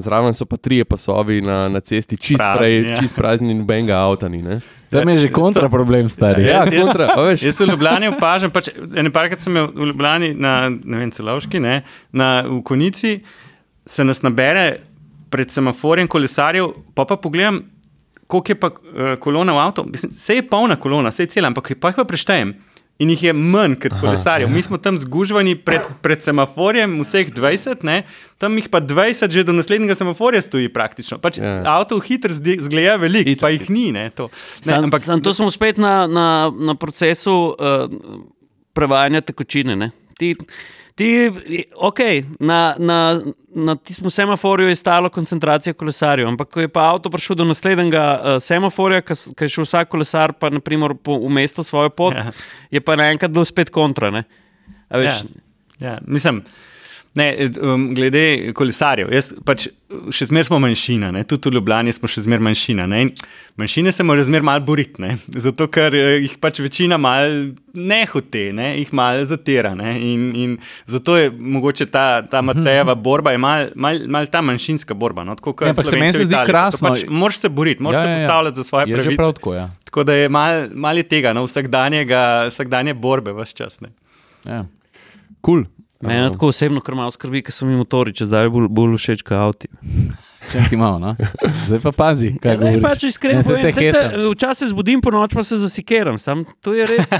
S2: zraven so pa tri pasovi na, na cesti, čist,
S4: Prazni,
S2: prej,
S4: ja.
S2: čist prazni in benga avta ni. ne.
S1: Tam je že kontra problem, stari.
S2: Ja, kontra, a veš.
S4: Jaz v Ljubljani opažam, pač, ene parkrat sem v Ljubljani na ne vem, celovški, ne, na v Konici, se nas nabere pred semaforjem kolesarjev, pa pa pogledam, koliko je pa uh, kolona v avtu. Vse je polna kolona, vse je cela, ampak pa jih pa preštejem. In jih je manj kot kolesarjev. Mi smo tam zgužvani pred, pred semaforjem, vseh 20, ne? tam jih pa 20 že do naslednjega semaforja stoji praktično. Pač
S2: Ja.
S4: yeah. Avto hitro zgleda veliko, pa jih ni. Ne, to. ne,
S5: Sam, ampak, sam, to smo spet na, na, na procesu uh, prevajanja tekočine. Ne? Ti, ti, okay, na, na, na tistem semaforju je stalo koncentracija kolesarjev, ampak ko je pa avto prišel do naslednjega uh, semaforja, ki je šel vsak kolesar pa naprimer, po, v mesto svojo pot,
S4: Ja.
S5: je pa naenkrat bilo spet kontra. Ne? A Veš,
S4: Ja, ja, mislim, ne, um, glede kolesarjev, jaz pač še zmeraj smo manjšina, ne, tudi v Ljubljani smo še zmeraj manjšina. Ne, in manjšine se morajo zmeraj malo boriti, ne, zato ker eh, jih pač večina mal ne hote, ne, jih malo zatira. Ne, in, in zato je mogoče ta, ta Matejeva borba, je malo mal, mal ta manjšinska borba. No, tako,
S1: Ja, ampak se meni se zdi krasno.
S4: Pač, moraš se boriti, moraš
S1: Ja,
S4: ja, se
S1: ja, ja.
S4: postavljati za svoje pravice.
S1: prav tako, ja.
S4: Tako da je malo mal je tega, no, vsakdanje borbe, vse čas. Ne.
S1: ja.
S2: Cool.
S5: Mene tako osebno kar malo skrbi, ker so mi motori, če zdaj bolj, bolj všeč kot avti.
S1: Sem ti malo, no? Zdaj pa pazi, kaj
S5: Ne,
S1: govoriš.
S5: pač iskreno
S1: Ne,
S5: povem,
S1: se
S5: se, včasih zbudim po noč, pa se zasikeram. Sam, to je res.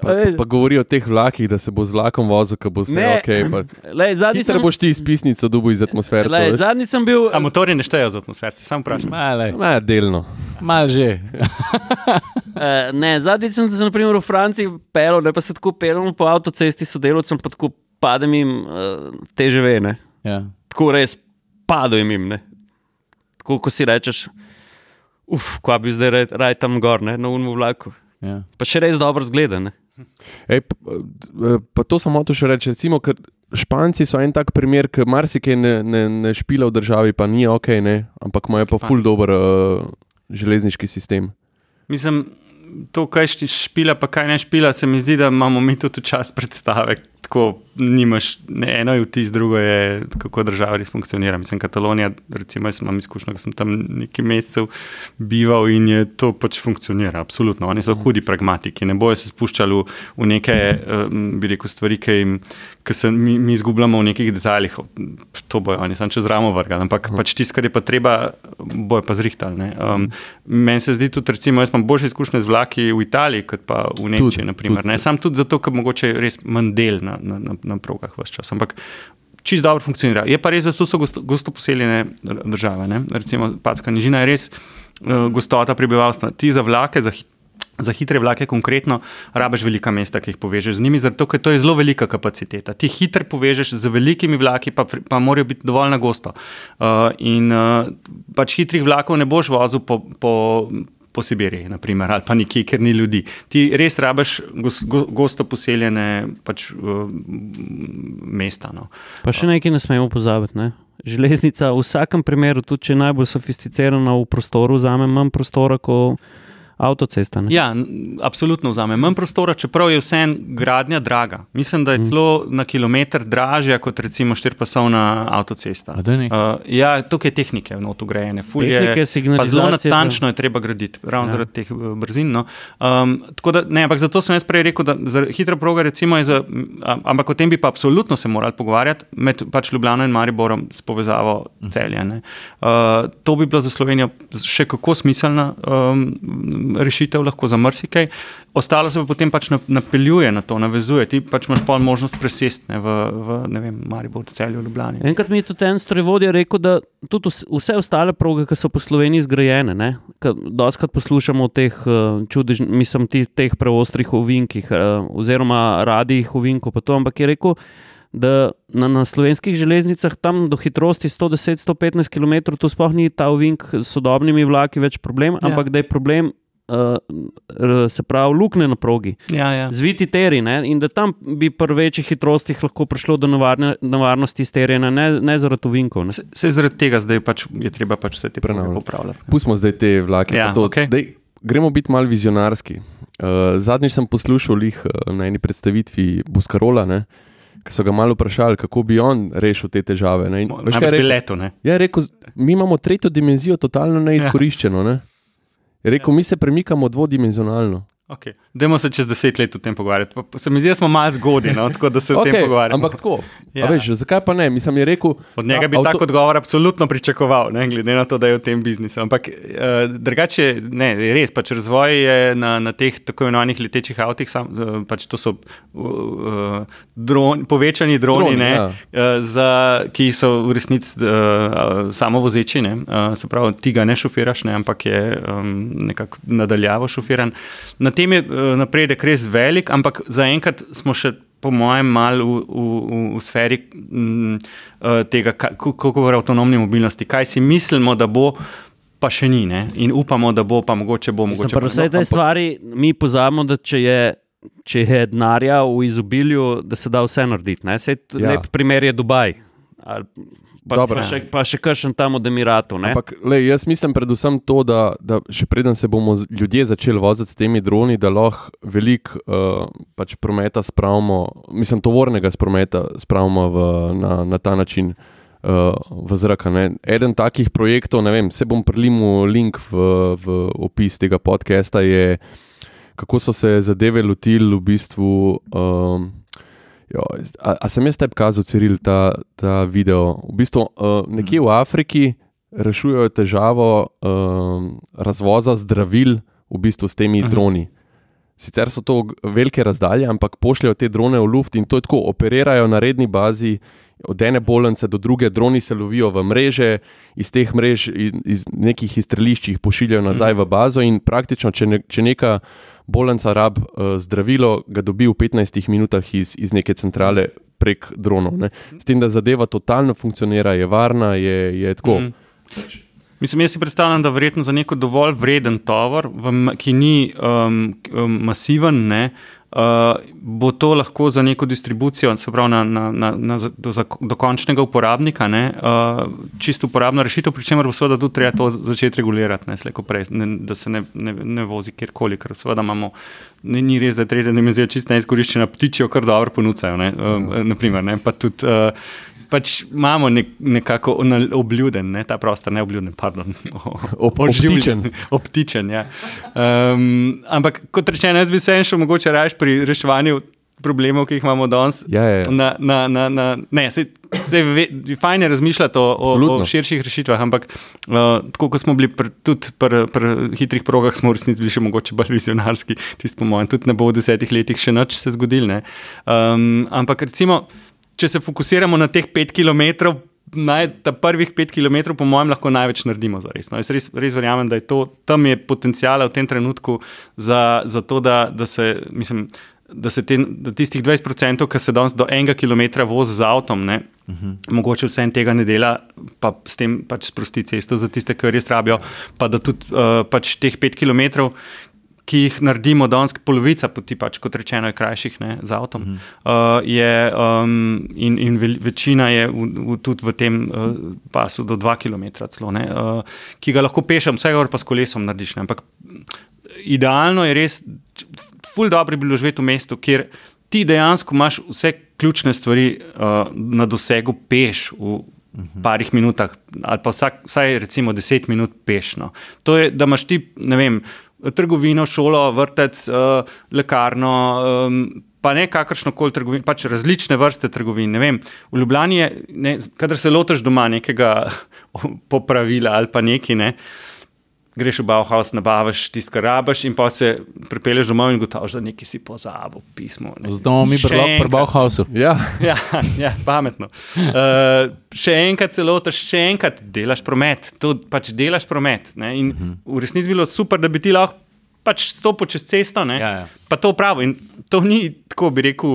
S2: Pa, pa govori o teh vlakih, da se bo z vlakom vozil, ko bo vse
S5: Ne.
S2: ok. Pa,
S5: Lej, zadnjič
S2: Hitro
S5: sem,
S2: boš ti izpisnico dubu iz atmosfere.
S5: lej, zadnjič sem bil.
S4: A motori ne štejejo za atmosferce, samo vprašam.
S1: Male,
S2: Ma, delno.
S1: mal že.
S5: Uh, ne, zadnjič sem se naprimer, v Franciji pelil, ne pa se tako pelil po avtocesti s sodelovcem, pa tako padem jim uh, teže vene.
S1: Ja.
S5: Tako res padem jim. Ne. Tako ko si rečeš, uf, kva bi zdaj raj, raj tam gor, ne, na unmu vlaku.
S1: Ja.
S5: Pa še res dobro zgleda. Ne.
S2: Ej, pa, pa to samo to še reči. Recimo, ker Španci so en tak primer, ki marsikaj ne, ne, ne špila v državi, pa ni ok, ne? ampak imajo pa ful dober uh, železniški sistem.
S4: Mislim, to, kaj špila, pa kaj ne špila, se mi zdi, da imamo mi tudi čas predstave. Tako nimaš, ne, eno je vtis, drugo je, kako država res funkcionira. Mislim, Katalonija, recimo, jaz imam izkušnjo, da sem tam nekaj mesecev bival in je to pač funkcionira. Absolutno. Oni so hudi pragmatiki, ne bojo se spuščali v, v neke, um, bi rekel, stvari, ki, jim, ki se mi, mi izgubljamo v nekih detajlih. To bojo oni samo čez ramo vrgali, ampak pač tisto, kar je pa treba, bojo pa zrihtali. ne. Um, meni se zdi tudi, recimo, jaz imam boljše izkušnje z vlaki v Italiji, kot pa v Nemčiji.
S2: Tudi,
S4: naprimer,
S2: tudi.
S4: ne. Sam tudi zato, ker mogoče je res manj del na, na, na, na progah vse čas. Ampak čist dobro funkcionira. Je pa res, da so gosto, gosto poseljene države. Ne? Recimo Patska nižina je res uh, gostota prebivalstva. Ti za vlake, za hit. Za hitre vlake, konkretno, rabiš velika mesta, ki jih povežeš z njimi, zato ker to je zelo velika kapaciteta. Ti hitro povežeš z velikimi vlaki, pa, pa morajo biti dovolj na gosto. Uh, in uh, pač hitrih vlakov ne boš vozil po, po, po Sibiriji, naprimer, ali pa nekje, ker ni ljudi. Ti res go, gosto poseljene pač, uh, mesta. No.
S5: Pa še nekaj ne smemo pozabiti. Ne? Železnica v vsakem primeru, tudi če je najbolj sofisticirana v prostoru, vzame manj prostora kot avtocesta. Ne?
S4: Ja, absolutno vzame manj prostora, čeprav je vseeno gradnja draga. Mislim, da je celo na kilometr dražja kot recimo štiripasovna avtocesta. Uh, ja, tukaj je tehnike vnot ugrajene, fulje.
S5: Tehnike,
S4: Pa zelo natančno je treba graditi, ravno ja. zaradi teh eh, brzin. No. Um, da, ne, ampak zato sem jaz prej rekel, da za hitra proga recimo je za, am- ampak o tem bi pa absolutno se morali pogovarjati med pač Ljubljano in Mariborom s povezavo celja. ne. Uh, to bi bila za Slovenijo še kako smiselna um, rešitev, lahko za marsikaj. Ostalo se pa potem pač na- napeljuje na to, navezuje. Ti pač imaš pol možnost presesti v, v ne vem, Maribor, celju, Ljubljani.
S5: Enkrat mi je tudi en strojvodja rekel, da tudi vs- vse ostale proge, ki so po Sloveniji zgrajene, doskrat poslušamo o teh uh, čudežnih, mislim, ti, teh preostrih ovinkih, uh, oziroma radijih ovinkov, pa to, ampak je rekel, da na, na slovenskih železnicah tam do hitrosti 110-115 km, to sploh ni ta ovink s sodobnimi vlaki več problem,
S4: Ja.
S5: ampak da je problem. Uh, se pravi, luknje na progi,
S4: Ja, ja.
S5: zviti teri, ne? in da tam bi pri večjih hitrostih lahko prišlo do nevarne, nevarnosti izterjanja, ne, ne zaradi ovinkov. Ne?
S4: Se, se zaradi tega zdaj pač je treba pač vse te
S2: Prenavljati.
S4: popravljati.
S2: Pustimo zdaj te vlake.
S4: Ja,
S2: pa to.
S4: okej.
S2: Dej, gremo biti malo vizionarski. Uh, zadnjič sem poslušal lih, uh, na eni predstavitvi Buskarola, ne, ki so ga malo vprašali, kako bi on rešil te težave. Ne. In, veš, kaj je rekel?
S4: biletu, ne?
S2: Ja, je rekel, mi imamo tretjo dimenzijo totalno neizkoriščeno. Ne. Je rekel, mi se premikamo dvodimenzionalno.
S4: Okay. Dajmo se čez deset let o tem pogovarjati. Pa- Se mi zdi, da smo malo zgodni, no? tako da se o tem
S2: Okay,
S4: pogovarjamo.
S2: ampak tako.
S4: Ja.
S2: Ja. Veš, zakaj pa ne? Mislim, je rekel,
S4: Od njega bi
S2: avto-
S4: tako odgovor absolutno pričakoval, ne, glede na to, da je v tem biznisu. Ampak uh, drugače, ne, res, pač razvoj je na, na teh tako imenovanih letečih avtih, sam, uh, pač to so uh, dron, povečani droni,
S2: Droni,
S4: ne,
S2: ja.
S4: uh, za, ki so v resnici uh, samovozeči. Ne, uh, se pravi, ti ga ne šofiraš, ne, ampak je um, nekako nadaljavo šofiran. Na tem je uh, napredek res velik, ampak zaenkrat smo še. Po mojem, malo v, v, v, v sferi m, eh, tega, ka- kako govori o avtonomni mobilnosti, kaj si mislimo, da bo, pa še ni. Ne? In upamo, da bo, pa mogoče bo.
S5: Mislim,
S4: Mogoče
S5: pa
S4: pa
S5: vse
S4: ne.
S5: te stvari mi pozabimo, da če je, če je denarja v izobilju, da se da vse narediti. Sej,
S2: ja.
S5: Lep primer je Dubaj. Ali, pa,
S2: Dobro.
S5: pa, še, pa še kakšen tam od Emiratov. ne.
S2: Ampak, lej, jaz mislim predvsem to, da, da še preden se bomo z- ljudje začeli voziti s temi droni, da lahko veliko uh, pač prometa spravimo, mislim, tovornega prometa spravimo v, na, na ta način. Uh, v zrak. a ne. Eden takih projektov, ne vem, se bom prilimil link v, v opis tega podcasta, je kako so se zadeve lotili v bistvu. Um, Jo, a, a sem jaz tebi kazal, Ciril, ta, ta video? V bistvu uh, nekje v Afriki rešujejo težavo um, razvoza zdravil v bistvu s temi
S4: Mhm.
S2: droni. Sicer so to velike razdalje, ampak pošljajo te drone v luft in to je tako, operirajo na redni bazi, od ene bolnice do druge, droni se lovijo v mreže, iz teh mrež, iz nekih izstrelišč jih pošiljajo nazaj v bazo in praktično, če, ne, če neka bolnica rab uh, zdravilo, ga dobi v 15 minutah iz, iz neke centrale prek dronov. Ne. S tem, da zadeva totalno funkcionira, je varna, je, je tako.
S4: Mhm. Mislim, jaz si predstavljam, da verjetno za neko dovolj vreden tovor, v, ki ni um, masiven, ne, uh, bo to lahko za neko distribucijo, se pravi na, na, na, na, do, za, do končnega uporabnika, ne, uh, čisto uporabna rešitev, pri čemer bo seveda tudi treba to začeti regulirati, ne, slej ko prej, ne, da se ne, ne, ne vozi kjerkoli, ker seveda imamo. Ni, ni res, da je tretja dimenzija čisto neizkoriščena, ptiči jo kar dobro ponucajo. Ne, um, naprimer, ne, pa tudi, uh, pač imamo nek, nekako obljuden, ne, ta prostor, ne obljuden, pardon.
S2: Ob- obtičen.
S4: Obtičen, ja. Um, ampak kot rečeno, jaz bi se en šel mogoče raje pri reševanju problemov, ki jih imamo danes.
S2: Ja, ja, ja.
S4: Na, na, na, na, ne, se, se ve, fajn je razmišljati o, o, o širših rešitvah, ampak uh, tako kot smo bili pr, tudi pri pr hitrih progah, smo v resnici bili še mogoče bolj vizionarski, tisti po mojem, tudi ne bo v desetih letih še nič se zgodil. ne. Um, ampak recimo, če se fokusiramo na teh pet km. Naj, ta prvih pet km, po mojem, lahko največ naredimo za res. No, jaz res, res verjamem, da je to, tam je potencijal v tem trenutku za, za to, da, da se, mislim, da se te, da tistih 20%, ki se danes do enega kilometra vozi z avtom, ne, uh -huh. mogoče vse en tega ne dela, pa s tem pač sprosti cesto za tiste, ki res rabijo, pa da tudi uh, pač teh pet kilometrov. Ki jih naredimo danes, polovica poti, pač, kot rečeno, je krajših ne, z avtom. Uh, je, um, in in ve, večina je v, v, tudi v tem uh, pasu do 2 km, celo, ne, uh, ki ga lahko pešem, vse pa s kolesom narediš. Ne, ampak idealno je res, ful dobro bi bilo živeti v mestu, kjer ti dejansko imaš vse ključne stvari uh, na dosegu peš v parih minutah, ali pa vsak, vsaj recimo deset minut pešno. To je, da imaš ti, ne vem, trgovino, šolo, vrtec, uh, lekarno. Pa ne kakršno koli trgovino, pač različne vrste trgovin. Vem, v Ljubljani je, ne, kadar se lotiš doma nekega popravila ali pa nekaj, ne, greš v Bauhaus, nabaviš tisto, kar rabiš, in pa se pripelješ domov in gotoviš, da nekaj si pozabil, pismo. Ne.
S1: Zdaj mi brlog pri. Bauhausu.
S2: Ja,
S4: Ja, ja, pametno. Uh, še enkrat se lotiš, še enkrat delaš promet, to pač delaš promet. Ne? In v resnici bi bilo super, da bi ti lahko pač stopil čez cesto. Ne,
S1: Ja, ja.
S4: Pa to pravi. In to ni, tako bi rekel,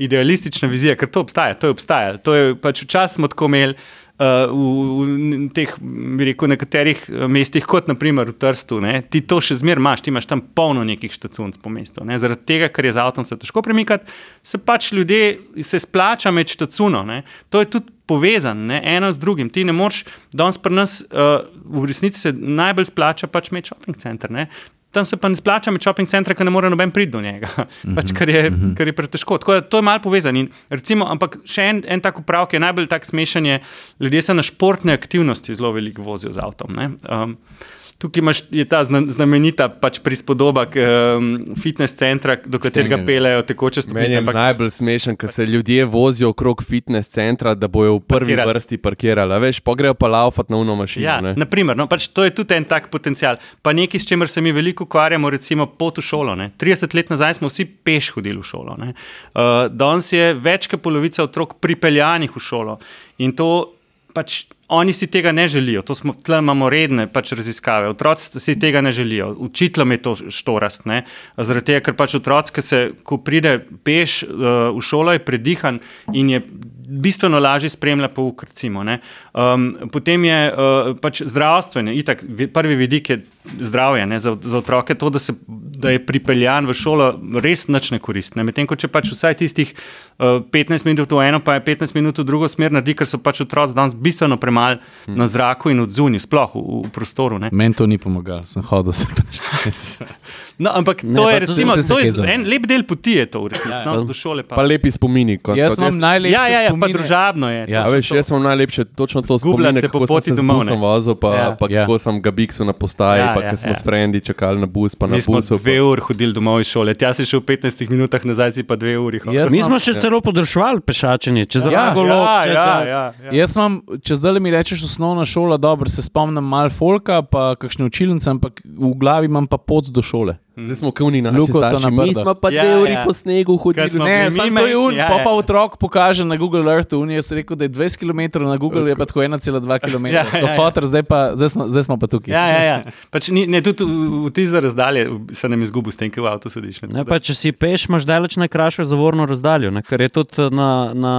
S4: idealistična vizija, ker to obstaja. To je obstajalo. To je pač včasih smo tako imeli. Uh, v, v teh, bi rekel, nekaterih eh, mestih, kot naprimer v Trstu, ne, ti to še zmeraj imaš, ti imaš tam polno nekih štacunc po mestu. Ne, zaradi tega, ker je z avtom se težko premikati, se pač ljudje se splača med štacuno. Ne. To je tudi povezano, ne, eno z drugim. Ti ne moreš, danes pri nas uh, v resnici se najbolj splača pač med shopping center. Ne. Tam se pa ne splača med shopping centrom, ker ne more noben priti do njega, pač, ker, je, ker je pretežko. Tako da to je malo povezano. Recimo, ampak še en, en tak upravek je najbolj tak smešen. Je, ljudje se na športne aktivnosti zelo veliko vozijo z avtom. ne. Um, Tukaj imaš, je ta zna- znamenita pač prispodoba k, um, fitness centra, do katerega
S1: Štengelj.
S4: pelejo tekoče
S2: Meni
S4: stopnice.
S2: je
S4: ampak-
S2: najbolj smešen, ker se ljudje vozijo okrog fitness centra, da bojo v prvi
S4: Parkirali.
S2: vrsti parkirali. Veš, pa grejo pa laufat na uno mašino.
S4: Ja,
S2: ne.
S4: naprimer, no, pač to je tudi en tak potencial. Pa nekaj, s čimer se mi veliko ukvarjamo, recimo pot v šolo. Ne. 30 let nazaj smo vsi peš hodili v šolo. Uh, danes je več kot polovica otrok pripeljanih v šolo. In to pač. Oni si tega ne želijo, to smo, tle imamo redne pač raziskave. Otroci si tega ne želijo, učiteljem je to štorast. Ne? Zaradi tega, ker pač otroci, ki se, ko pride peš uh, v šolo, je predihan in je bistveno lažje spremlja pouk. Recimo, ne. Um, potem je uh, pač zdravstvene, itak, vi- prvi vidik je zdravje ne, za, za otroke, to, da, se, da je pripeljan v šolo, res nič ne koristne. Medtem ko če pač vsaj tistih uh, 15 minut v eno, pa je 15 minut v drugo smer naredi, ker so pač otroci danes bistveno premalo hmm. na zraku in odzunju, sploh v, v prostoru. Ne.
S1: Meni to ni pomagalo, sem hodil se tam.
S4: No, ampak
S5: Ne,
S4: to je, recimo, to je en lep del poti, je to v resnici,
S5: Ja,
S4: no,
S5: ja.
S4: do šole. Pa.
S2: Pa lepi spomini. Kot,
S1: Jaz
S2: kot
S1: imam najlepše
S4: Ja, ja, ja, pa
S1: spomine.
S4: družabno je.
S1: Ja,
S2: A
S4: točno
S2: veš,
S4: to.
S2: jaz imam najlepše točno to
S4: Zgubljati
S2: spomin,
S4: se po
S2: kako
S4: poti
S2: sem se
S4: domov,
S2: busom vozil, pa,
S4: Ja.
S2: pa
S1: Ja.
S2: kako sem ga biksu na postaji,
S4: Ja,
S2: pa
S4: ja,
S2: ko smo
S4: ja.
S2: s frendi čakali na bus, pa na
S4: Mi smo dve uri hodili domov iz šole, tja si šel v 15 minutah, nazaj si pa dve uri.
S1: Jaz
S5: Mi smo še celo podrešvali pešačenje, čez
S1: Ja,
S5: Ragolo.
S4: ja,
S5: čez,
S4: ja, ja, ja.
S1: Jaz imam, če zdaj mi rečeš osnovna šola, dobro se spomnim malo folka, pa kakšne učilnice, ampak v glavi imam pa pot do šole.
S2: Zdaj smo starši.
S1: na
S2: Mi
S1: Brdo.
S2: smo pa
S4: Ja,
S2: dve uri
S4: ja.
S2: po snegu hodili.
S1: Ne, samo to je un,
S4: Ja,
S1: pa
S4: ja.
S1: pa otrok pokaže na Google Earthu, on je rekel, da je 20 km na Google, je pa tako 1,2 km.
S4: Ja, ja, ja.
S1: Fotor, zdaj, pa, zdaj, smo, zdaj smo pa tukaj.
S4: Ja, ja, ja. Pač ni, ne, tudi v, v tiste razdalje se nam je izgubil, s tem, ko v avtu sediš.
S5: Ne, pa, če si peš, imaš daleč najkrajšo zavorno razdaljo, ne, kar je tudi na, na,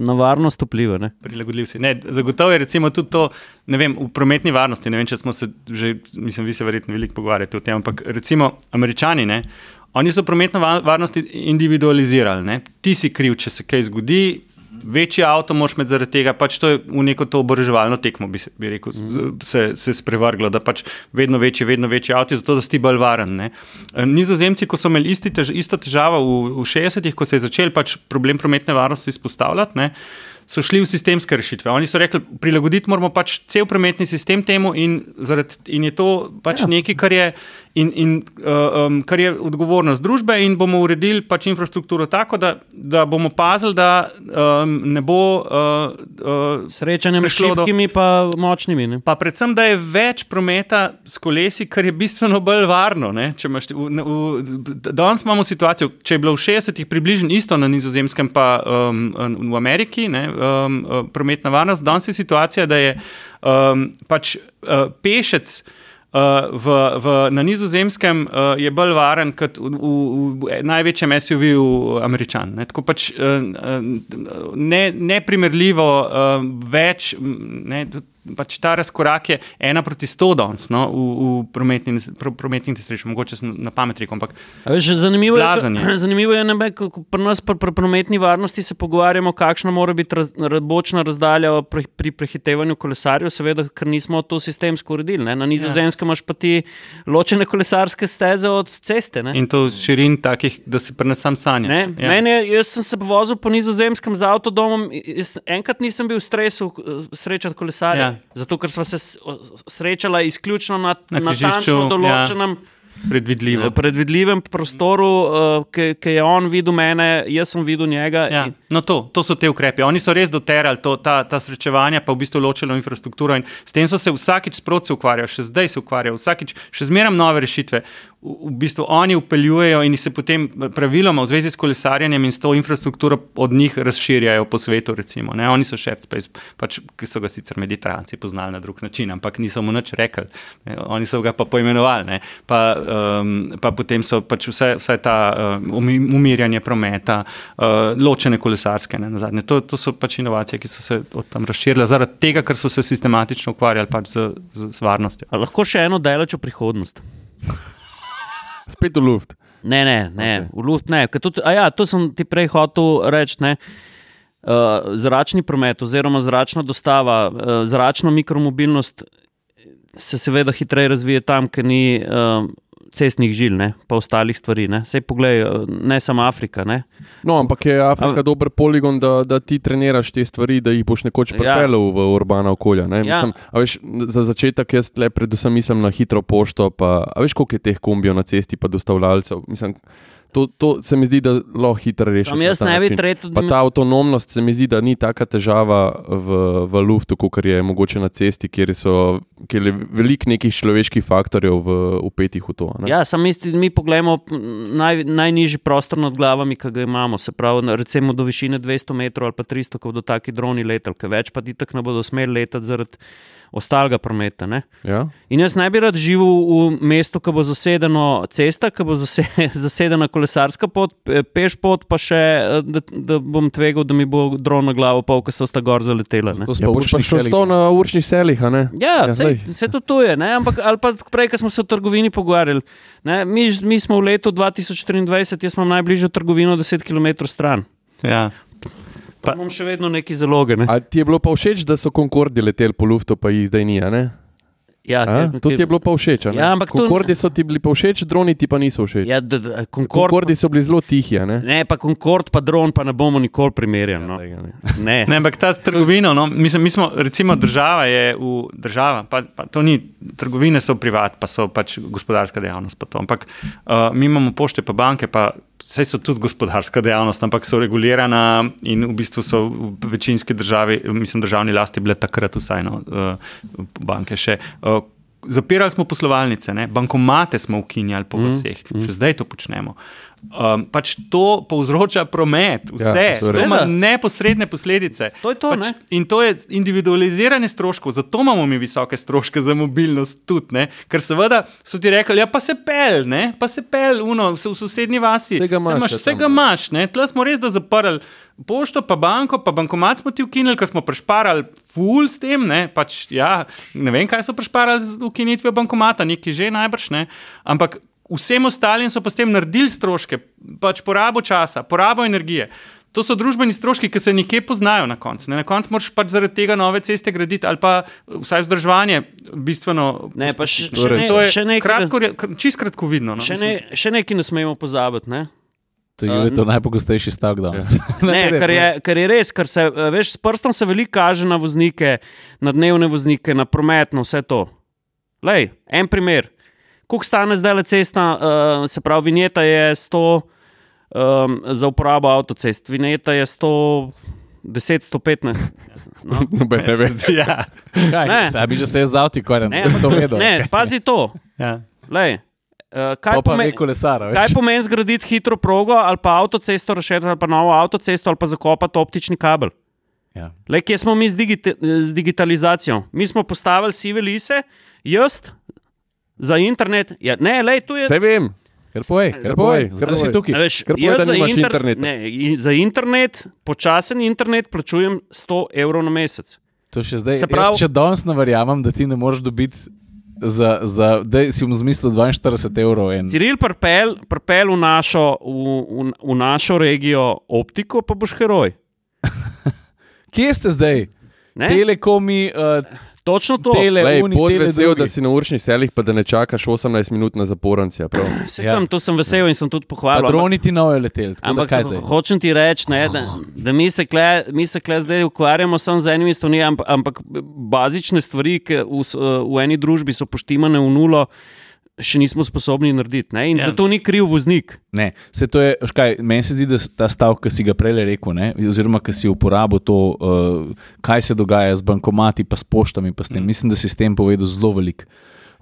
S5: na varnost vpliva. Ne.
S4: Prilagodljiv si. Ne, zagotovo je recimo tudi to, ne vem, v prometni varnosti. Ne vem, če smo se že, mislim, vi se verjetno veliko pogovarjate o tem, ampak recimo američani, ne, oni so prometno va- varnost individualizirali. Ne. Ti si kriv, če se kaj zgodi. Večji avto moraš imeti zaradi tega, pač to je v neko to oboroževalno tekmo, bi, se, bi rekel, se, se sprevrglo, da pač vedno večji, vedno večji avto, zato da si bolj varen. Ne. Nizozemci, ko so imeli isti tež, isto težavo v, v 60-ih, ko se je začel pač problem prometne varnosti izpostavljati, ne, so šli v sistemske rešitve. Oni so rekli, prilagoditi moramo pač cel prometni sistem temu, in, zaradi, in je to pač ja. nekaj, kar je, in, in, uh, um, kar je odgovornost družbe, in bomo uredili pač infrastrukturo tako, da, da bomo pazili, da um, ne bo. Uh, uh,
S5: Srečanje med šibkimi in močnimi. Ne.
S4: Pa predvsem, da je več prometa s kolesi, kar je bistveno bolj varno. imaš v- v- Danes imamo situacijo, če je bilo v 60-ih približno isto na nizozemskem, pa um, v Ameriki, ne, um, prometna varnost, danes je situacija, da je um, pač uh, pešec. Uh, v, v, na nizozemskem uh, je bolj varen kot v, v, v največjem SUV-ju Američan. Ne? Tako pač uh, ne, neprimerljivo uh, več, ne, pač ta razkorak je ena proti sto danes no, v, v prometni, pro, prometnih nesrečah, mogoče na pamet rekel, ampak
S5: Veš, zanimivo, je, zanimivo je, ko pri nas pri, pri prometni varnosti se pogovarjamo, kakšna mora biti raz, bočna razdalja pri, pri prehitevanju kolesarjev, seveda, ker nismo to sistemsko uredili. Ne. Na nizozemskem imaš pa ti ločene kolesarske steze od ceste. Ne.
S4: in to širin takih, da si pri nas sam sanjaš.
S5: Ne, ja. meni je, jaz sem se vozil po nizozemskem z avtodomom. Enkrat nisem bil v stresu eh, srečati kolesarja.
S4: Ja.
S5: Ja. Zato, ker smo se s- o- srečala izključno na,
S4: Na
S5: na natančno
S4: ja.
S5: določenem
S4: Predvidljivo.
S5: ja. predvidljivem prostoru, uh, ki je on videl mene, jaz sem videl njega.
S4: Ja,
S5: in-
S4: no to, to so te ukrepe. Oni so res doterali to, ta, ta srečevanja, pa v bistvu ločeno infrastrukturo in s tem so se vsakič sproti ukvarjali, še zdaj se ukvarjajo, vsakič še zmeraj nove rešitve. V, bistvu oni upeljujejo in se potem praviloma v zvezi s kolesarjenjem in s to infrastrukturo od njih razširjajo po svetu. Recimo, ne? Oni so shared space, pač, ki so ga sicer mediteranci poznali na drug način, ampak niso mu nič rekli. Ne? Oni so ga pa poimenovali. Pa, um, pa potem so pač vse, vse ta um, umirjanje prometa, uh, ločene kolesarske. To, to so pač inovacije, ki so se od tam razširile zaradi tega, ker so se sistematično ukvarjali pač z, z, z varnostjo.
S5: A lahko še eno delač v prihodnost.
S2: Spet v luft.
S5: Ne, ne, ne okay. v luft ne. Tudi, ja, to sem ti prej hotel reči. Uh, zračni promet, oziroma zračna dostava, uh, zračna mikromobilnost se seveda hitreje razvija tam, ker ni uh, cestnih žil, ne, pa ostalih stvari. Ne. Sej poglej, uh, ne samo Afrika. Ne.
S2: No, ampak je Afrika A, dober poligon, da, da ti treniraš te stvari, da jih boš nekoč ja. pripeljal ja. v urbana okolja. Ja. Mislim, veš, za začetek jaz le predvsem mislim na hitro pošto, pa veš, koliko je teh kombijev na cesti, pa dostavljalcev. Mislim, To, to se mi zdi, da lahko hitro rešiš.
S5: Jaz ne bi tretji.
S2: Pa ta avtonomnost se mi zdi, da ni taka težava v, v luftu, kot je mogoče na cesti, kjer, so, kjer je veliko nekih človeških faktorjev v, upetih v to. Ne?
S5: Ja, samo mi, mi pogledamo naj, najnižji prostor nad glavami, ki ga imamo. Se pravi, recimo do višine 200 metrov ali pa 300, kot do takih droni letal, ker več pa ti tako ne bodo smeli letati zaradi ostalega prometa.
S2: Ja.
S5: In jaz ne bi rad živel v mestu, ki bo zasedeno cesta, ki bo zasedena kolesarska pot, peš pot, pa še da, da bom tvegal, da mi bo dron na glavo, pa ker so sta gor zaletela.
S2: To ja, boš pa šel sto na uršnih selih, a ne?
S5: Ja, ja se to tu je, ne? ampak ali pa prej, ko smo se v trgovini pogovarjali. Mi, mi smo v letu 2023, jaz imam najbližjo trgovino 10 km stran.
S4: Ja.
S5: Pa imam še vedno neki zaloge. Ne?
S2: Ti je bilo pa všeč, da so Concordi leteli po luftu, pa jih zdaj ni?
S5: Ja,
S2: to ti je bilo pa všeč.
S5: Ja,
S2: Concordi so ti bili pa všeč, droni ti pa niso všeč.
S5: Ja,
S2: Concord Concordi so bili zelo tihi. Ne?
S5: ne, pa Concord pa dron pa ne bomo nikoli primerjali. No. Ja,
S4: ne. ne, ampak ta trgovina, no, mislim, mi smo, recimo, država je v država, pa, pa to ni, trgovine so privat, pa so pač gospodarska dejavnost. Pa ampak uh, mi imamo pošte, pa banke, pa Vse so tudi gospodarska dejavnost, ampak so regulirana in v bistvu so v večinski državi, mislim, državni lasti, bile takrat vsaj no, uh, banke še. Uh, zapirali smo poslovalnice, ne? bankomate smo ukinjali po mhm, vseh, mm, mm. še zdaj to počnemo. Um, pač to povzroča promet, vse, ja, to ima neposredne posledice.
S5: To to,
S4: pač, in to je individualiziranje stroškov, zato imamo mi visoke stroške za mobilnost. Tudi, Ker seveda so ti rekli, ja, pa se pel, ne? pa se pel, uno, v sosednji vasi. Vsega imaš, tle smo res da zaprli. Pošto, pa banko, pa bankomat smo ti ukinili, ker smo prešparali ful s tem. Ne, pač, ja, ne vem, kaj so prešparali z ukinitvijo bankomata, neki že najbrž ne. Ampak vsem ostalim so pa s tem naredili stroške, pač porabo časa, porabo energije. To so družbeni stroški, ki se nekje poznajo na koncu. Na koncu moraš pač zaradi tega nove ceste graditi, ali pa vsaj vzdrževanje, bistveno.
S5: Ne, pa še, torej, še, ne,
S4: to je še nekaj, kratko, čist kratko vidno. No,
S5: še, ne, še nekaj ne smemo pozabiti. Ne?
S1: To je um, najpogostejši stavek danes. Ja.
S5: ne, kar, je, kar je res, ker se veš, s prstom se veliko kaže na voznike, na dnevne voznike, na prometno, vse to. Lej, en primer koliko stane zdaj le cesta, uh, se pravi, vinjeta je 100 um, za uporabo avtocest, vinjeta je 100. 10, 115.
S2: No, ne, ne veš,
S1: ja. ne. Zdaj bi že se jaz avti, ko je
S5: ne, to vedel. Ne, pazi to. Ja. Lej, uh, kaj,
S1: pomen, kolesara,
S5: kaj pomeni zgraditi hitro progo ali pa avtocesto, rešiti ali pa novo avtocesto ali pa zakopati optični kabel? Ja. Lej, kje smo mi z, digita z digitalizacijo? Mi smo postavili sive lise, jaz, za internet. Ja, ne, lej, tu je.
S2: Vse vem.
S1: Ker poj, ker poj, ker si tukaj.
S5: Veš, ker poj, za, inter internet, ne, za internet, počasen internet, plačujem 100 evrov na mesec.
S1: To še zdaj. Se pravi, če danes ne verjamem, da ti ne moreš dobiti. Za, za, da si mu zmislil 42 evrov. En.
S5: Ciril, prpel, prpel v, našo, v, v, v našo regijo optiko, pa boš heroj.
S1: Kje ste zdaj? Ne? Telekomi. Uh,
S5: Točno to.
S2: Pot vesel, da si na uršnih selih, pa da ne čakaš 18 minut na zaporenci. Ja,
S5: ja. To sem vesel in sem tudi pohvalil.
S1: Droni ti nove leteli.
S5: Ampak hočem ti reči, da, da mi se kle zdaj ukvarjamo samo z enimi stvarmi, ampak bazične stvari, ki v, v eni družbi so poštimane v nulo še nismo sposobni narediti. Ne? In ja. zato ni kriv voznik.
S1: Ne, se to je, kaj, meni se zdi, da ta stavek, ki si ga prej rekel, ne? oziroma ki si uporabil to, uh, kaj se dogaja z bankomati, pa s poštami. Pa s mm. Mislim, da si s tem povedal zelo veliko.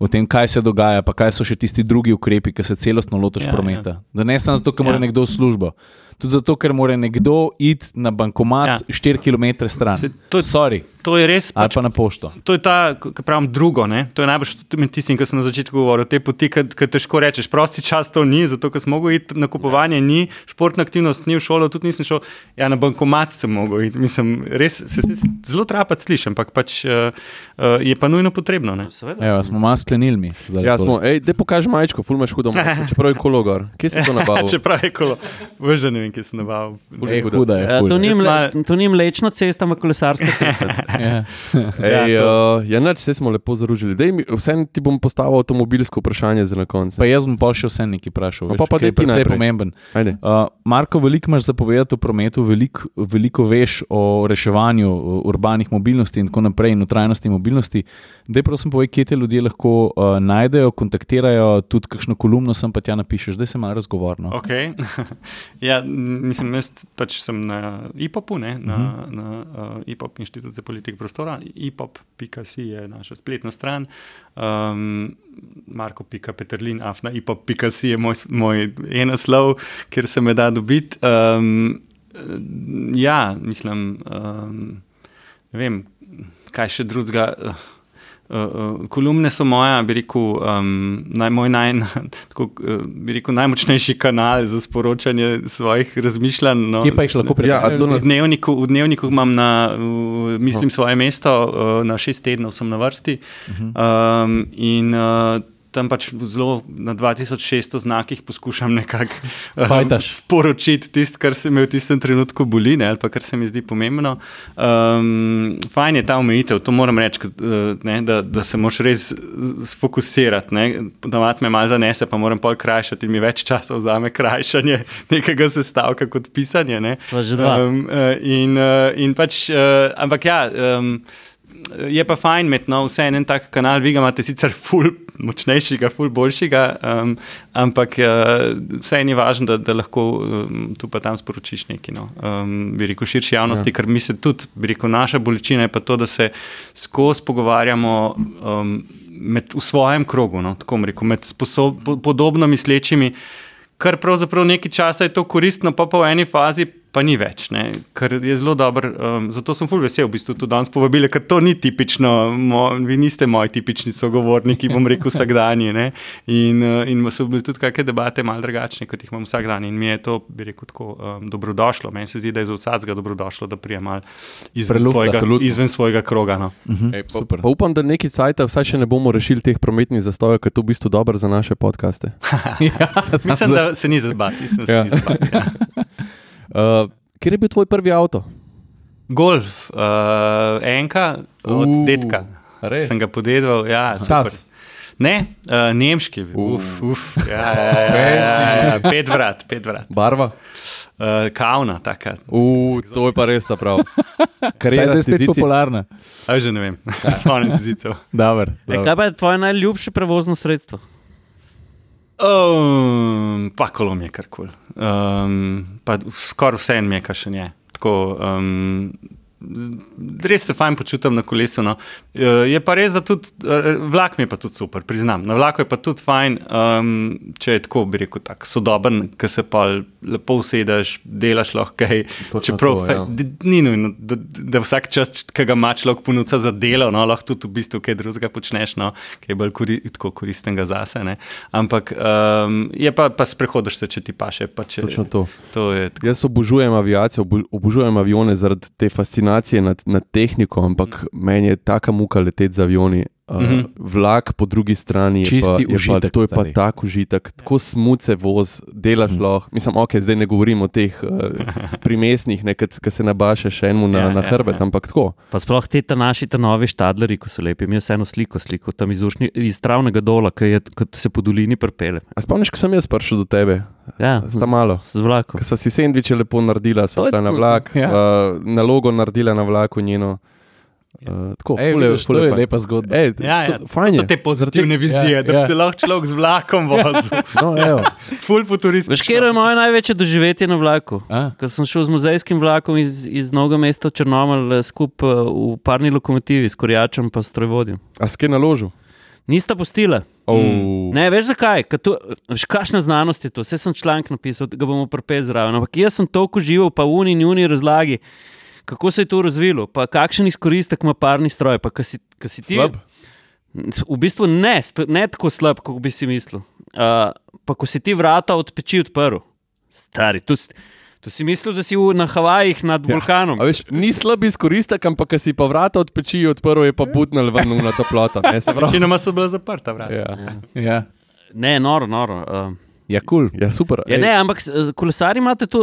S1: o tem, kaj se dogaja, pa kaj so še tisti drugi ukrepi, ki se celostno lotiš
S4: Ja,
S1: prometa. Ja. Da ne samo zato, ker mora
S4: Ja.
S1: nekdo v službo. Tudi zato, ker mora nekdo iti na bankomat
S4: Ja.
S1: ja. 4 km stran.
S4: Se- to je-
S1: Sorry,
S4: To je res.
S1: ali
S4: Pač,
S1: pa na pošto.
S4: to je ta, ki pravim, drugo. Ne? To je najbolj med tistim, ki sem na začetku govoril. Te poti, ki težko rečeš, prosti čas to ni, zato ker sem mogel iti na kupovanje, ni, športna aktivnost ni v šolo, tudi nisem šel. Ja, na bankomat sem mogel iti. Mislim, res se, se zelo trapat slišim, ampak pač, uh, uh, je pa nujno potrebno.
S1: Evo, smo malo sklenili mi.
S2: Ja, smo, ej, da pokaži majčko, fulmaš hudo, majčko, čeprav je kolo gor. Kje si to nabavil?
S4: Čeprav je kolo, veš, da ne vem, kje sem nabavil.
S1: Ej, huda je.
S5: Ja,
S1: ful.
S5: to, ni mle, to ni mlečna cesta, ampak kolesarska cesta.
S1: Ja.
S2: Ej,
S4: Ja,
S2: ja, uh, ja nač, vse smo lepo zaružili. Dej, mi- vseeno ti bom postavil avtomobilsko vprašanje za na konec.
S1: Pa jaz bom pa še vse nekaj vprašal.
S2: No,
S1: veš,
S2: pa pa
S1: je precej pomemben.
S2: Ajde.
S1: Uh, Marko, veliko imaš zapovedati o prometu, veliko, veliko veš o reševanju urbanih mobilnosti in tako naprej, in o trajnosti mobilnosti. Dej, prosim, povej, kje te ljudje lahko uh, najdejo, kontaktirajo, tudi kakšno kolumno sem pa tja napišeš, zdaj se malo razgovorno.
S4: Okay. ja, mislim, jaz pač sem na IPOP-u, ne, na, uh -huh. na uh, IPOP, Inštitut za politiko prostora. IPOP.si je naša spletna stran. Um, Marko.peterlin, afna IPOP.si je moj, moj en naslov, kjer se me da dobiti. Um, ja, mislim, um, ne vem, kaj še drugega. Uh, Uh, kolumne so moja, bi rekel, um, naj, moj naj, tako, uh, bi rekel, najmočnejši kanal za sporočanje svojih razmišljanj. No,
S1: Kje pa jih lahko
S2: Ja,
S1: prebereš?
S4: v
S2: na-
S4: dnevniku, v dnevniku imam na, v, mislim, svoje mesto, uh, na šest tednov sem na vrsti. Um, in uh, tam pač zelo na 2600 znakih poskušam nekako um, sporočiti tisto, kar se me v tistem trenutku boli, ne, ali pa kar se mi zdi pomembno. Um, fajn je ta omejitev, to moram reči, eh, ne, da, da se moraš res sfokusirati. Navad me malo zanese, pa moram pol krajšati mi več časa vzame krajšanje nekega sestavka kot pisanje. Ne.
S5: Sva že dva.
S4: Um, in, eh, in pač, ampak ja. Um, Je pa fajn imeti no, vse en tak kanal, vi ga imate sicer ful močnejšega, ful boljšega, um, ampak uh, vse en je važno, da, da lahko um, tu pa tam sporočiš nekaj. No. Um, bi rekel širši javnosti, ja. ker mi se tudi, bi rekel, naša bolečina je pa to, da se skozi pogovarjamo um, med, v svojem krogu, no, tako rekel, med sposob, po, podobno mislečimi, kar pravzaprav nekaj časa je to koristno, pa pa v eni fazi pa ni več, ne, kar je zelo dobro. Um, zato sem ful vesel, v bistvu tudi danes povabili, ker to ni tipično, mo, vi niste moji tipični sogovorniki, bom rekel vsakdanji. ne. In, uh, in so bile tudi kakšne debate malo drugačne, kot jih imam vsak dan. In mi je to, bi rekel, tako um, dobrodošlo. Meni se zdi, da je za vsakega dobrodošlo, da prije malo izven,
S1: Prelufta,
S4: svojega-
S2: absolutno.
S4: izven svojega kroga. No.
S1: Mhm,
S2: Ej, pa,
S1: super.
S2: pa upam, da nekaj cajta vsaj še ne bomo rešili teh prometnih zastojev, ker je to v bistvu dobro za naše podkaste.
S1: ja,
S4: Mislim, da se ni zabati. Mislim, da se
S2: Ja.
S4: ni zabati ja.
S2: Uh, kjer je bil tvoj prvi avto?
S4: Golf, uh, enka od
S2: Uh,
S4: uh, detka.
S2: res?
S4: Sem ga podedal, ja, super.
S2: Čas.
S4: Ne, uh, nemški bil. Uf, uf, ja, ja, ja, ja, ja, ja, pet vrat, pet vrat.
S2: Barva?
S4: Uh, kavna, taka.
S2: Uh, to je pa res ta prav.
S1: Ta
S2: Kar
S1: je
S2: je
S1: zdaj spet popularna.
S4: A že ne vem, spomnim se zicev.
S1: Dobar,
S5: E, kaj pa je tvoje najljubše prevozno sredstvo?
S4: Um, pa kolo mi je kar kul. Cool. Um, pa skoraj vse en je, kar še je. Tako, um, res se fajn počutim na kolesu. No. Uh, Je pa res, da tudi uh, vlak mi je pa tudi super, priznam. Na vlaku je pa tudi fajn, um, če je tako, bi rekel, tak, sodoben, ki se pa lepo usedeš, delaš lahko kaj.
S2: Točno
S4: Čeprav
S2: to, ja.
S4: ni nujno, da, da vsak čas, ki ga ima človek ponudca za delo, no, lahko tudi v bistvu kaj drugega počneš, no, ki je bolj kori, koristnega zase. Ne. Ampak um, je pa, pa sprehodiš se, če ti paše. Pa če,
S2: Točno to.
S4: to.
S2: Jaz obožujem aviacijo, obo- obožujem avione zaradi te fascinacije nad, nad tehniko, ampak meni je taka muka leteti z avioni. Uh,
S4: Mhm.
S2: Vlak po drugi strani je
S1: Čisti
S2: pa, je pa,
S1: užitek,
S2: to je pa
S1: stari.
S2: tak užitek, tako smuce voz, delaš
S1: Mhm.
S2: lahko. Mislim, ok, zdaj ne govorim o teh uh, primestnih, ki se nabašeš enemu na,
S4: Ja,
S2: na
S4: ja,
S2: hrbet,
S4: ja.
S2: ampak tako.
S5: Pa sploh te ta naši ta novi štadleri, ko so lepi. Mi je eno sliko, sliko tam iz, ušni, iz travnega dola, ki je, se po dolini prepele.
S2: A spomniš, ko sem jaz prišel do tebe?
S5: Ja,
S2: Sta malo.
S5: z vlakom.
S2: Ko so si sendviče lepo naredila, so
S5: je
S2: šla na vlak,
S1: Ja.
S2: ja. nalogo naredila na vlaku njeno. Uh, tako,
S1: Ej,
S2: je-
S1: vidiš,
S2: ful
S1: to je lepa zgodba.
S2: Ej,
S4: Ja, ja.
S2: to- fajn
S4: To
S2: je.
S4: so te pozitivne vizije,
S1: Ja,
S4: da
S1: ja.
S4: bi se lahko človek z vlakom vozil.
S2: No, evo.
S4: Ful futuristično.
S5: Veš, kje je moje največje doživetje na vlaku? Ko sem šel z muzejskim vlakom iz, iz Novega mesta Črnomelj skupaj v parni lokomotivi s korjačem pa strojvodjem.
S2: A skje naložil?
S5: Nista postila.
S2: Oh.
S5: Ne, veš zakaj? Ker To, veš, kakšna znanost je to? Vse sem članek napisal, ga bomo prepeli zraven. Ampak jaz sem toliko živel, pa v uni in uni razlagi, kako se je to razvilo, pa kakšen izkoristek ima parni stroj. Pa, ko si, ko si ti,
S2: Slab?
S5: V bistvu ne, ne tako slab, kot bi si mislil. Uh, pa ko si ti vrata od peči odprl, stari, tu, s- tu si mislil, da si v, na Havajih nad ja. vulkanom.
S2: A Veš, ni slab izkoristek, ampak ko si pa vrata od peči odprl, je pa butnil ven na toplota. Ne, se pravi.
S4: Večinoma so bila zaprta vrata.
S2: Ja.
S1: Ja,
S5: Ne, noro, noro. Uh,
S1: ja kul. Cool.
S2: ja, super.
S5: Ja, ne, ampak s- kolesari imate to,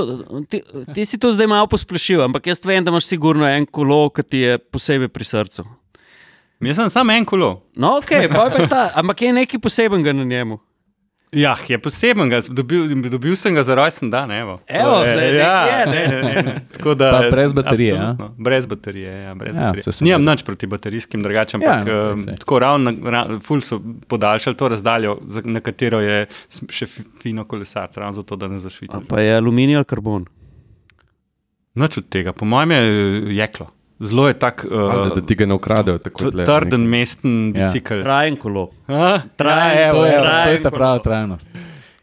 S5: ti, ti si to zdaj malo posplošil, ampak jaz vem, da imaš sigurno en kolo, ki ti je posebej pri srcu.
S4: Jaz sem samo en kolo.
S5: No, ok, pa je ta, ampak je nekaj posebenega na njemu.
S4: Ja, je poseben, ga, dobil, dobil sem ga za rojsten dan. Evo,
S5: Evo,
S4: To
S5: zdaj
S4: ja,
S5: je,
S4: ne, ne, ne. Tako da,
S1: Pa brez baterije, ja?
S4: Brez baterije, ja, brez
S1: Ja,
S4: ja, baterije. Nimam nič proti baterijskim drugačem,
S1: Ja,
S4: ampak
S1: no, saj,
S4: ja,
S1: saj.
S4: tako ravno, ra, ful so podaljšali to razdaljo, za, na katero je še fi- fino kolesar, ravno zato, da ne zašviti.
S5: Pa je aluminij ali karbon.
S4: Noč od tega, po mojem je jeklo. Zelo je tak uh,
S2: da ti ga ne ukradejo.
S4: trden, mesten
S1: Ja.
S4: bicikl.
S5: Trajen kolo.
S4: Ja.
S5: Trajen,
S1: To je, to
S5: trajen
S1: je ta prava trajnost.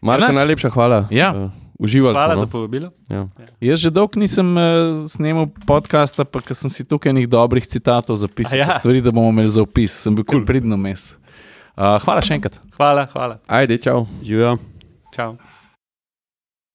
S2: Marko, najlepša hvala.
S1: Ja.
S2: Uh, uživali
S4: Hvala
S2: smo.
S4: za
S2: No?
S4: povabilo.
S2: Ja.
S1: Jaz že dolgo nisem uh, snemal podcasta, pa ker sem si tukaj nekaj dobrih citatov zapisal,
S4: A ja.
S1: ja. stvari, da bomo imeli za opis. Sem bil kul pridno mes. Uh, hvala še enkrat.
S4: Hvala, hvala.
S2: Ajde, čau.
S5: Živijo.
S4: Čau.